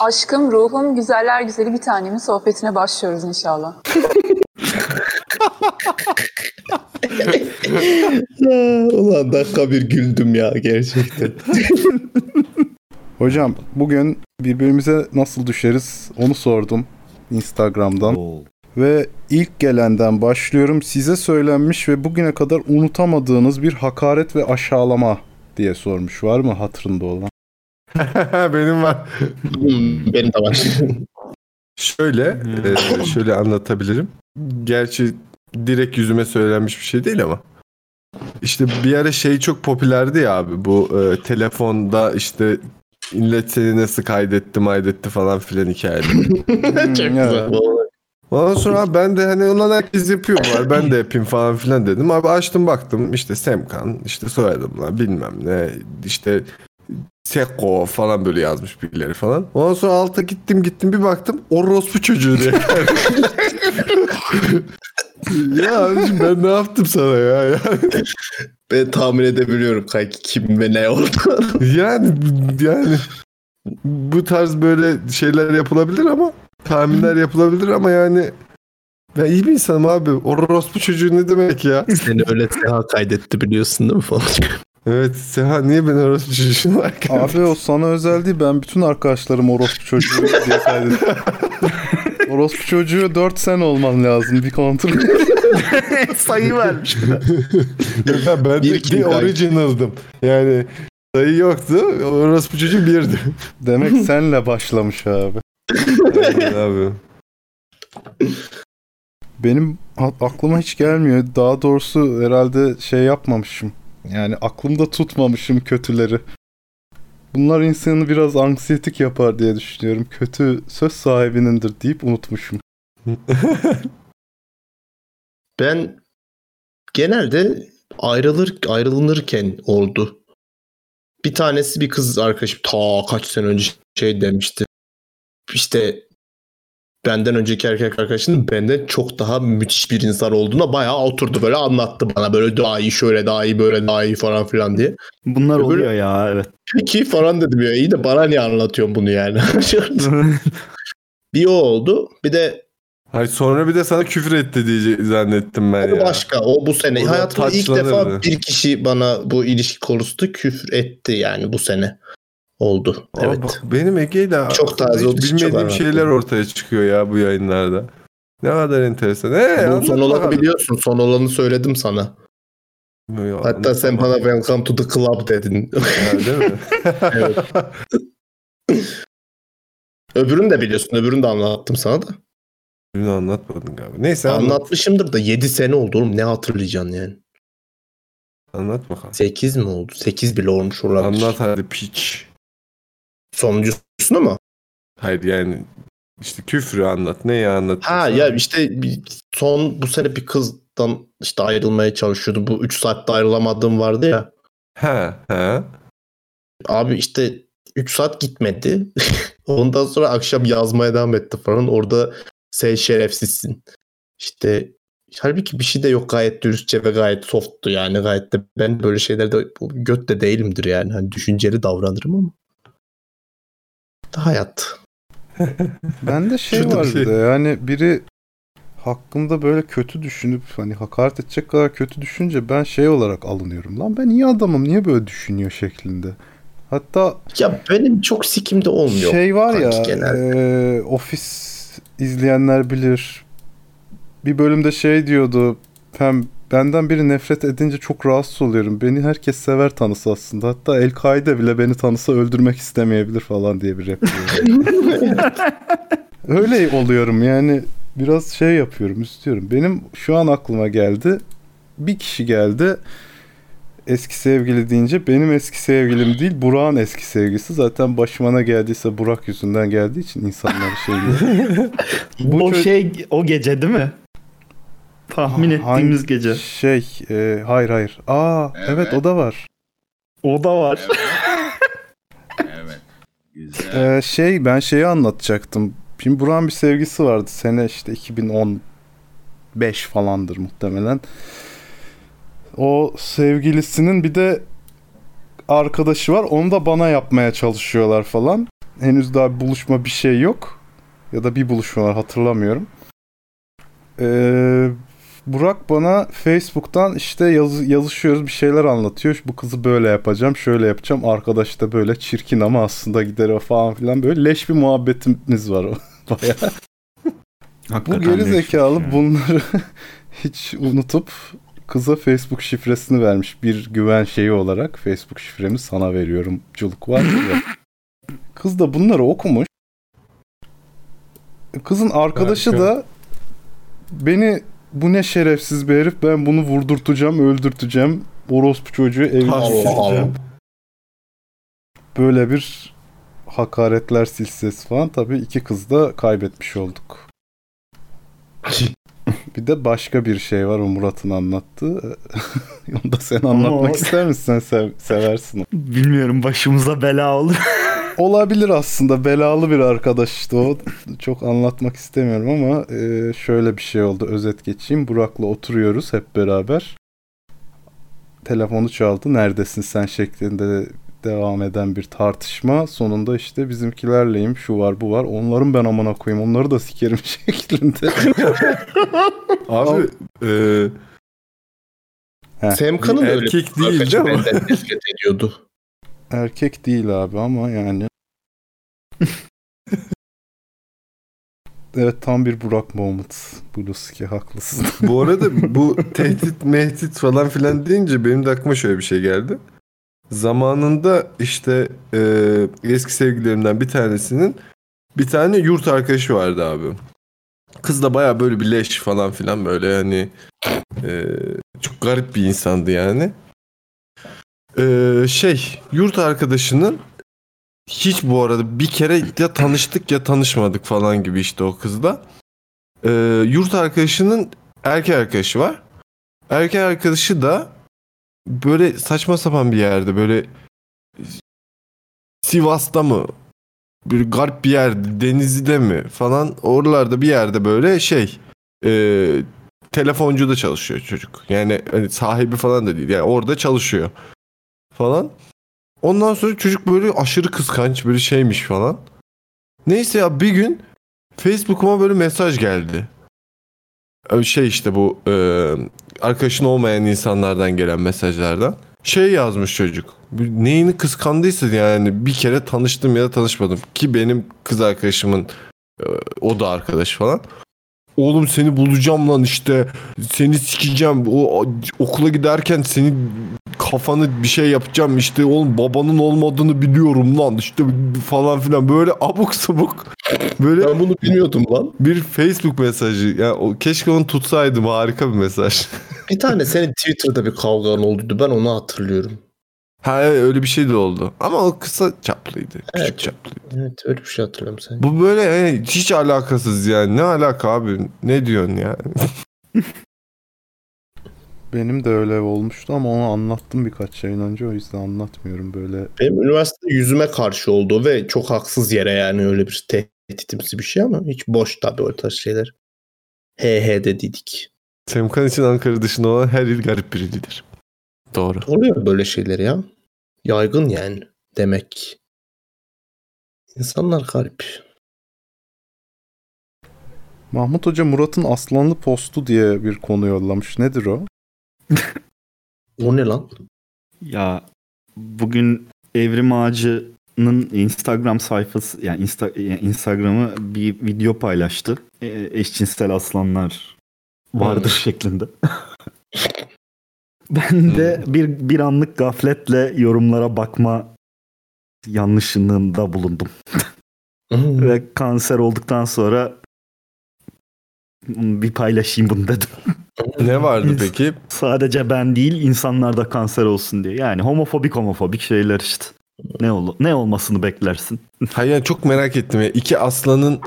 Aşkım, ruhum, güzeller güzeli bir tanemin sohbetine başlıyoruz inşallah. Ulan dakika bir güldüm ya gerçekten. Hocam bugün birbirimize nasıl düşeriz onu sordum Instagram'dan. Ve ilk gelenden başlıyorum. Size söylenmiş ve bugüne kadar unutamadığınız bir hakaret ve aşağılama diye sormuş. Var mı hatırında olan? Benim var. Benim de var. Şöyle, e, şöyle anlatabilirim. Gerçi direkt yüzüme söylenmiş bir şey değil ama. İşte bir ara şey çok popülerdi ya abi. Bu e, telefonda işte millet seni nasıl kaydetti maydetti falan filan hikayeleri. Çok güzel. Ondan sonra abi ben de hani ulan herkes yapıyor var ben de yapayım falan filan dedim. Abi açtım baktım işte Semkan işte soyadımla bilmem ne işte Seko falan böyle yazmış birileri falan. Ondan sonra alta gittim gittim bir baktım orospu çocuğu diye. ya abiciğim ben ne yaptım sana ya? Yani, Ben tahmin edebiliyorum kanki kim ve ne oldu. yani, yani bu tarz böyle şeyler yapılabilir ama tahminler yapılabilir ama yani ben iyi bir insanım abi. Orospu çocuğu ne demek ya? Seni öyle Seha kaydetti biliyorsun değil mi falan. Evet Seha niye ben orospu çocuğu var ki? Abi o sana özel değil. Ben bütün arkadaşlarım orospu çocuğu diye kaydettim. orospu çocuğu 4 sene olman lazım bir kontrol. Sayı vermiş. Ya ben Bir de kanki? original'dım. Yani sayı yoktu. Orospu çocuğu birdi. Demek senle başlamış abi. Evet abi. Benim aklıma hiç gelmiyor. Daha doğrusu herhalde şey yapmamışım. Yani aklımda tutmamışım kötüleri. Bunlar insanı biraz anksiyetik yapar diye düşünüyorum. Kötü söz sahibinindir deyip unutmuşum. Ben genelde ayrılır ayrılınırken oldu. Bir tanesi bir kız arkadaşım ta kaç sene önce şey demişti. İşte benden önceki erkek arkadaşının benden çok daha müthiş bir insan olduğuna bayağı oturdu böyle anlattı bana böyle daha iyi şöyle daha iyi böyle daha iyi falan filan diye. Bunlar Öbür- oluyor ya evet. Peki falan dedim ya iyi de bana niye anlatıyorsun bunu yani. bir o oldu bir de Hayır sonra bir de sana küfür etti diye zannettim ben o ya. başka o bu sene. Orada Hayatımda ilk defa bir kişi bana bu ilişki konusunda küfür etti yani bu sene oldu. Aa, Evet. bak, benim Ege'yle Çok taze çok bilmediğim şeyler ortaya çıkıyor ya bu yayınlarda. Ne kadar enteresan. Ee, Bu son olanı biliyorsun. Son olanı söyledim sana. Yo, Hatta sen bana welcome to the club dedin. Ha, değil mi? Evet. Öbürünü de biliyorsun. Öbürünü de anlattım sana da. Bunu anlatmadın galiba. Neyse anlat. Anlatmışımdır da 7 sene oldu oğlum. Ne hatırlayacaksın yani? Anlat bakalım. 8 mi oldu? 8 bile olmuş olabilir. Anlat hadi piç. Sonuncusunu mu? Hayır yani işte küfrü anlat. Neyi anlat? Ha ya işte son bu sene bir kızdan işte ayrılmaya çalışıyordu. Bu 3 saatte ayrılamadığım vardı ya. Ha ha. Abi işte 3 saat gitmedi. Ondan sonra akşam yazmaya devam etti falan. Orada sen şerefsizsin. İşte halbuki bir şey de yok gayet dürüstçe ve gayet softtu yani gayet de ben böyle şeylerde göt de değilimdir yani. Hani düşünceli davranırım ama. Hayat. Bende şey Şurada bir var şey- bir de yani biri hakkında böyle kötü düşünüp hani hakaret edecek kadar kötü düşünce ben şey olarak alınıyorum. Lan ben iyi adamım niye böyle düşünüyor şeklinde. Hatta Ya benim çok sikimde olmuyor. şey var ya genelde. e, ofis izleyenler bilir. Bir bölümde şey diyordu hem benden biri nefret edince çok rahatsız oluyorum. Beni herkes sever tanısı aslında. Hatta El-Kaide bile beni tanısa öldürmek istemeyebilir falan diye bir rap. Öyle oluyorum yani biraz şey yapıyorum istiyorum. Benim şu an aklıma geldi. Bir kişi geldi. Eski sevgili deyince benim eski sevgilim değil Burak'ın eski sevgilisi. Zaten başıma ne geldiyse Burak yüzünden geldiği için insanlar şey diyor. Bu o çocuk- şey o gece değil mi? Tahmin Ha- ettiğimiz hangi- gece. Şey e, hayır hayır. Aa evet. Evet. o da var. O da var. Evet. evet. Güzel. Ee, şey ben şeyi anlatacaktım. Şimdi Burak'ın bir sevgisi vardı. Sene işte 2015 falandır muhtemelen. O sevgilisinin bir de arkadaşı var. Onu da bana yapmaya çalışıyorlar falan. henüz daha bir buluşma bir şey yok. Ya da bir buluşma var hatırlamıyorum. Ee, Burak bana Facebook'tan işte yaz, yazışıyoruz bir şeyler anlatıyor. Bu kızı böyle yapacağım, şöyle yapacağım. Arkadaş da böyle çirkin ama aslında gider o falan filan. Böyle leş bir muhabbetimiz var o. Bayağı. Bu geri zekalı bunları hiç unutup kıza Facebook şifresini vermiş bir güven şeyi olarak. Facebook şifremi sana veriyorum. Culuk var ya. Kız da bunları okumuş. Kızın arkadaşı Harika. da beni bu ne şerefsiz bir herif ben bunu vurdurtacağım, öldürteceğim. Orospu çocuğu evine. Allah. Böyle bir hakaretler silsilesi falan. Tabii iki kız da kaybetmiş olduk. Bir de başka bir şey var o Murat'ın anlattığı. Onu da sen anlatmak ister misin? Sen sev- seversin. Bilmiyorum başımıza bela olur. Olabilir aslında. Belalı bir arkadaş işte o. Çok anlatmak istemiyorum ama e, şöyle bir şey oldu. Özet geçeyim. Burak'la oturuyoruz hep beraber. Telefonu çaldı. Neredesin sen şeklinde devam eden bir tartışma. Sonunda işte bizimkilerleyim. Şu var bu var. Onların ben amına koyayım. Onları da sikerim şeklinde. Abi e, Semkan'ın Erkek değil, değil mi? nefret ediyordu. Erkek değil abi ama yani. evet tam bir Burak moment. Bluski haklısın. bu arada bu tehdit mehdit falan filan deyince benim de aklıma şöyle bir şey geldi. Zamanında işte e, eski sevgililerimden bir tanesinin bir tane yurt arkadaşı vardı abi. Kız da baya böyle bir leş falan filan böyle hani e, çok garip bir insandı yani. E, şey yurt arkadaşının hiç bu arada bir kere ya tanıştık ya tanışmadık falan gibi işte o kızla. E, yurt arkadaşının erkek arkadaşı var. Erkek arkadaşı da böyle saçma sapan bir yerde böyle Sivas'ta mı bir garip bir yer Denizli'de mi falan oralarda bir yerde böyle şey e, telefoncu da çalışıyor çocuk. Yani hani sahibi falan da değil. Yani orada çalışıyor falan. Ondan sonra çocuk böyle aşırı kıskanç böyle şeymiş falan. Neyse ya bir gün Facebook'uma böyle mesaj geldi. Ee, Şey işte bu e, arkadaşın olmayan insanlardan gelen mesajlardan. Şey yazmış çocuk. Neyini kıskandıysa yani bir kere tanıştım ya da tanışmadım. Ki benim kız arkadaşımın e, o da arkadaş falan. Oğlum seni bulacağım lan işte. Seni sikeceğim. O okula giderken seni kafanı bir şey yapacağım işte oğlum babanın olmadığını biliyorum lan işte falan filan böyle abuk sabuk böyle Ben bunu bilmiyordum lan. bir Facebook mesajı ya o keşke onu tutsaydım harika bir mesaj. Bir tane senin Twitter'da bir kavgan oldu. Ben onu hatırlıyorum. ha evet, öyle bir şey de oldu ama o kısa çaplıydı küçük Evet. çaplıydı. Evet öyle bir şey hatırlıyorum sen. Bu böyle yani hiç alakasız yani ne alaka abi ne diyorsun ya? Benim de öyle olmuştu ama onu anlattım birkaç yayın önce o yüzden anlatmıyorum böyle. Benim üniversitede yüzüme karşı oldu ve çok haksız yere yani öyle bir tehditimsi bir şey ama hiç boş tabii o tarz şeyler. He he dediydik. Semkan için Ankara dışında olan her il garip biridir. Doğru. Oluyor böyle şeyler ya. Yaygın yani demek. İnsanlar garip. Mahmut Hoca Murat'ın aslanlı postu diye bir konu yollamış. Nedir o? O ne lan? Ya bugün Evrim Ağacı'nın Instagram sayfası yani, Insta, Instagram'ı bir video paylaştı. E, eşcinsel aslanlar vardır şeklinde. ben de bir bir anlık gafletle yorumlara bakma yanlışlığında bulundum. Ve kanser olduktan sonra bir paylaşayım bunu dedim. Ne vardı peki? Sadece ben değil insanlar da kanser olsun diye. Yani homofobik homofobik şeyler işte. Ne ol ne olmasını beklersin. Hayır yani çok merak ettim ya. İki aslanın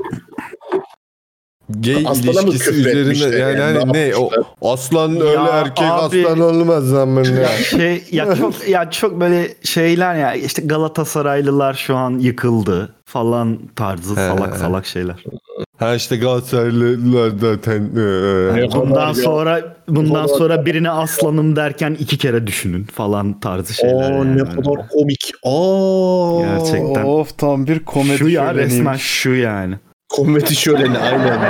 gay Aslana ilişkisi üzerinde yani, yani? hani Ne o aslan öyle Ya erkek abi- aslan olmaz zaman ya. Şey ya çok ya çok böyle şeyler ya işte Galatasaraylılar şu an yıkıldı falan tarzı He. salak salak şeyler. Ha işte Galatasaraylılar zaten. e, Yani bundan sonra bundan sonra birini aslanım derken iki kere düşünün falan tarzı şeyler. Aa yani. ne kadar komik. Aa. Gerçekten. Of tam bir komedi Şu ya resmen şu yani. Komedi şöleni aynen.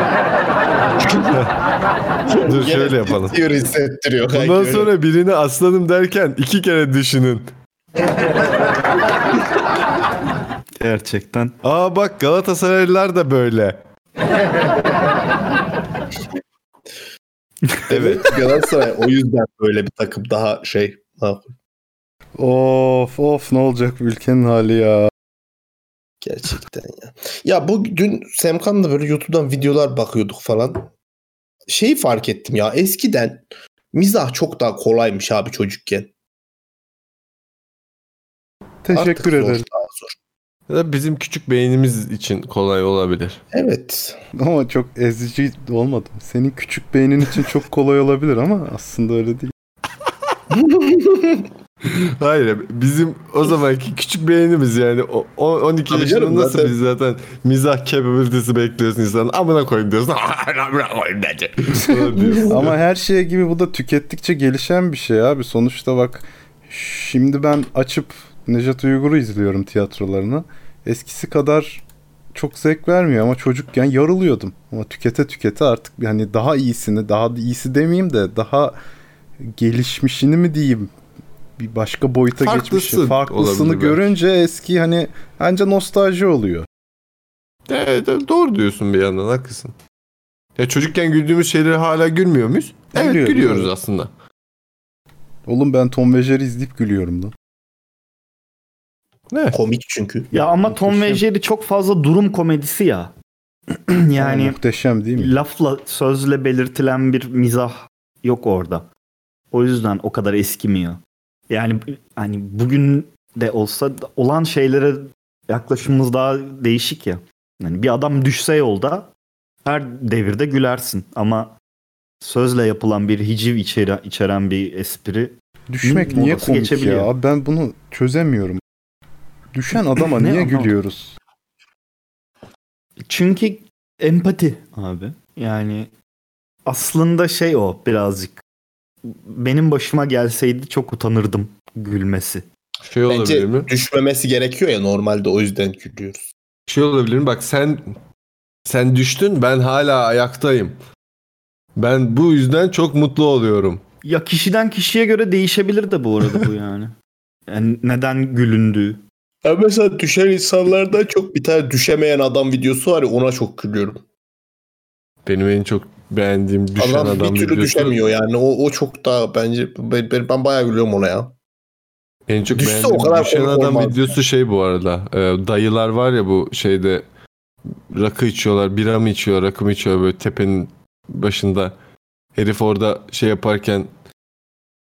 Dur şöyle yapalım. Diyor hissettiriyor. Bundan öyle. sonra birini aslanım derken iki kere düşünün. Gerçekten. Aa bak Galatasaraylılar da böyle. Evet Galatasaray o yüzden böyle bir takım daha şey. makul. Of of ne olacak bu ülkenin hali ya. Gerçekten ya. Ya bu dün Semkan'la böyle YouTube'dan videolar bakıyorduk falan. Şeyi fark ettim ya eskiden mizah çok daha kolaymış abi çocukken. Teşekkür Artık zor, ederim. daha zor. Ya da Bizim küçük beynimiz için kolay olabilir. Evet. Ama çok ezici olmadı. Senin küçük beynin için çok kolay olabilir ama aslında öyle değil. Hayır bizim o zamanki küçük beynimiz yani o, o- 12 Tabii yaşında canım, nasıl zaten- biz zaten mizah capability'si bekliyorsun insanın amına koyayım diyorsun. amına bence. Ama her şey gibi bu da tükettikçe gelişen bir şey abi. Sonuçta bak şimdi ben açıp Nejat Uygur'u izliyorum tiyatrolarını. Eskisi kadar çok zevk vermiyor ama çocukken yarılıyordum. Ama tükete tükete artık yani daha iyisini, daha iyisi demeyeyim de daha gelişmişini mi diyeyim? Bir başka boyuta Farklısı geçmişi, farklısını olabilir belki. görünce eski hani anca nostalji oluyor. Evet doğru diyorsun bir yandan haklısın. Ya çocukken güldüğümüz şeyleri hala gülmüyor muyuz? Evet Gülüyoruz, gülüyoruz evet. aslında. Oğlum ben Tom ve Jerry izleyip gülüyorum lan. Komik çünkü. Ya ama Tom ve Muhteşem. Jerry çok fazla durum komedisi ya. Yani muhteşem değil mi? lafla sözle belirtilen bir mizah yok orada. O yüzden o kadar eskimiyor. Yani hani bugün de olsa olan şeylere yaklaşımımız daha değişik ya. Yani bir adam düşse yolda her devirde gülersin ama sözle yapılan bir hiciv içeri, içeren bir espri Düşmek niye komik geçebiliyor. ya? Ben bunu çözemiyorum. Düşen adama niye gülüyoruz? Çünkü empati abi. Yani aslında şey o birazcık. Benim başıma gelseydi çok utanırdım gülmesi. Şey olabilir Bence mi? düşmemesi gerekiyor ya normalde o yüzden gülüyoruz. Şey olabilir mi? Bak sen sen düştün ben hala ayaktayım. Ben bu yüzden çok mutlu oluyorum. Ya kişiden kişiye göre değişebilir de bu arada bu yani. Yani neden gülündüğü. Ya mesela düşen insanlardan çok bir tane düşemeyen adam videosu var ya ona çok gülüyorum. Benim en çok beğendiğim düşen adam, adam, bir türlü düşemiyor yani. O, o çok daha bence ben, ben, bayağı gülüyorum ona ya. En çok Düşse beğendiğim o kadar düşen adam videosu şey bu arada. Ee, dayılar var ya bu şeyde rakı içiyorlar, bira mı içiyor, rakı mı içiyor böyle tepenin başında. Herif orada şey yaparken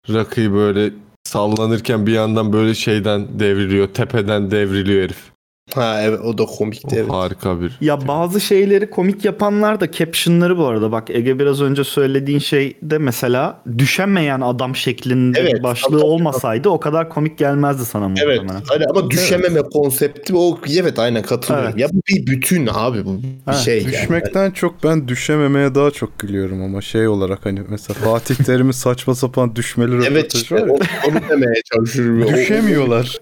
rakıyı böyle sallanırken bir yandan böyle şeyden devriliyor, tepeden devriliyor herif. Ha evet o da komikti O evet. Harika bir. Ya bazı şeyleri komik yapanlar da captionları bu arada. Bak Ege biraz önce söylediğin şey de mesela düşemeyen adam şeklinde Evet, bir başlığı tabii. olmasaydı o kadar komik gelmezdi sana Evet. muhtemelen. Hani ama düşememe konsepti o evet aynen katılıyorum. Evet. Ya bu bir bütün abi bu bir Evet, şey yani. Düşmekten çok ben düşememeye daha çok gülüyorum ama şey olarak hani mesela Fatih Terim'in saçma sapan düşmeli Evet işte var ya. o- onu demeye çalışıyorum. Düşemiyorlar.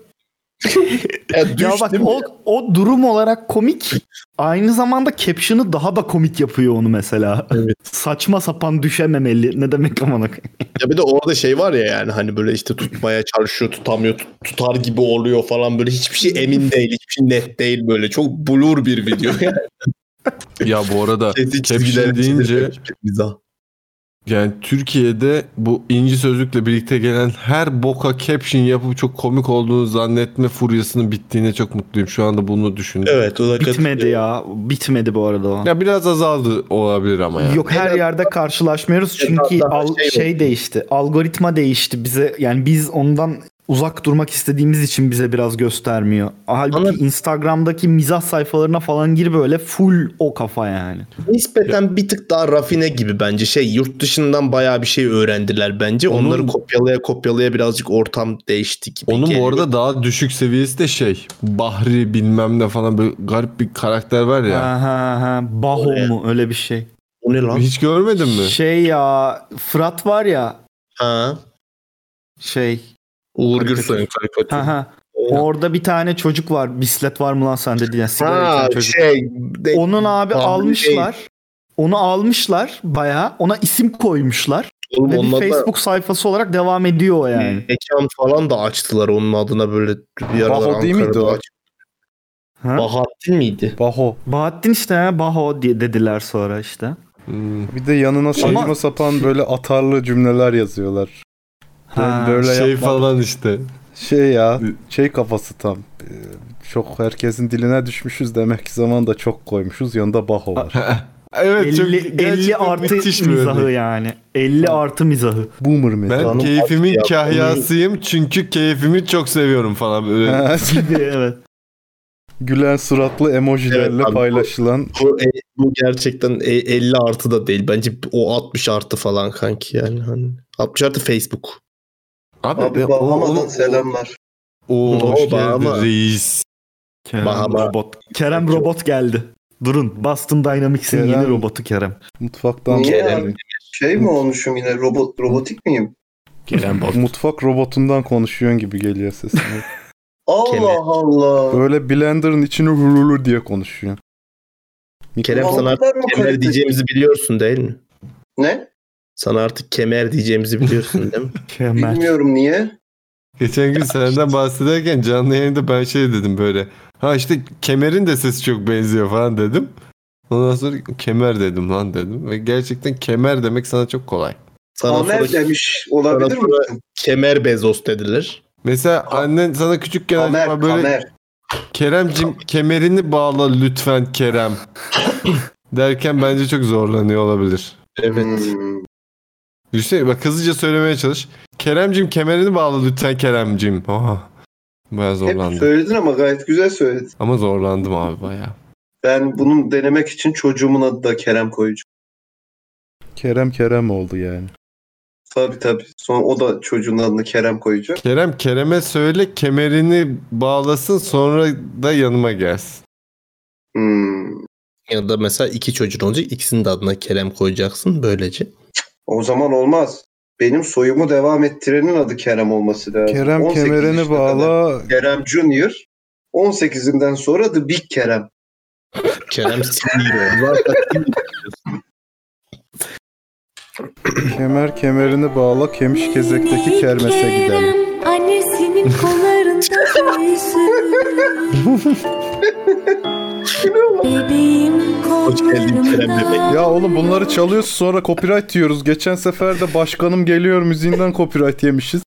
Ya, Ya bak o, o durum olarak komik. Aynı zamanda caption'ı daha da komik yapıyor onu mesela. Evet. Saçma sapan düşememeli. Ne demek amına koyayım? Ya bir de orada şey var ya yani hani böyle işte tutmaya çalışıyor tutamıyor tut- tutar gibi oluyor falan böyle hiçbir şey emin değil hiçbir şey net değil böyle çok blur bir video yani. Ya bu arada caption deyince mizah. Yani Türkiye'de bu inci sözlükle birlikte gelen her boka caption yapıp çok komik olduğunu zannetme furyasının bittiğine çok mutluyum. Şu anda bunu düşündüm. Evet o da Bitmedi ya. Bitmedi bu arada o. Ya biraz azaldı olabilir ama ya. Yok her yerde karşılaşmıyoruz çünkü al, şey şey, değişti. Algoritma değişti. Bize yani biz ondan uzak durmak istediğimiz için bize biraz göstermiyor. Halbuki Ama- Instagram'daki mizah sayfalarına falan gir böyle full o kafa yani. Nispeten bir tık daha rafine gibi bence. Şey yurt dışından bayağı bir şey öğrendiler bence. Onun- Onları kopyalaya kopyalaya birazcık ortam değişti gibi. Onun bu arada daha düşük seviyesi de şey. Bahri bilmem ne falan böyle garip bir karakter var ya. Ha ha ha. Baho Oraya. mu öyle bir şey. O ne lan? Hiç görmedin mi? Şey ya Fırat var ya Ha. şey. Uğur. Gürsoy'un karikatürü. Ha ha. Orada bir tane çocuk var. Bislet var mı lan sende diye. Sigara Ha çocuk. şey. de- Onun abi almışlar. Onu almışlar bayağı. Ona isim koymuşlar. Oğlum Ve bir Facebook sayfası olarak devam ediyor o yani. Mekan falan da açtılar onun adına böyle bir aralar Baho değil miydi o? aç- Ha? Bahattin miydi? Baho. Bahattin işte ya Baho diye dediler sonra işte. Hmm. Bir de yanına saçma sapan böyle atarlı cümleler yazıyorlar. Ha. Böyle şey yapmak- falan işte. Şey ya şey kafası tam. Ee, Çok herkesin diline düşmüşüz demek ki zaman da çok koymuşuz. Yanında Baho var. Evet çok 50, 50 gerçekten artı müthiş bir mizahı örnek. yani. 50 artı mizahı. Boomer mı? Ben keyfimin ya, kahyasıyım çünkü keyfimi çok seviyorum falan böyle. Evet. Gülen suratlı emojilerle Evet abi, paylaşılan Bu, e, bu gerçekten e- 50 artı da değil. Bence o 60 artı falan kanki yani. Hani 60 artı Facebook. Abi, Abi Bahama'dan selamlar. Oo, O hoş Bahama. reis. Kerem Bahama. robot. Kerem robot geldi. Durun. Boston Dynamics'in Kerem- yeni robotu Kerem. mutfaktan Kerem. abi? Şey mi olmuşum yine robot robotik miyim? Gelen bot. mutfak robotundan konuşuyorsun gibi geliyor sesin. Allah. Allah. Böyle blenderın içini hurulu diye konuşuyor. Kerem sana kaliteli? diyeceğimizi biliyorsun değil mi? Ne? Sana artık kemer diyeceğimizi biliyorsun değil mi? Kemal. Bilmiyorum niye. Geçen gün senden bahsederken canlı yayında ben şey dedim böyle. Ha işte kemerin de sesi çok benziyor falan dedim. Ondan sonra kemer dedim lan dedim. Ve gerçekten kemer demek sana çok kolay. Sana Amer sonra demiş olabilir mi? kemer Bezos dediler. Mesela annen sana küçükken Amer, acaba böyle Amer. Keremcim kemerini bağla lütfen Kerem derken bence çok zorlanıyor olabilir. Evet. Hmm. Hüseyin bak hızlıca söylemeye çalış. Keremcim kemerini bağla lütfen Keremcim. Oha. Baya Hep zorlandım. söyledin ama gayet güzel söyledin. Ama zorlandım abi baya. Ben bunun denemek için çocuğumun adı da Kerem koyacağım. Kerem Kerem oldu yani. Tabii tabii. Sonra o da çocuğun adını Kerem koyacak. Kerem Kerem'e söyle kemerini bağlasın sonra da yanıma gelsin. Hmm. Ya da mesela iki çocuğun olacak. ikisinin de adına Kerem koyacaksın böylece. O zaman olmaz. Benim soyumu devam ettirenin adı Kerem olması lazım. Kerem 18 kemerini kadar. bağla. Kerem Junior. 18'inden sonra The Big Kerem. Kerem Senior. Kemer kemerini bağla. Kemiş kezekteki kermese gidelim. Annesinin kollarında büyüsün. Bebeğim Hoş geldin Kerem kollarımda. bebek. Ya oğlum bunları çalıyoruz sonra copyright yiyoruz. Geçen sefer de başkanım geliyor müziğinden copyright yemişiz.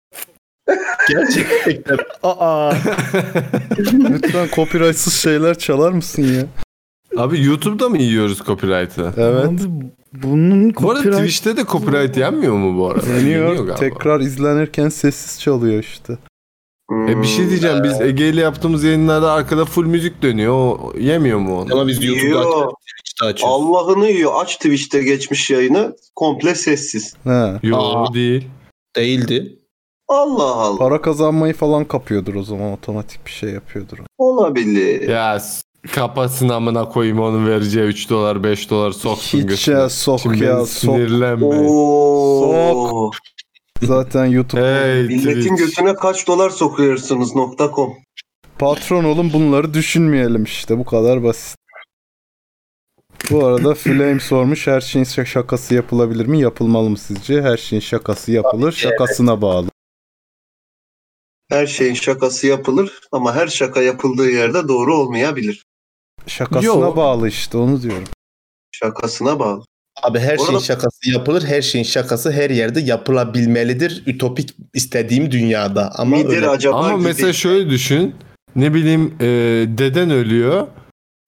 Gerçekten. Aa. Lütfen copyrightsız şeyler çalar mısın ya? Abi YouTube'da mı yiyoruz copyright'ı? Evet. Abi, bunun Bu arada copyright- Twitch'te de copyright yenmiyor mu bu arada? Yeniyor. galiba. Tekrar izlenirken sessiz çalıyor işte. E bir şey diyeceğim biz Ege ile yaptığımız yayınlarda arkada full müzik dönüyor. O yemiyor mu onu? Ama biz YouTube'da açıyoruz. Twitch'te açıyoruz. Allah'ını yiyor. Aç Twitch'te geçmiş yayını. Komple sessiz. Ha. Yo Aa. değil. Değildi. Allah Allah. Para kazanmayı falan kapıyordur o zaman otomatik bir şey yapıyordur. Olabilir. Ya kapasın amına koyayım onun vereceği 3 dolar 5 dolar soksun Hiç götüne. ya sok Şimdi ya sok. sinirlenme. Oo. Zaten YouTube Hey Milletin Twitch. götüne kaç dolar sokuyorsunuz .com. patron olun bunları düşünmeyelim işte bu kadar basit. Bu arada Flame sormuş her şeyin şa- şakası yapılabilir mi? Yapılmalı mı sizce? Her şeyin şakası yapılır. Şakasına bağlı. Her şeyin şakası yapılır ama her şaka yapıldığı yerde doğru olmayabilir. Şakasına Yo. bağlı işte onu diyorum. Şakasına bağlı. Abi her şeyin şakası yapılır. Her şeyin şakası her yerde yapılabilmelidir. Ütopik istediğim dünyada. Ama Midir öyle. acaba Ama gibi. mesela şöyle düşün. Ne bileyim e, deden ölüyor.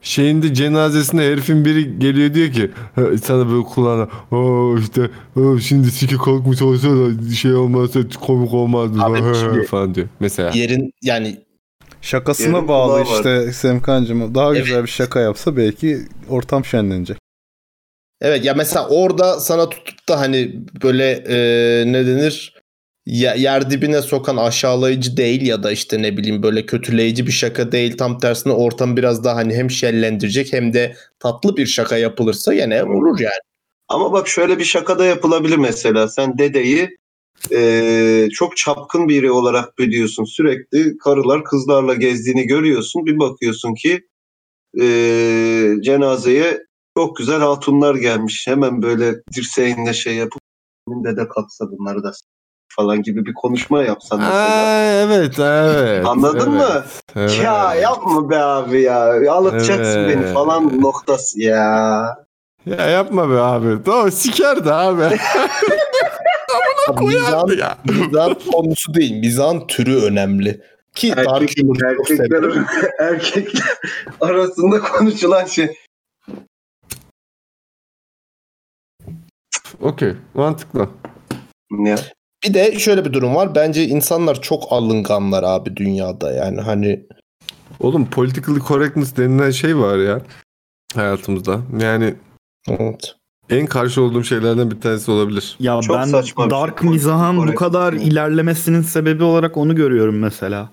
Şeyinde cenazesinde herifin biri geliyor diyor ki "Ha, sana böyle kulağına "Aa işte aa, şimdi siki kalkmış olsa da şey olmazsa komik olmazdı Abi falan diyor. Mesela. Yerin yani Şakasına Yerin bağlı kulağı var. işte Semkancığım. Daha Evet. güzel bir şaka yapsa belki ortam şenlenecek. Evet ya mesela orada sana tutup da hani böyle e, ne denir ya- yer dibine sokan aşağılayıcı değil ya da işte ne bileyim böyle kötüleyici bir şaka değil tam tersine ortam biraz daha hani hem şenlendirecek hem de tatlı bir şaka yapılırsa yine olur yani. Ama bak şöyle bir şaka da yapılabilir mesela. Sen dedeyi eee, çok çapkın biri olarak biliyorsun. Sürekli karılar kızlarla gezdiğini görüyorsun. Bir bakıyorsun ki eee, cenazeye çok güzel hatunlar gelmiş. Hemen böyle dirseğinle şey yapıp dede kalksa bunları da falan gibi bir konuşma yapsan mesela. Aa, evet evet. Anladın evet, mı? Evet. Ya yapma be abi ya. Ağlatacaksın Evet. beni falan noktası ya. Ya yapma be abi. Tamam sikerdi abi. Mizan, ya. mizan konusu değil mizan türü önemli. Ki Erkek, erkekler, erkekler arasında konuşulan şey. Okey mantıklı. Ya. Bir de şöyle bir durum var. Bence insanlar çok alınganlar abi dünyada yani hani Oğlum politically correctness denilen şey var ya hayatımızda. Yani evet. En karşı olduğum şeylerden bir tanesi olabilir. Ya Çok ben saçma dark şey. mizahın bu kadar ilerlemesinin sebebi olarak onu görüyorum mesela.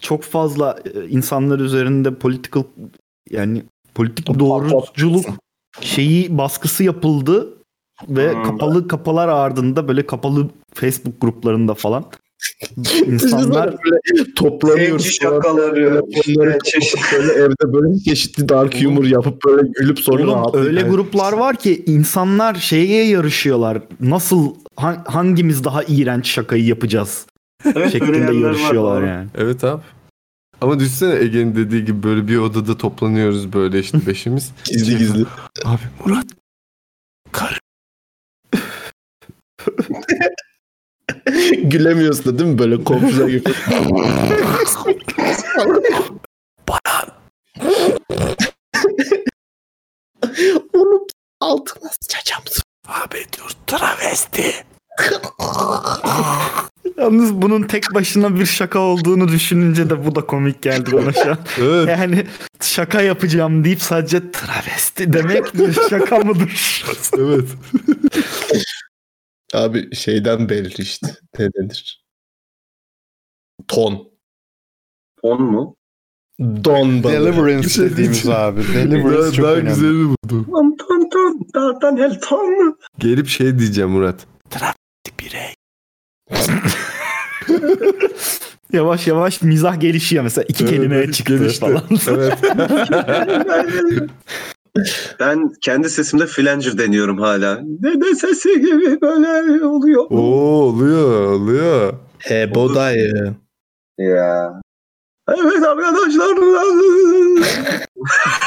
Çok fazla e, insanlar üzerinde political yani politik doğruculuk şeyi baskısı yapıldı ve Hmm. kapalı kapalar ardında böyle kapalı Facebook gruplarında falan insanlar böyle toplanıyoruz. Zenci şakaları, işte çeşit- kapatıp böyle evde böyle çeşitli dark humor yapıp böyle gülüp sonra Oğlum öyle gruplar var ki insanlar şeye yarışıyorlar. Nasıl ha- hangimiz daha iğrenç şakayı yapacağız Evet, şeklinde var, yarışıyorlar doğru. yani. Evet abi. Ama düşünsene Ege'nin dediği gibi böyle bir odada toplanıyoruz böyle işte beşimiz. Gizli gizli. Abi Murat kar Gülemiyorsun da değil mi böyle komşular gibi. Onu altına sıçacağım. abi dur travesti. Yalnız bunun tek başına bir şaka olduğunu düşününce de bu da komik geldi bana şu an. Evet. Yani şaka yapacağım deyip sadece travesti demek bir şaka mıdır? evet. Abi şeyden belli işte. Ne denir? Ton. On mu? Don balığı. Deliverance şey dediğimiz abi. Deliverance daha, çok daha önemli. güzelini buldum. Ton ton ton. Dağdan el ton. Gelip şey diyeceğim Murat. Travesti birey. yavaş yavaş mizah gelişiyor mesela iki kelimeye çıktı Gelişti. falan. Evet. Ben kendi sesimde flanger deniyorum hala. Dede sesi gibi böyle oluyor. Oo oluyor oluyor. He bodayı. Ya. Evet arkadaşlar.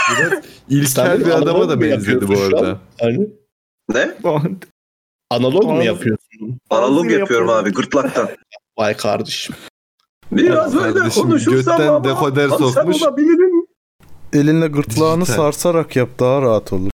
Biraz ilkel Sen bir adama da benzedi bu arada. Hani ne? analog mu yapıyorsun? Analog yapıyorum abi gırtlaktan. Vay kardeşim. Biraz böyle konuşursam götten ama dekoder konser sokmuş. olabilirim. Elinle gırtlağını Dijital. sarsarak yap daha rahat olur.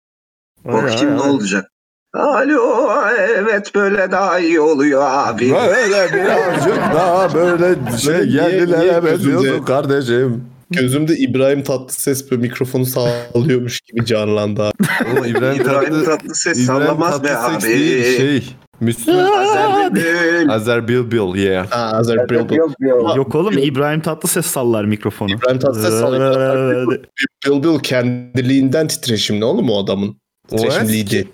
Bakayım ne olacak. Alo evet böyle daha iyi oluyor abi. Böyle birazcık daha böyle şey yerlilere benziyorsun gözünde- kardeşim. Gözümde İbrahim Tatlıses böyle mikrofonu sağlıyormuş gibi canlandı abi. Oğlum İbrahim, İbrahim Tatlı, Tatlıses İbrahim sallamaz be Tatlıses abi. değil şey. Müslüm Azerbaycan. Azer Bilbil yeah. Ha Azerbaycan. Yok oğlum İbrahim Tatlıses sallar mikrofonu. İbrahim Tatlıses sallıyor. Bil Bil kendiliğinden titreşimli oğlum o adamın. Titreşimliydi.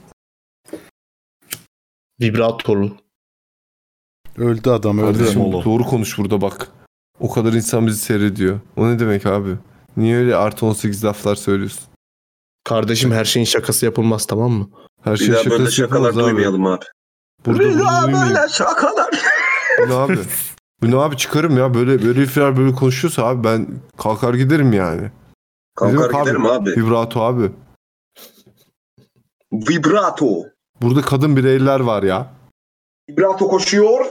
Vibratorlu. Öldü adam öldü. Kardeşim doğru konuş burada bak. O kadar insan bizi seyrediyor. O ne demek abi? Niye öyle artı 18 laflar söylüyorsun? Kardeşim her şeyin şakası yapılmaz tamam mı? Her Bir şey daha böyle şakası şakalar yapılmaz abi. duymayalım abi. Burada duymayayım. böyle şakalar. Bu ne abi? Bu ne abi çıkarım ya böyle böyle herifler böyle konuşuyorsa abi ben kalkar giderim yani. Kalkar giderim abi. Vibrato abi. Vibrato. Burada kadın bireyler var ya. Vibrato koşuyor.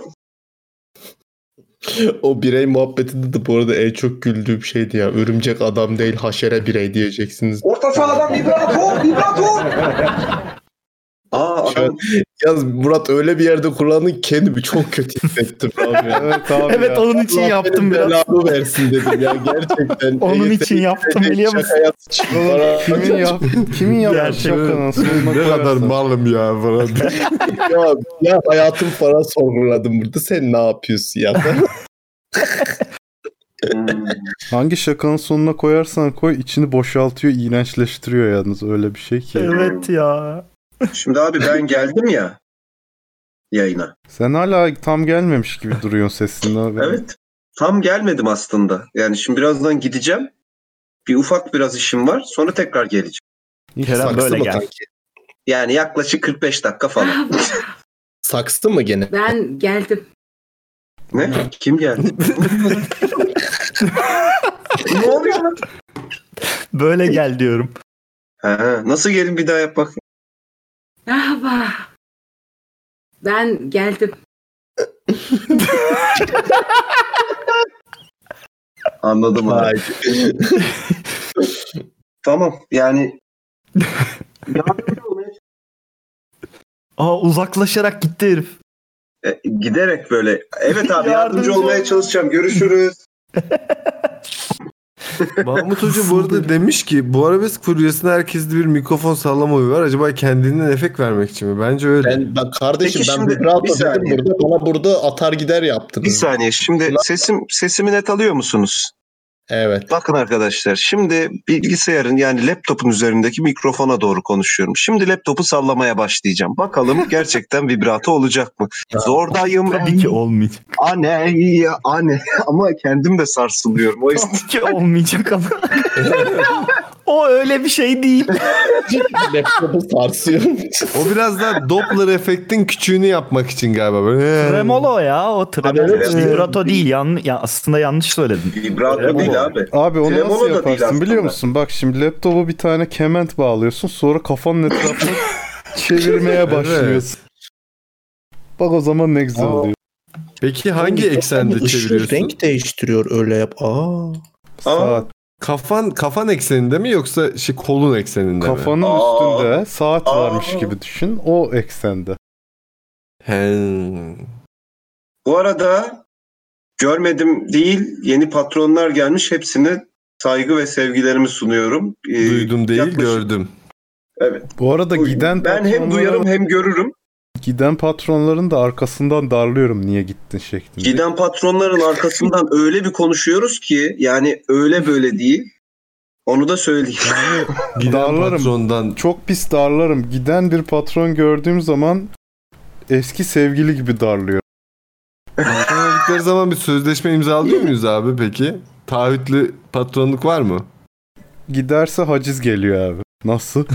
O birey muhabbetinde de bu arada en çok güldüğüm şeydi ya. Örümcek adam değil haşere birey diyeceksiniz. Orta sahadan vibrator, vibrator. Aa yalnız Murat öyle bir yerde kullandın kendimi çok kötü hissettim abi. Evet abi Evet ya. onun için Allah yaptım biraz. belamı versin dedim ya gerçekten. Onun EYT için yaptım biliyor musun? Kimin yap kimin Gerçekten. şakanın sonuna ne kadar malım ya falan. ya, ya hayatım falan sorguladım burada. Sen ne yapıyorsun ya? Hangi şakanın sonuna koyarsan koy içini boşaltıyor, iğrençleştiriyor yalnız öyle bir şey ki. Evet ya. Şimdi abi ben geldim ya yayına. Sen hala tam gelmemiş gibi duruyorsun sesinden. Evet. Tam gelmedim aslında. Yani şimdi birazdan gideceğim. Bir ufak biraz işim var. Sonra tekrar geleceğim. Kerem böyle gel. kanki? Yani yaklaşık 45 dakika falan. Saksı mı gene? Ben geldim. ne? Kim geldi? ne oluyor lan? Böyle gel diyorum. Ha, nasıl gelin bir daha yap bak. Merhaba. Ben geldim. Anladım abi. Tamam yani Aa uzaklaşarak gitti herif. E, giderek böyle. Evet abi Yardımcı yardımcı olmaya ol. çalışacağım. Görüşürüz. Mahmut Hoca bu arada demiş ki bu arabesk furyasında herkeste bir mikrofon sallama huyu var. Acaba kendinden efekt vermek için mi? Bence öyle. ben, ben kardeşim Peki ben şimdi bir dedim saniye. burada. Bana burada atar gider yaptınız. Bir saniye. Şimdi sesim sesimi net alıyor musunuz? Evet. Bakın arkadaşlar şimdi bilgisayarın yani laptopun üzerindeki mikrofona doğru konuşuyorum. Şimdi laptopu sallamaya başlayacağım. Bakalım gerçekten vibrato olacak mı? Zordayım. Tabii ki olmayacak. Anne, ya, anne. Ama kendim de sarsılıyorum. O yüzden Tabii ki olmayacak ama. o öyle bir şey değil. Laptopu sarsıyorum. O biraz daha Doppler efektin küçüğünü yapmak için galiba. Böyle. Tremolo ya o tremolo. Evet. Vibrato değil. Yan, ya aslında yanlış söyledin. vibrato değil abi. Abi onu Tremolo nasıl yaparsın biliyor musun? Bak şimdi laptopa bir tane kement bağlıyorsun sonra kafanın etrafını çevirmeye başlıyorsun. Bak o zaman ne güzel Aa. oluyor. Peki hangi eksende çeviriyorsun? renk değiştiriyor öyle yap. Aa. Saat. Kafan kafan ekseninde mi yoksa şey kolun ekseninde mi? Kafanın Aa. üstünde saat Aa. varmış gibi düşün. O eksende. He. Bu arada görmedim değil yeni patronlar gelmiş. Hepsine saygı ve sevgilerimi sunuyorum. Ee, Duydum değil yaklaşık- gördüm. Evet. Bu arada giden ben hem patronlara- duyarım hem görürüm. Giden patronların da arkasından darlıyorum niye gittin şeklinde. Giden patronların arkasından öyle bir konuşuyoruz ki yani öyle böyle değil. Onu da söyleyeyim. Giden Darlarım. patrondan Çok pis darlarım. Giden bir patron gördüğüm zaman eski sevgili gibi darlıyor. Patronladıkları zaman bir sözleşme imzalıyor muyuz abi peki? Taahhütlü patronluk var mı? Giderse haciz geliyor abi. Nasıl?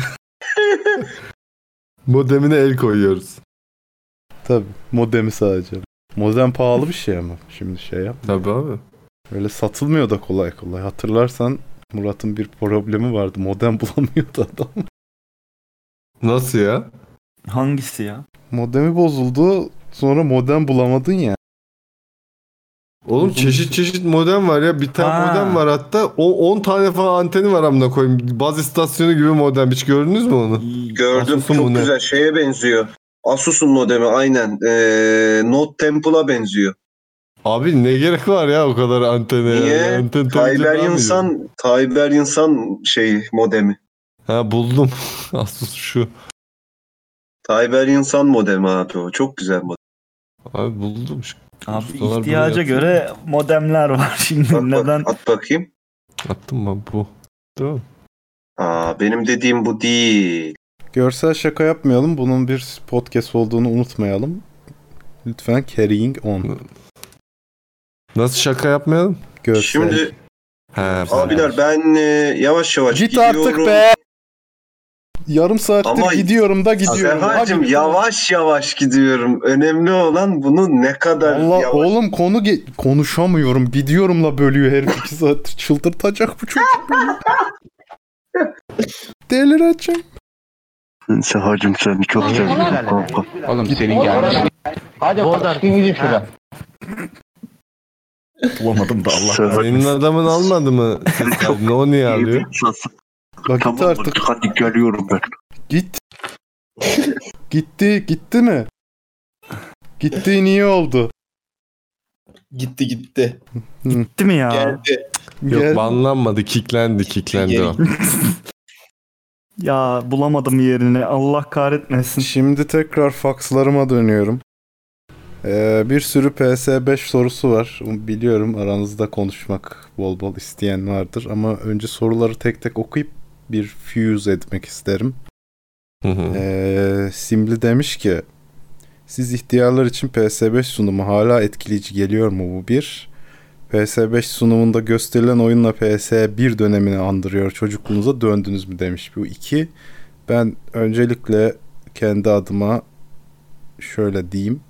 Modemine el koyuyoruz. Tabii. Modemi sadece. Modem pahalı bir şey ama. Şimdi şey yap. Tabii abi. Öyle satılmıyor da kolay kolay. Hatırlarsan Murat'ın bir problemi vardı. Modem bulamıyordu adam. Nasıl ya? Hangisi ya? Modemi bozuldu. Sonra modem bulamadın ya. Oğlum çeşit çeşit modem var ya. Bir tane Ha. modem var hatta. O 10 tane falan anteni var amına koyayım. Baz istasyonu gibi modem. Hiç gördünüz mü onu? Gördüm Asus'un çok bu ne? güzel şeye benziyor. Asus'un modemi aynen. Ee, Note Temple'a benziyor. Abi ne gerek var ya o kadar antene? Niye? Yani anten mı iyi? Tiberius'an Tiberius'an şey modemi. Ha buldum. Asus şu. Tiberius'an modemi abi o. Çok güzel modem. Abi buldum. Şu. Abi Ustalar ihtiyaca göre modemler var şimdi. Bak, bak, Neden? at bakayım. Attım ben bu. Değil mi? Aa, benim dediğim bu değil. Görsel şaka yapmayalım. Bunun bir podcast olduğunu unutmayalım. Lütfen carrying on. Nasıl şaka yapmayalım? Görsel. Şimdi He, abiler ben e, yavaş yavaş Git gidiyorum. artık be. Yarım saattir Ama- gidiyorum da gidiyorum. Hadi. yavaş yavaş gidiyorum. Önemli olan bunu ne kadar Allah yavaş. oğlum konu ge- konuşamıyorum. Gidiyorumla bölüyor herif iki saattir. Çıldırtacak bu çocuk beni. Delireceğim. Sehacım seni çok seviyorum. Oğlum senin gelmiş. Hadi Bordar gidin şuradan. Bulamadım da Allah Senin adamın almadı mı ses kaydını? O niye alıyor? Bak Tamam git artık. hadi geliyorum ben. Git. Gitti. Gitti mi? Gitti niye oldu? Gitti gitti. Gitti mi ya? Geldi. Yok Gel- banlanmadı. Kicklendi. Kicklendi o. Ya bulamadım yerini. Allah kahretmesin. Şimdi tekrar fakslarıma dönüyorum. Ee, bir sürü PS5 sorusu var. Biliyorum aranızda konuşmak bol bol isteyen vardır ama önce soruları tek tek okuyup bir fuse etmek isterim. Hı hı. Ee, Simli demiş ki siz ihtiyarlar için PS5 sunumu hala etkileyici geliyor mu bu bir? PS5 sunumunda gösterilen oyunla PS1 dönemini andırıyor. Çocukluğunuza döndünüz mü demiş bu iki. Ben öncelikle kendi adıma şöyle diyeyim.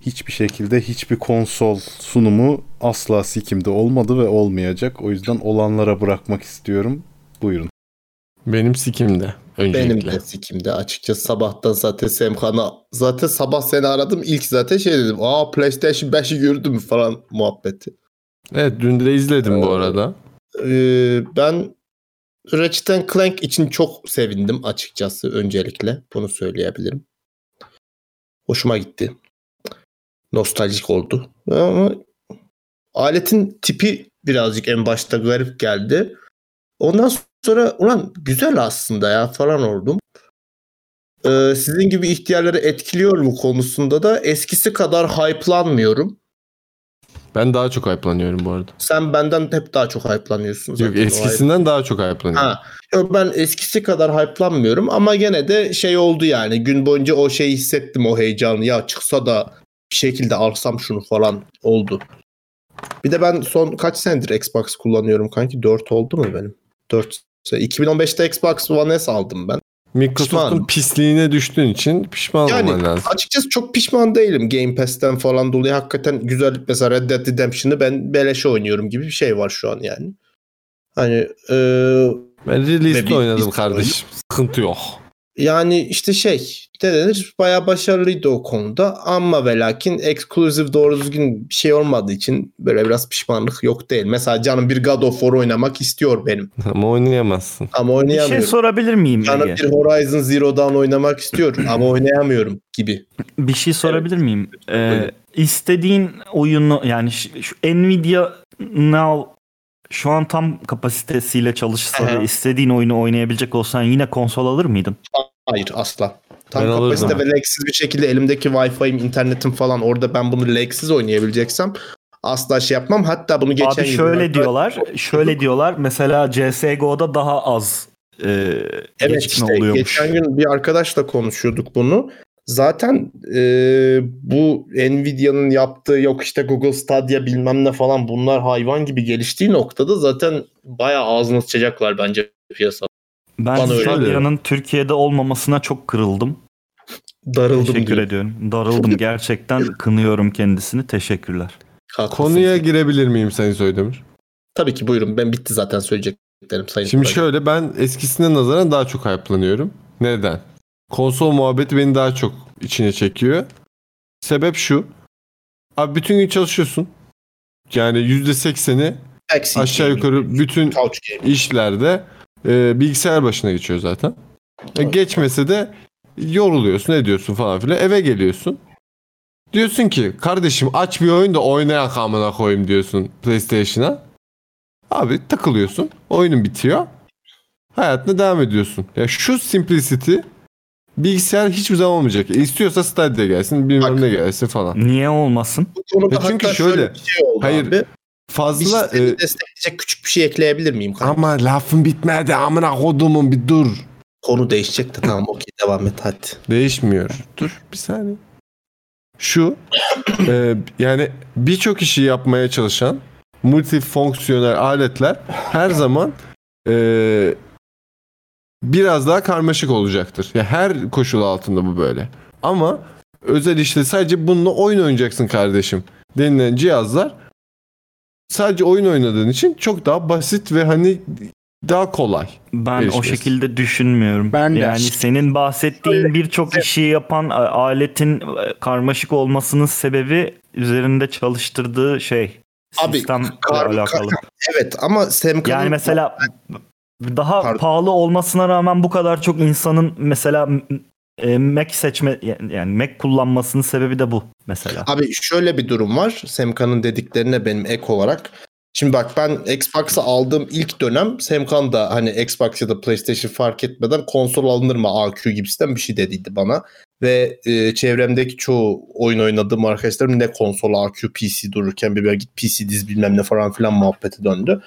Hiçbir şekilde hiçbir konsol sunumu asla sikimde olmadı ve olmayacak. O yüzden olanlara bırakmak istiyorum. Buyurun. Benim sikimde. Öncelikle. Benim de sikimde açıkçası sabahtan zaten Semkan'a zaten sabah seni aradım ilk zaten şey dedim. Aa PlayStation 5'i gördüm falan muhabbeti. Evet dün de izledim bu Ee, arada. Ee, ben Ratchet Clank için çok sevindim açıkçası öncelikle. Bunu söyleyebilirim. Hoşuma gitti. Nostaljik oldu. Ama aletin tipi birazcık en başta garip geldi. Ondan sonra ulan güzel aslında ya falan oldum. Ee, sizin gibi ihtiyarları etkiliyor mu konusunda da eskisi kadar hype'lanmıyorum. Ben daha çok hype'lanıyorum bu arada. Sen benden hep daha çok hype'lanıyorsun. Yok zaten. O eskisinden daha çok hype'lanıyorum. Ha. Yok ben eskisi kadar hype'lanmıyorum ama gene de şey oldu yani gün boyunca o şeyi hissettim o heyecanı ya çıksa da bir şekilde alsam şunu falan oldu. Bir de ben son kaç senedir Xbox kullanıyorum kanki 4 oldu mu benim? 4 2015'te Xbox One S aldım ben. Microsoft'un pisliğine düştüğün için pişman Yani olman lazım. açıkçası çok pişman değilim Game Pass'ten falan dolayı. Hakikaten güzel mesela Red Dead Redemption'ı ben beleşe oynuyorum gibi bir şey var şu an yani. Hani eee Ben release'de oynadım kardeşim. Sıkıntı yok. Yani işte şey ne denir bayağı başarılıydı o konuda ama ve lakin exclusive doğru düzgün bir şey olmadığı için böyle biraz pişmanlık yok değil. Mesela canım bir God of War oynamak istiyor benim Ama oynayamazsın. ama Bir şey oynayamıyorum. sorabilir miyim Canım Ege? bir Horizon Zero Dawn oynamak istiyor ama oynayamıyorum gibi. Bir şey sorabilir miyim? Ee, istediğin oyunu yani şu Nvidia Now şu an tam kapasitesiyle çalışsa ve istediğin oyunu oynayabilecek olsan yine konsol alır mıydın? Hayır asla. Tam Ben kapasite ve lagsiz bir şekilde elimdeki Wi-Fi'm, internetim falan orada ben bunu lagsiz oynayabileceksem asla şey yapmam. Hatta bunu geçen Abi şöyle diyorlar, şöyle diyorlar. Mesela CS:GO'da daha az e, Evet işte oluyormuş. geçen gün bir arkadaşla konuşuyorduk bunu. Zaten e, bu Nvidia'nın yaptığı yok işte Google Stadia bilmem ne falan bunlar hayvan gibi geliştiği noktada zaten bayağı ağzını sıçacaklar bence piyasa. Ben Stadia'nın Türkiye'de olmamasına çok kırıldım. Darıldım Teşekkür diyor. ediyorum. Darıldım. Gerçekten kınıyorum kendisini. Teşekkürler. Haklısın. Konuya girebilir miyim Sayın Soydemir? Tabii ki buyurun ben bitti zaten söyleyeceklerim sayın. Şimdi Tugay. şöyle ben eskisine nazaran daha çok hype'lanıyorum. Neden? Konsol muhabbeti beni daha çok içine çekiyor. Sebep şu. Abi bütün gün çalışıyorsun. Yani %80'i Backseat aşağı yukarı bütün işlerde e, bilgisayar başına geçiyor zaten. E, geçmese de yoruluyorsun, ediyorsun falan filan. Eve geliyorsun. Diyorsun ki kardeşim aç bir oyun da oynayak amına koyayım diyorsun PlayStation'a. Abi takılıyorsun. Oyunun bitiyor. Hayatına devam ediyorsun. Ya şu simplicity bilgisayar hiçbir zaman olmayacak. E, istiyorsa Stadia gelsin, bilmem Bak. ne gelsin falan. Niye olmasın? Bu konuda E çünkü hatta şöyle, bir şey oldu hayır, abi. Bir Fazla sistemi e, destekleyecek küçük bir şey ekleyebilir miyim? kanka? ama lafın bitmedi amına kodumun bir dur. Konu değişecek de tamam okey devam et hadi. Değişmiyor. Dur bir saniye. Şu e, yani birçok işi yapmaya çalışan multifonksiyonel aletler her zaman e, biraz daha karmaşık olacaktır. Ya her koşul altında bu böyle. Ama özel işte sadece bununla oyun oynayacaksın kardeşim denilen cihazlar sadece oyun oynadığın için çok daha basit ve hani daha kolay. Ben o erişmesi. şekilde düşünmüyorum. Ben de. yani senin bahsettiğin birçok işi yapan a- aletin e, karmaşık olmasının sebebi üzerinde çalıştırdığı şey Abi, sistemle kar- alakalı. Evet ama Semkan'ın Yani mesela daha Pardon. pahalı olmasına rağmen bu kadar çok insanın mesela e, Mac seçme yani Mac kullanmasının sebebi de bu mesela. Abi şöyle bir durum var. Semkan'ın dediklerine benim ek olarak. Şimdi bak ben Xbox'ı aldığım ilk dönem Semkan da hani Xbox ya da PlayStation fark etmeden konsol alınır mı AQ gibisinden bir şey dediydi bana. Ve e, çevremdeki çoğu oyun oynadığım arkadaşlarım ne konsol AQ PC dururken bir böyle git PC diz bilmem ne falan filan muhabbeti döndü.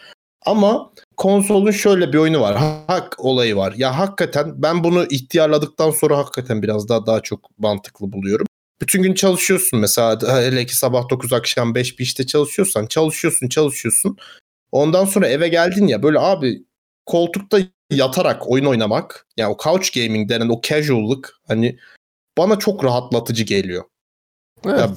Ama konsolun şöyle bir oyunu var. Hak olayı var. Ya hakikaten ben bunu ihtiyarladıktan sonra hakikaten biraz daha daha çok mantıklı buluyorum. Bütün gün çalışıyorsun mesela hele ki sabah 9 akşam 5 bir işte çalışıyorsan çalışıyorsun çalışıyorsun. Ondan sonra eve geldin ya böyle abi koltukta yatarak oyun oynamak yani o couch gaming denen o casual'lık hani bana çok rahatlatıcı geliyor. Evet. Ya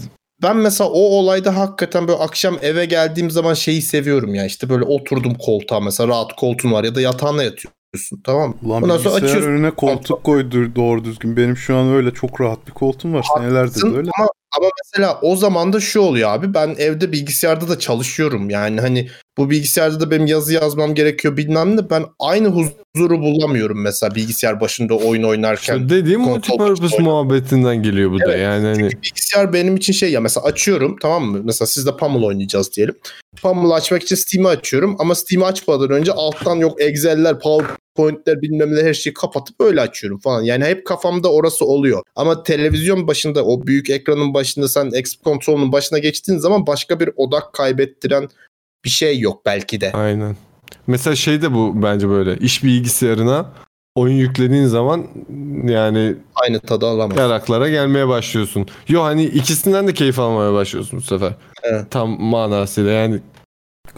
ben mesela o olayda hakikaten böyle akşam eve geldiğim zaman şeyi seviyorum ya işte böyle oturdum koltuğa mesela rahat koltuğun var ya da yatağına yatıyorsun tamam mı? Ulan Ondan sonra açıyorsun. önüne koltuk koydur doğru düzgün. Benim şu an öyle çok rahat bir koltuğum var. Haklısın de öyle. Ama, ama mesela o zaman da şu oluyor abi ben evde bilgisayarda da çalışıyorum yani hani bu bilgisayarda da benim yazı yazmam gerekiyor bilmem ne ben aynı huzuru bulamıyorum mesela bilgisayar başında oyun oynarken. İşte dediğim multipurpose muhabbetinden geliyor bu da. Evet. Yani hani bilgisayar benim için şey ya mesela açıyorum tamam mı? Mesela sizde Pummel oynayacağız diyelim. Pummel'ı açmak için Steam'i açıyorum ama Steam'i açmadan önce alttan yok Excel'ler, PowerPoint'ler bilmem ne her şeyi kapatıp öyle açıyorum falan. Yani hep kafamda orası oluyor. Ama televizyon başında o büyük ekranın başında sen X kontrolünün başına geçtiğin zaman başka bir odak kaybettiren bir şey yok belki de. aynen. Mesela şey de bu bence böyle. İş bilgisayarına oyun yüklediğin zaman yani Aynı tadı alamaz. yaraklara gelmeye başlıyorsun. Yo hani ikisinden de keyif almaya başlıyorsun bu sefer. Evet. Tam manasıyla yani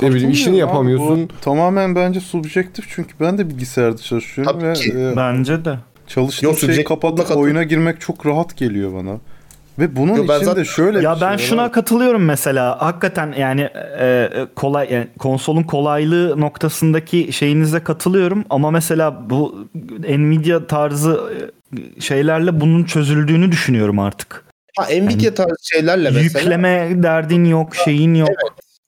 ne bileyim işini yapamıyorsun. Bu tamamen bence subjektif çünkü ben de bilgisayarda çalışıyorum Tabii ve ki. e, Bence de. çalıştığım Yok, şeyi katıl- oyuna girmek çok rahat geliyor bana. Ve bunun Yo, ben için zaten- de şöyle Ya bir ben şey şuna var. katılıyorum mesela. Hakikaten yani e, e, kolay yani konsolun kolaylığı noktasındaki şeyinize katılıyorum ama mesela bu Nvidia tarzı e, şeylerle bunun çözüldüğünü düşünüyorum artık. Ha Nvidia tarzı şeylerle mesela Yükleme derdin yok, şeyin yok.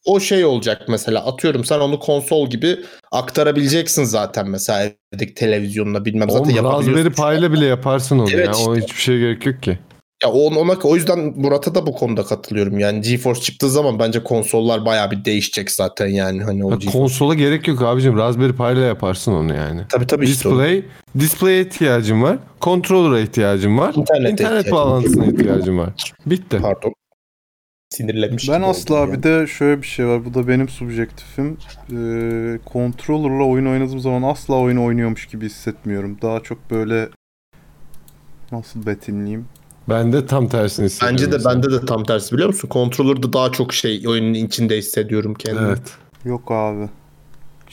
o şey olacak mesela atıyorum sen onu konsol gibi aktarabileceksin zaten mesela evdeki televizyonla bilmem zaten Oğlum yapabiliyorsun. Raspberry Pi'le bile yaparsın onu Evet ya. işte. Ona hiçbir şey gerek yok ki. Ya ona, ona o yüzden Murat'a da bu konuda katılıyorum. Yani GeForce çıktığı zaman bence konsollar bayağı bir değişecek zaten yani hani o GeForce. konsola gerek yok abicim. Raspberry Pi'le yaparsın onu yani. Tabii tabii işte. o. Display, display'e ihtiyacın var. Controller'a ihtiyacın var. İnternete internet bağlantısına ihtiyacın var. Bitti. Pardon. Sinirlenmiş. Ben asla bir de şöyle bir şey var. Bu da benim subjektifim. Ee, controller'la oyun oynadığım zaman asla oyun oynuyormuş gibi hissetmiyorum. Daha çok böyle nasıl betimleyeyim? Ben de tam tersini hissediyorum. Bence de mesela. bende de tam tersi biliyor musun? Controller'da daha çok şey oyunun içinde hissediyorum kendimi. Evet. Yok abi.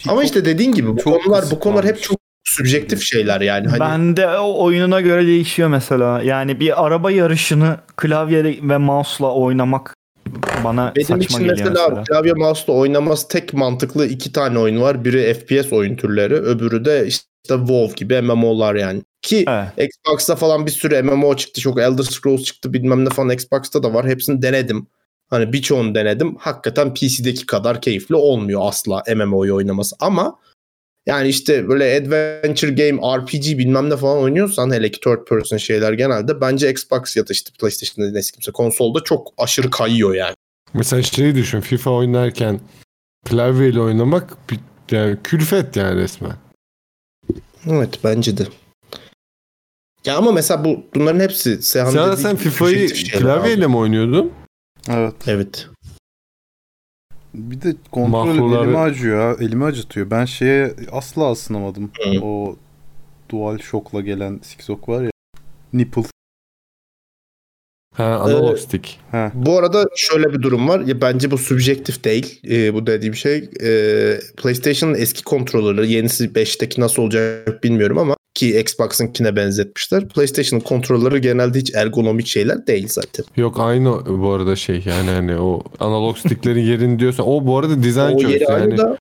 Ama işte dediğin gibi bu Çok konular bu konular hep çok subjektif şeyler yani. Hani Ben de o oyununa göre değişiyor mesela. Yani bir araba yarışını klavye ve mouse'la oynamak bana Benim saçma için geliyor mesela, mesela. klavye mouse'la oynaması tek mantıklı iki tane oyun var. Biri FPS oyun türleri, öbürü de işte WoW gibi MMO'lar yani. Ki Evet. Xbox'ta falan bir sürü MMO çıktı. Çok Elder Scrolls çıktı bilmem ne falan Xbox'ta da var. Hepsini denedim. Hani birçoğunu denedim. Hakikaten PC'deki kadar keyifli olmuyor asla MMO'yu oynaması. Ama yani işte böyle adventure game, RPG bilmem ne falan oynuyorsan hele ki third person şeyler genelde bence Xbox ya da işte PlayStation'da eski kimse konsolda çok aşırı kayıyor yani. Mesela şeyi düşün. FIFA oynarken klavyeyle oynamak yani külfet yani resmen. Evet bence de. Ya ama mesela bu bunların hepsi Seyhan Sen, sen FIFA'yı klavyeyle abi. mi oynuyordun? Evet. Evet. Bir de kontrol Mahvolları- elimi acıyor ya. Elimi acıtıyor. Ben şeye asla ısınamadım. Hı. O Dual Shock'la gelen Sixok var ya. Nipple. Ha analog Ee, stick. Ha. Bu arada şöyle bir durum var. Ya bence bu subjektif değil. Ee, bu dediğim şey. Ee, PlayStation'ın eski kontrolörleri yenisi 5'teki nasıl olacak bilmiyorum ama ki Xbox'ınkine benzetmişler. PlayStation'ın kontrolleri genelde hiç ergonomik şeyler değil zaten. Yok aynı bu arada şey yani hani o analog sticklerin yerini diyorsan o bu arada dizayn yeri yani. aynı da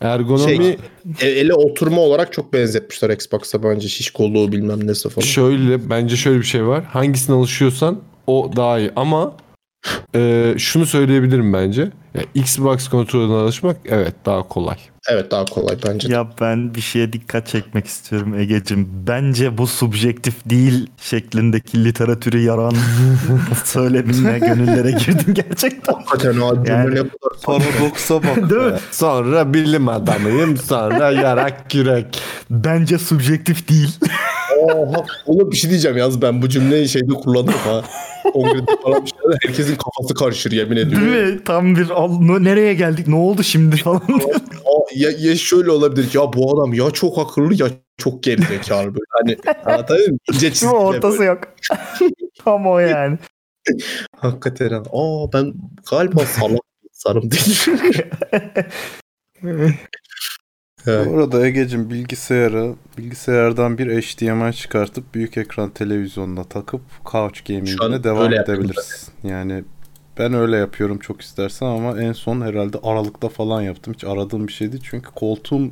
Ergonomi Şey, e, ele oturma olarak çok benzetmişler Xbox'a bence. Şiş kolluğu bilmem nesi falan. şöyle bence şöyle bir şey var. Hangisine alışıyorsan o daha iyi ama e, şunu söyleyebilirim bence. Ya, Xbox kontrolüne alışmak evet daha kolay. Evet daha kolay bence. de. Ya ben bir şeye dikkat çekmek istiyorum Ege'cim. Bence bu subjektif değil şeklindeki literatürü yaran söyleminle gönüllere girdin gerçekten. Hakikaten o Yani- Paradoksa bak. Değil mi? Sonra bilim adamıyım sonra yarak yürek. Bence subjektif değil. Oha, oğlum bir şey diyeceğim yalnız ben bu cümleyi şeyde kullandım ha. Kongrede falan bir şeyler herkesin kafası karışır yemin ediyorum. Değil mi? Tam bir al, ne- nereye geldik ne oldu şimdi falan. Aa, ya, ya şöyle olabilir ya bu adam ya çok akıllı ya çok gerizekalı böyle hani anlatayım mı? İnce çizgiyle? Ortası böyle. yok. Tam o yani. Hakikaten ha. Aa ben galiba salak sarım değil. Evet. Bu arada Ege'cim bilgisayarı bilgisayardan bir HDMI çıkartıp büyük ekran televizyonuna takıp couch gaming'ine devam edebilirsin. Yani ben öyle yapıyorum çok istersen ama en son herhalde Aralık'ta falan yaptım. Hiç aradığım bir şeydi çünkü koltuğum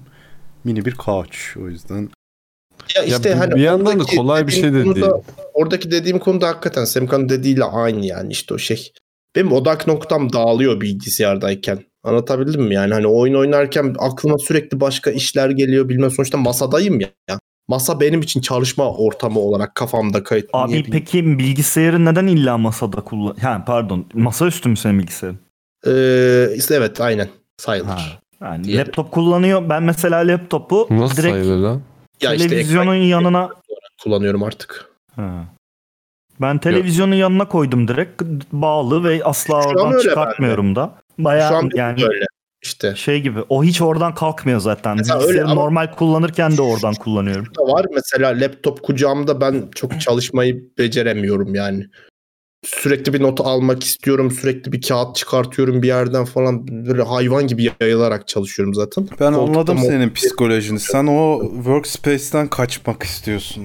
mini bir couch o yüzden. Ya Ya işte bir- hani bir yandan da kolay bir şey de konuda- değil. Oradaki dediğim konuda hakikaten Semkan'ın dediğiyle aynı yani işte o şey. Benim odak noktam dağılıyor bilgisayardayken. Anlatabildim mi? Yani hani oyun oynarken aklıma sürekli başka işler geliyor bilmem sonuçta masadayım ya. Masa benim için çalışma ortamı olarak kafamda kayıt. Abi Niye peki bilgisayarı neden illa masada kullan... Ha pardon masaüstü mü senin bilgisayarın? Ee, işte evet aynen sayılır. Ha. Yani Diyelim. laptop kullanıyor. Ben mesela laptopu Nasıl direkt sayılır lan? Ya işte televizyonun ekran yanına kullanıyorum artık. Ha. Ben televizyonun yanına koydum direkt bağlı ve asla Şu an oradan çıkartmıyorum da. Şu Bayağı an yani böyle işte. şey gibi. O hiç oradan kalkmıyor zaten. Mesela öyle ama- normal kullanırken de oradan kullanıyorum. da var. Mesela laptop kucağımda ben çok çalışmayı beceremiyorum yani. Sürekli bir not almak istiyorum. Sürekli bir kağıt çıkartıyorum bir yerden falan. Böyle hayvan gibi yayılarak çalışıyorum zaten. Ben Koltukta anladım senin psikolojini. Sen o workspace'ten kaçmak istiyorsun.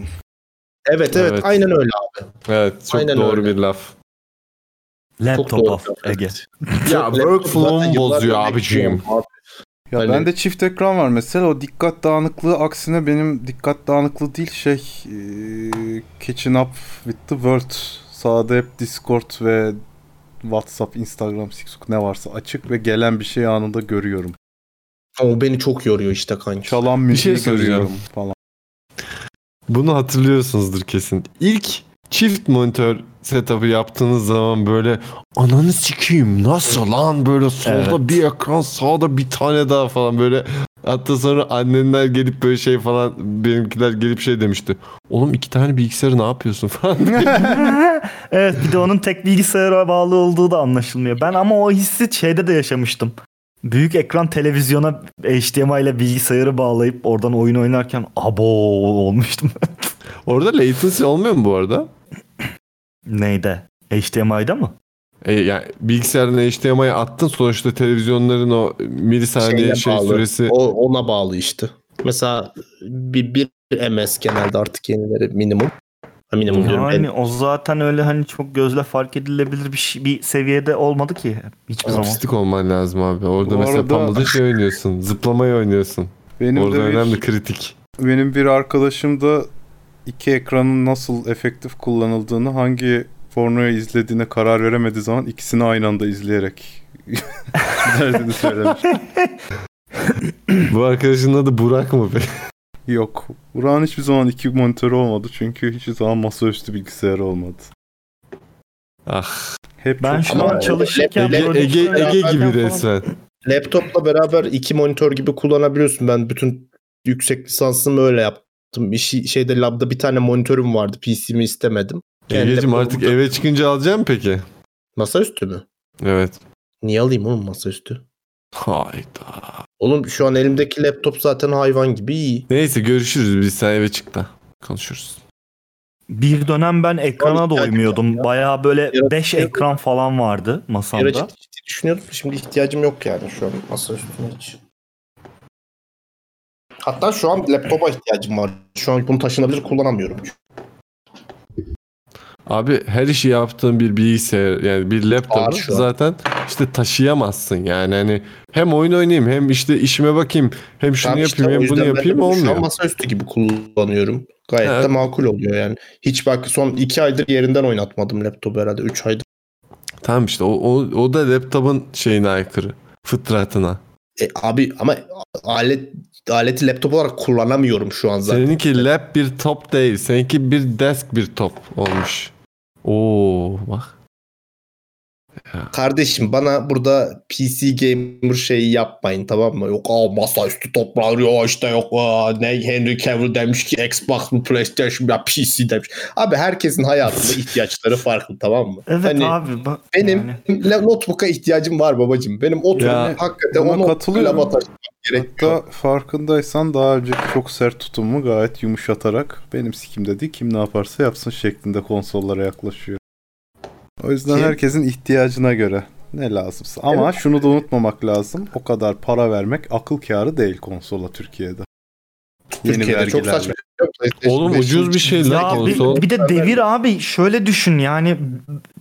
Evet, evet Evet. aynen öyle abi. Evet çok Aynen doğru öyle. bir laf. Laptop of Ege. Ya yıllardır bozuyor abiciğim. abi. Ya Hani- bende çift ekran var mesela o dikkat dağınıklığı aksine benim dikkat dağınıklığı değil şey e, catching up with the world. Sağda hep Discord ve WhatsApp, Instagram, TikTok ne varsa açık ve gelen bir şey anında görüyorum. O beni çok yoruyor işte kanka. Çalan Bir müziği şey söyleyeceğim. görüyorum falan. Bunu hatırlıyorsunuzdur kesin. İlk çift monitör setup'ı yaptığınız zaman böyle ananı sikeyim nasıl lan böyle solda Evet. bir ekran sağda bir tane daha falan böyle hatta sonra annenler gelip böyle şey falan benimkiler gelip şey demişti. Oğlum iki tane bilgisayarı ne yapıyorsun falan. evet bir de onun tek bilgisayara bağlı olduğu da anlaşılmıyor. Ben ama o hissi şeyde de yaşamıştım. Büyük ekran televizyona HDMI ile bilgisayarı bağlayıp oradan oyun oynarken abo olmuştum. Orada latency olmuyor mu bu arada? Neyde? HDMI'da mı? E, yani bilgisayarın HDMI'ye attın sonuçta televizyonların o milisaniye Şeyine şey bağlı. süresi O, ona bağlı işte. Mesela bir, bir MS genelde artık yenileri minimum. Ha, minimum diyorum. Yani o zaten öyle hani çok gözle fark edilebilir bir şey, bir seviyede olmadı ki hiçbir zaman. Artistik olman lazım abi. Orada Bu mesela arada- Pumma'da şey oynuyorsun. Zıplamayı oynuyorsun. Benim Orada de bir, önemli kritik. benim bir arkadaşım da iki ekranın nasıl efektif kullanıldığını hangi pornoyu izlediğine karar veremediği zaman ikisini aynı anda izleyerek derdini söylemiş. Bu arkadaşın adı Burak mı be? Yok. Burak'ın hiçbir zaman iki monitörü olmadı çünkü hiçbir zaman masaüstü bilgisayarı olmadı. Ah. Hep Ben şu an çalışırken Ege, böyle Ege, işler Ege gibi resmen. Laptopla beraber iki monitör gibi kullanabiliyorsun. Ben bütün yüksek lisansımı öyle yaptım. Bir şey, şeyde labda bir tane monitörüm vardı. PC'mi istemedim. Laptopumu artık da- eve çıkınca alacağım peki? Masaüstü mü? Evet. Niye alayım oğlum masaüstü? Hayda. Oğlum şu an elimdeki laptop zaten hayvan gibi iyi. Neyse görüşürüz biz sen eve çık da. Konuşuruz. Bir dönem ben ekrana Tabii, doymuyordum. Bayağı böyle Yarat- 5 ekran falan vardı Bir masamda. ciddi düşünüyordum. Şimdi ihtiyacım yok yani şu an masaüstüne hiç. Hatta şu an laptopa ihtiyacım var. Şu an bunu taşınabilir kullanamıyorum. Abi her işi yaptığın bir bilgisayar yani bir an. zaten işte taşıyamazsın yani hani hem oyun oynayayım hem işte işime bakayım hem şunu işte yapayım hem bunu yüzden ben yapayım bunu Şu olmuyor. an masaüstü gibi kullanıyorum. Gayet Evet. de makul oluyor yani. Hiç bak son iki aydır yerinden oynatmadım laptopu herhalde. Üç aydır. Tamam işte o, o, o da laptopun şeyine aykırı. Fıtratına. E, abi ama alet aleti laptop olarak kullanamıyorum şu an zaten. Seninki lap bir top değil. Seninki bir desk bir top olmuş. Oo bak. Kardeşim bana burada PC gamer şeyi yapmayın tamam mı? Yok aa masaüstü toplar ya işte yok aa, ne Henry Cavill demiş ki Xbox mı PlayStation ya PC demiş. Abi herkesin hayatında ihtiyaçları farklı tamam mı? Evet Hani abi bak. Benim yani. notebook'a ihtiyacım var babacım. Benim oturum Ya, hakikaten onu katılıyorum. katılıyorum. gerek Hatta yok. farkındaysan daha önceki çok sert tutumu gayet yumuşatarak benim sikimde değil kim ne yaparsa yapsın şeklinde konsollara yaklaşıyor. O yüzden Ki- herkesin ihtiyacına göre ne lazımsa. Ama şunu da unutmamak lazım. O kadar para vermek akıl kârı değil konsola Türkiye'de. Yeni Türkiye'de çok vergilerle. saçma. Oğlum 5'in ucuz bir şey lan Ya bir, konsol. bir de devir abi şöyle düşün yani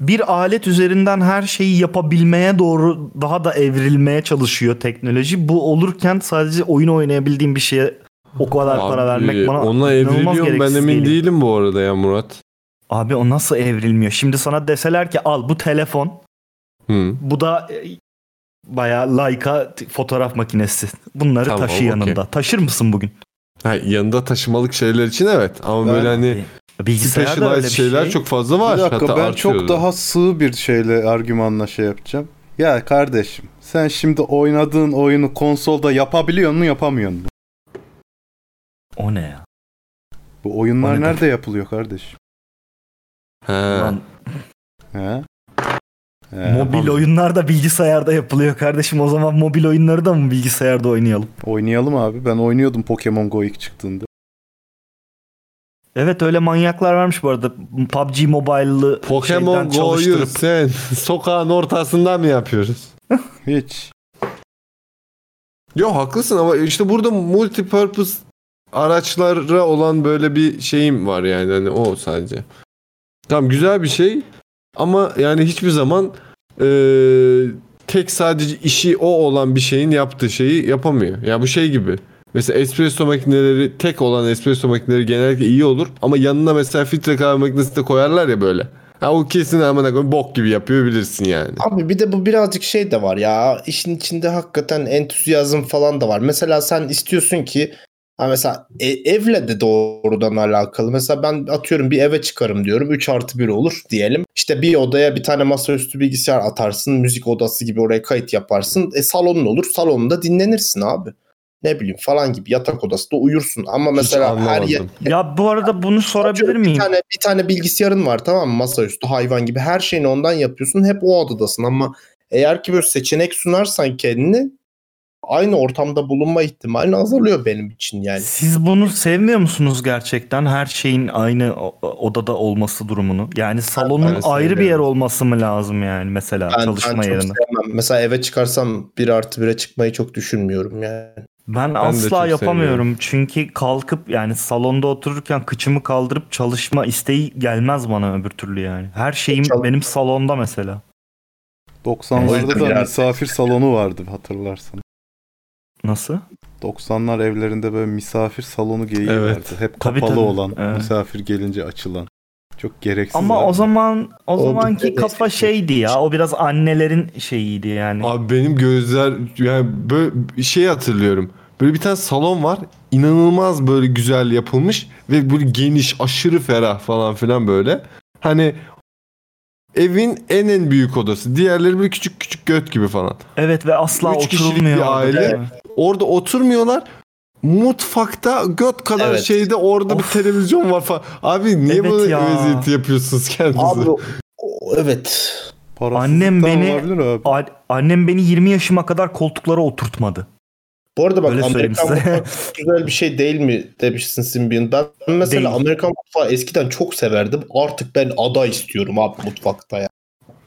bir alet üzerinden her şeyi yapabilmeye doğru daha da evrilmeye çalışıyor teknoloji. Bu olurken sadece oyun oynayabildiğim bir şeye o kadar para Abi, vermek bana ona inanılmaz evriliyor ben emin geliyor. değilim bu arada ya Murat. Abi o nasıl evrilmiyor? Şimdi sana deseler ki al bu telefon Hı. bu da e, bayağı Leica fotoğraf makinesi. Bunları Tamam, taşı okey. yanında. Taşır mısın bugün? Ha, yanında taşımalık şeyler için evet ama böyle hani Bilgisayarda öyle specialized bir şeyler şey. çok fazla var. Bir dakika Hatta ben artıyor çok da. daha sığ bir şeyle argümanla şey yapacağım. Ya kardeşim sen şimdi oynadığın oyunu konsolda yapabiliyor mu yapamıyor mu? O ne ya? Bu oyunlar O nerede yapılıyor kardeşim? He. Lan, He? He. mobil oyunlar da bilgisayarda yapılıyor kardeşim. O zaman mobil oyunları da mı bilgisayarda oynayalım? Oynayalım abi. Ben oynuyordum Pokemon Go ilk çıktığında. Evet öyle manyaklar varmış bu arada. PUBG Mobile'lı Pokemon Go'yu çalıştırıp sen sokağın ortasında mı yapıyoruz? Hiç. Yo haklısın ama işte burada multipurpose araçlara olan böyle bir şeyim var yani hani o sadece. Tamam güzel bir şey ama yani hiçbir zaman eee, tek sadece işi o olan bir şeyin yaptığı şeyi yapamıyor. Ya bu şey gibi. Mesela espresso makineleri tek olan espresso makineleri genellikle iyi olur ama yanına mesela filtre kahve makinesi de koyarlar ya böyle. Ha o kesin amına koyayım bok gibi yapıyor bilirsin yani. Abi bir de bu birazcık şey de var ya. işin içinde hakikaten entüziyazm falan da var. Mesela sen istiyorsun ki ha mesela e- evle de doğrudan alakalı. Mesela ben atıyorum bir eve çıkarım diyorum. 3 artı 1 olur diyelim. İşte bir odaya bir tane masaüstü bilgisayar atarsın. Müzik odası gibi oraya kayıt yaparsın. E salonun olur. Salonunda dinlenirsin abi. Ne bileyim falan gibi yatak odasında uyursun. Ama mesela her yer. Ya bu arada bunu sorabilir bir miyim? tane bir tane bilgisayarın var tamam mı? Masaüstü hayvan gibi her şeyini ondan yapıyorsun. Hep o odadasın ama eğer ki böyle seçenek sunarsan kendini aynı ortamda bulunma ihtimalin azalıyor benim için yani. Siz bunu sevmiyor musunuz gerçekten? Her şeyin aynı odada olması durumunu. Yani salonun ben ayrı bir yer olması mı lazım yani mesela Ben, çalışma ben çok yerine? sevmem. Mesela eve çıkarsam 1 artı 1'e çıkmayı çok düşünmüyorum yani. Ben, de asla yapamıyorum. Çünkü kalkıp yani salonda otururken kıçımı kaldırıp çalışma isteği gelmez bana öbür türlü yani. Her şeyim Çal- benim salonda mesela. O 90'larda yüzden da misafir salonu vardı hatırlarsan. Nasıl? 90'lar evlerinde böyle misafir salonu geyiği Evet. vardı. Hep Tabii, kapalı tabii. olan, Evet. misafir gelince açılan. Çok gereksiz. Ama abi. o zaman o, O zamanki kafa şeydi ya. O biraz annelerin şeyiydi yani. Abi benim gözler yani böyle şey hatırlıyorum. Böyle bir tane salon var. inanılmaz böyle güzel yapılmış ve böyle geniş, aşırı ferah falan filan böyle. Hani evin en en büyük odası. Diğerleri böyle küçük küçük göt gibi falan. Evet ve asla Üç kişilik oturulmuyor. bir orada, aile. mi? Orada oturmuyorlar. Mutfakta göt kadar Evet. şeyde orada bir televizyon var falan. Abi niye Evet böyle ya. eziyeti yapıyorsunuz kendinize? Abi o- evet. Parasızlıktan Annem beni olabilir abi. a- annem beni 20 yaşıma kadar koltuklara oturtmadı. Bu arada bak Öyle Amerikan mutfağı güzel bir şey değil mi demişsin Simbion. Ben mesela Değil. Amerikan mutfağı eskiden çok severdim. Artık ben ada istiyorum abi mutfakta ya.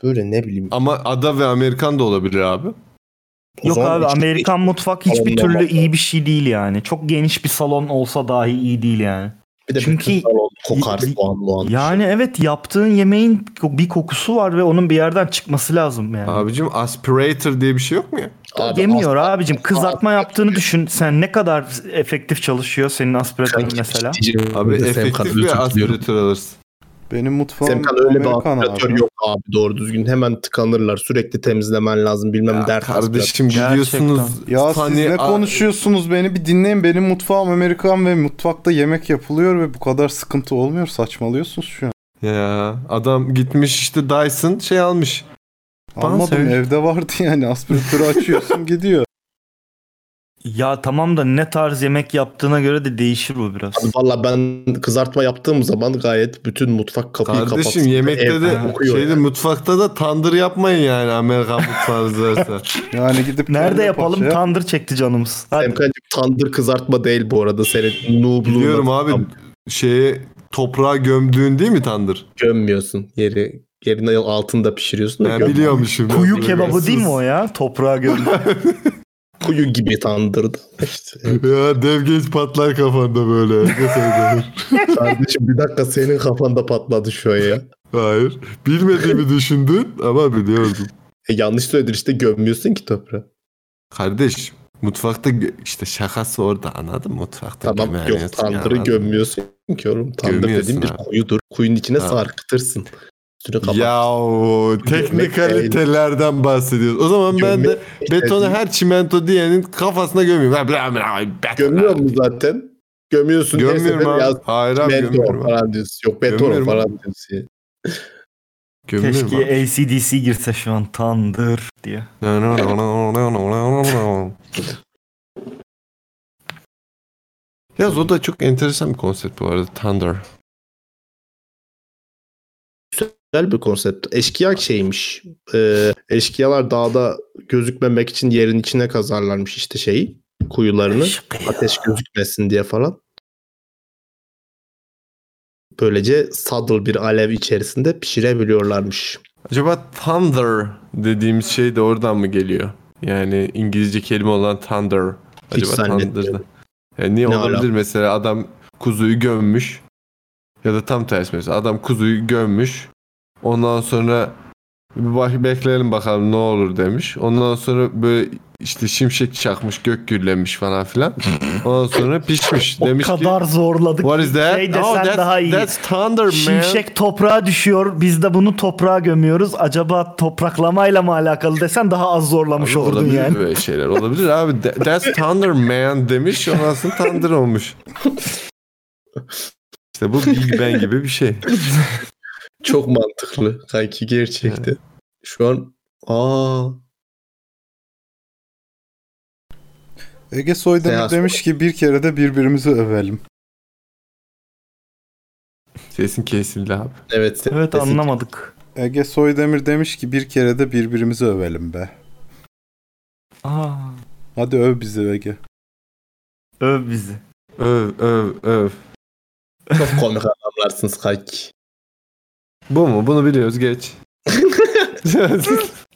Böyle ne bileyim. Ama ada ve Amerikan da olabilir abi. O Yok abi Amerikan mutfak hiçbir türlü iyi bir şey değil yani. Çok geniş bir salon olsa dahi iyi değil yani. Bir de Çünkü kokar soğan muğan. yani evet yaptığın yemeğin bir kokusu var ve onun bir yerden çıkması lazım yani. Abicim aspirator diye bir şey yok mu ya? Abi Yemiyor asla- abicim. Kızartma yaptığını düşün. Sen ne kadar efektif çalışıyor senin aspiratörün mesela? Abi efektif bir aspiratör alırsın. Benim mutfağım Semkan öyle bir aspiratör abi. yok abi doğru düzgün. Hemen tıkanırlar. Sürekli temizlemen lazım. Bilmem Ya dert. kardeşim gidiyorsunuz. Ya siz Hani- ne konuşuyorsunuz beni bir dinleyin. Benim mutfağım Amerikan ve mutfakta yemek yapılıyor ve bu kadar sıkıntı olmuyor. Saçmalıyorsunuz şu an. Ya adam gitmiş işte Dyson şey almış. Bana Almadım söyle. evde vardı yani aspiratörü açıyorsun gidiyor. Ya tamam da ne tarz yemek yaptığına göre de değişir bu biraz. Valla ben kızartma yaptığım zaman gayet bütün mutfak kapıyı Kardeşim kapatsın. yemekte de şeyde yani. mutfakta da tandır yapmayın yani Amerikan mutfağı varsa. Yani gidip Nerede yapalım? paça- Tandır çekti canımız. Hadi. Semkancığım tandır kızartma değil bu arada. Senin noobluğuna Biliyorum abi şeye toprağa gömdüğün değil mi tandır? gömmüyorsun. Yeri yerin altında pişiriyorsun da Ben göm- biliyormuşum. Kuyu kebabı değil mi o ya? Toprağa gömdü. Kuyu gibi tandırdı. İşte. Ya dev genç patlar kafanda böyle. Kardeşim bir dakika senin kafanda patladı şu an ya. Hayır. Bilmediğimi düşündün ama biliyordum. E, yanlış söyledin işte gömmüyorsun ki toprağı. Kardeş mutfakta işte şakası orada anladın mı? Mutfakta Tamam yok tandırı mı? gömmüyorsun ki oğlum. Tandır dediğim bir kuyudur. Kuyunun içine Ha. sarkıtırsın. Üstünü kapat. Ya teknikalitelerden bahsediyoruz. O zaman ben de değil. her çimento diyenin kafasına gömüyorum. Gömüyor mu zaten? Gömüyorsun. Gömüyorum abi. yaz- Hayır abi Mentor gömüyorum. falan diyorsun. Yok beton falan diyorsun. Gömüyorum Keşke abi. ACDC girse şu an tandır diye. Yaz o da çok enteresan bir konsept bu arada. Thunder. Güzel bir konsept. Eşkıya şeymiş. Ee, eşkıyalar dağda gözükmemek için yerin içine kazarlarmış işte şeyi. Kuyularını. Ateş gözükmesin diye falan. Böylece saddle bir alev içerisinde pişirebiliyorlarmış. Acaba Thunder dediğimiz şey de oradan mı geliyor? Yani İngilizce kelime olan Thunder. Hiç Acaba. Thunder'da. Yani niye Ne olabilir alaka? mesela adam kuzuyu gömmüş. Ya da tam tersi mesela adam kuzuyu gömmüş. Ondan sonra bir bak bekleyelim bakalım ne olur demiş. Ondan sonra böyle işte şimşek çakmış, gök gürlemiş falan filan. Ondan sonra pişmiş. O demiş kadar ki zorladık. What is that? Şey desen oh, that's, daha iyi. that's thunder man. Şimşek toprağa düşüyor. Biz de bunu toprağa gömüyoruz. Acaba topraklamayla mı alakalı desen daha az zorlamış Abi olurdun olabilir yani. böyle şeyler. Olabilir abi. Tha- That's Thunder Man demiş. Ondan sonra Thunder olmuş. İşte bu Big Bang gibi bir şey. Çok mantıklı kanki gerçekten. Şu an aa Ege Soydemir demiş ki bir kere de birbirimizi övelim. Sesin kesildi abi. evet. Evet sesin- anlamadık. Ege Soydemir demiş ki bir kere de birbirimizi övelim be. Aa, Hadi öv bizi Ege. öv bizi. Öv öv öv. Çok komik adamlarsınız kanki. Bu mu? Bunu biliyoruz geç.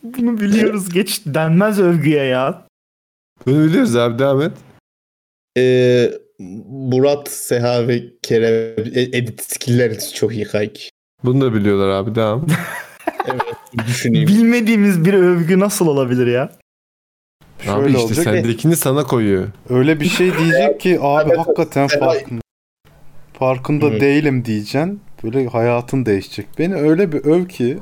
Bunu biliyoruz geç denmez övgüye ya. Bunu biliyoruz abi devam et. Ee, Murat, Seha ve Kerem e- edit skill'leriniz çok iyi kanki. Bunu da biliyorlar abi devam. Evet düşüneyim. Bilmediğimiz bir övgü nasıl olabilir ya? abi Şöyle işte olacak. sendekini sana koyuyor. Öyle bir şey diyecek ki abi hakikaten farkında. Farkında değilim diyeceksin. Böyle hayatın değişecek. Beni öyle bir öv ki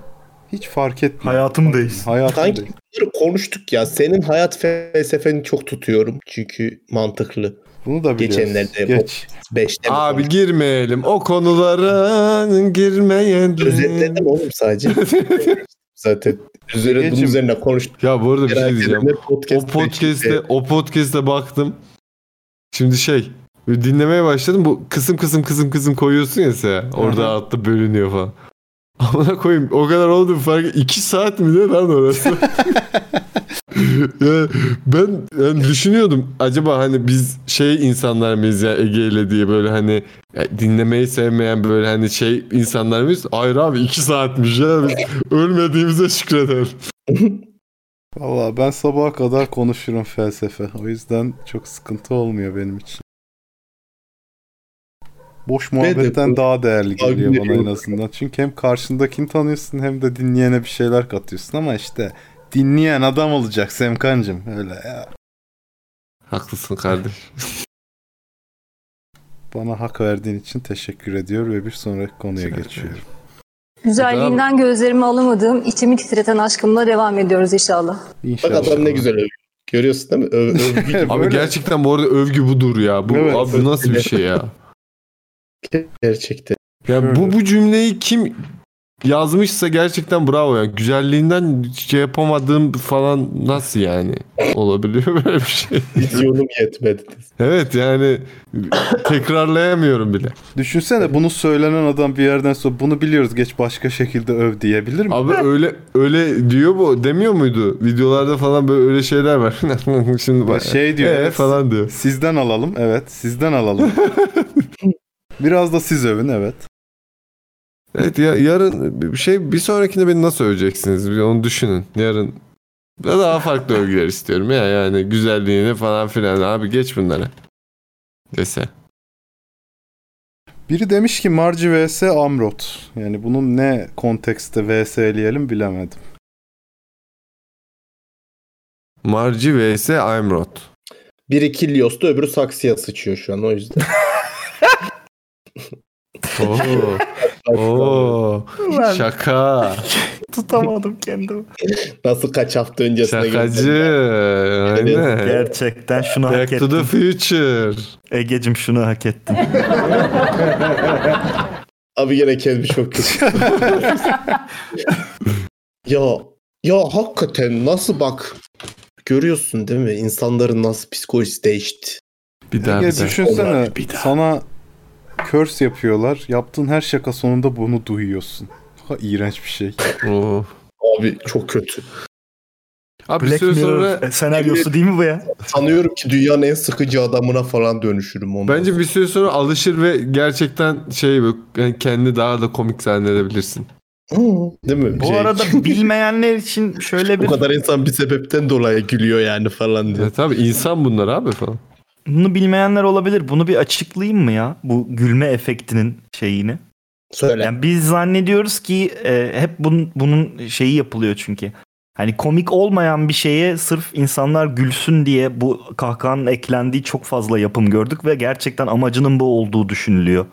hiç fark etmiyor. Hayatım değişsin. Hayatım Kanki değişsin. bunları konuştuk ya. Senin hayat felsefeni çok tutuyorum. Çünkü mantıklı. Bunu da biliyoruz. Geçenlerde Geç. 5'te Abi girmeyelim. O konulara girmeyelim. özetledim oğlum sadece. Zaten üzerine, bunun Egeciğim. üzerine konuştuk. Ya bu arada bir şey diyeceğim. podcast o podcast'te içinde- o podcast'te baktım. Şimdi şey böyle dinlemeye başladım. Bu kısım kısım kısım kısım koyuyorsun ya sen. Orada altta bölünüyor falan. Amına koyayım o kadar oldu fark 2 saat mi ne lan orası? ya ben yani düşünüyordum acaba hani biz şey insanlar mıyız ya Ege ile diye böyle hani ya dinlemeyi sevmeyen böyle hani şey insanlar mıyız? Hayır abi 2 saatmiş ya biz ölmediğimize şükredelim. Valla ben sabaha kadar konuşurum felsefe. O yüzden çok sıkıntı olmuyor benim için. Boş de muhabbetten daha değerli geliyor bana en azından. Çünkü hem karşındakini tanıyorsun hem de dinleyene bir şeyler katıyorsun ama işte dinleyen adam olacak Semkancım öyle ya. Haklısın kardeş. Bana hak verdiğin için teşekkür ediyor ve bir sonraki konuya geçiyorum. Güzelliğinden gözlerimi alamadığım, içimi titreten aşkımla devam ediyoruz inşallah. Bak İnşallah. adam ne güzel övüyor. Görüyorsun değil mi? Öv, övgü. Abi gerçekten bu arada övgü budur ya. Bu Evet. abi nasıl bir şey ya? Gerçekten. Ya bu bu cümleyi kim yazmışsa gerçekten bravo ya. Güzelliğinden şey yapamadığım falan nasıl yani olabiliyor böyle bir şey? Vizyonum yetmedi. Evet yani tekrarlayamıyorum bile. Düşünsene bunu söylenen adam bir yerden sonra bunu biliyoruz geç başka şekilde öv diyebilir mi? Abi öyle öyle diyor bu demiyor muydu? Videolarda falan böyle öyle şeyler var. Şimdi bak. şey diyor, "Ee?" evet. falan diyor. Sizden alalım evet sizden alalım. Biraz da siz övün evet. Evet ya yarın bir şey bir sonrakinde beni nasıl öveceksiniz? Bir onu düşünün. Yarın daha farklı övgüler istiyorum ya yani güzelliğini falan filan abi geç bunları. Dese. Biri demiş ki Marci vs Amrot. Yani bunun ne kontekste vs'leyelim bilemedim. Marci vs Aymrot. Biri Kilyos'ta öbürü saksıya sıçıyor şu an o yüzden. Oo. Oo. Şaka. Tutamadım kendimi. Nasıl kaç hafta öncesine Şakacı. Aynen. Gerçekten şunu hak Back to the future. Ege'cim şunu hak ettin. Abi gene kendimi çok kötü. ya ya hakikaten nasıl bak görüyorsun değil mi? İnsanların nasıl psikolojisi değişti. Bir daha Ege bir daha. düşünsene Bir daha. sana curse yapıyorlar. Yaptığın her şaka sonunda bunu duyuyorsun. Ha, iğrenç bir şey. Oo. Abi çok kötü. Abi bir Black süre Mirror sonra senaryosu değil mi bu ya? Sanıyorum ki dünyanın en sıkıcı adamına falan dönüşürüm ondan. bence bir süre sonra alışır ve gerçekten şey yani kendi daha da komik zannedebilirsin. Değil mi? Bu Şey, arada bilmeyenler için şöyle bu bir kadar insan bir sebepten dolayı gülüyor yani falan diye. Ya tabii insan bunlar abi falan. Bunu bilmeyenler olabilir. Bunu bir açıklayayım mı ya? Bu gülme efektinin şeyini. Söyle. Yani biz zannediyoruz ki e, hep bunun, bunun şeyi yapılıyor çünkü. Hani komik olmayan bir şeye sırf insanlar gülsün diye bu kahkahanın eklendiği çok fazla yapım gördük ve gerçekten amacının bu olduğu düşünülüyor.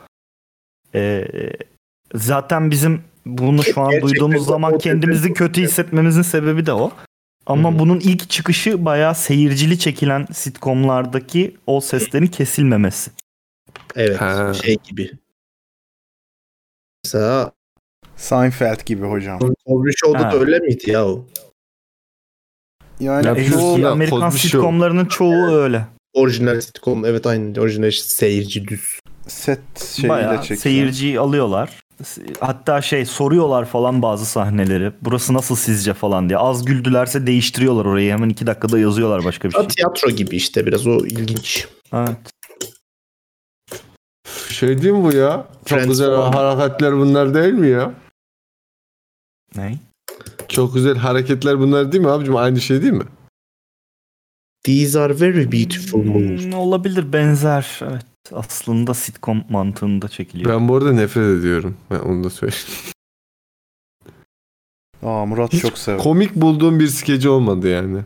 E, zaten bizim bunu şu an Gerçekten duyduğumuz zaman kendimizi kötü hissetmemizin sebebi de o. Ama bunun ilk çıkışı bayağı seyircili çekilen sitcomlardaki o seslerin kesilmemesi. Evet Ha. şey gibi. Mesela Seinfeld gibi hocam. Cosby Show'da Ha. da öyle miydi ya o? Yani Ya çoğu ya, Amerikan Cosby Show. sitcomlarının çoğu öyle. Orijinal sitcom evet aynı orijinal seyirci düz. set şeyiyle Bayağı çekilen. seyirciyi alıyorlar. Hatta şey soruyorlar falan bazı sahneleri. Burası nasıl sizce falan diye. Az güldülerse değiştiriyorlar orayı. Hemen iki dakikada yazıyorlar başka bir şey. Ha, tiyatro gibi işte biraz o ilginç. Evet. Şey değil mi bu ya? Çok Friends güzel falan. hareketler bunlar değil mi ya? Ne? Çok güzel hareketler bunlar değil mi abicim? Aynı şey değil mi? These are very beautiful moves. Hmm, olabilir benzer. Evet. Aslında sitcom mantığında çekiliyor. Ben bu arada nefret ediyorum. Ben onu da söyleyeyim. Aa Murat Hiç çok sever. komik bulduğum bir skeci olmadı yani.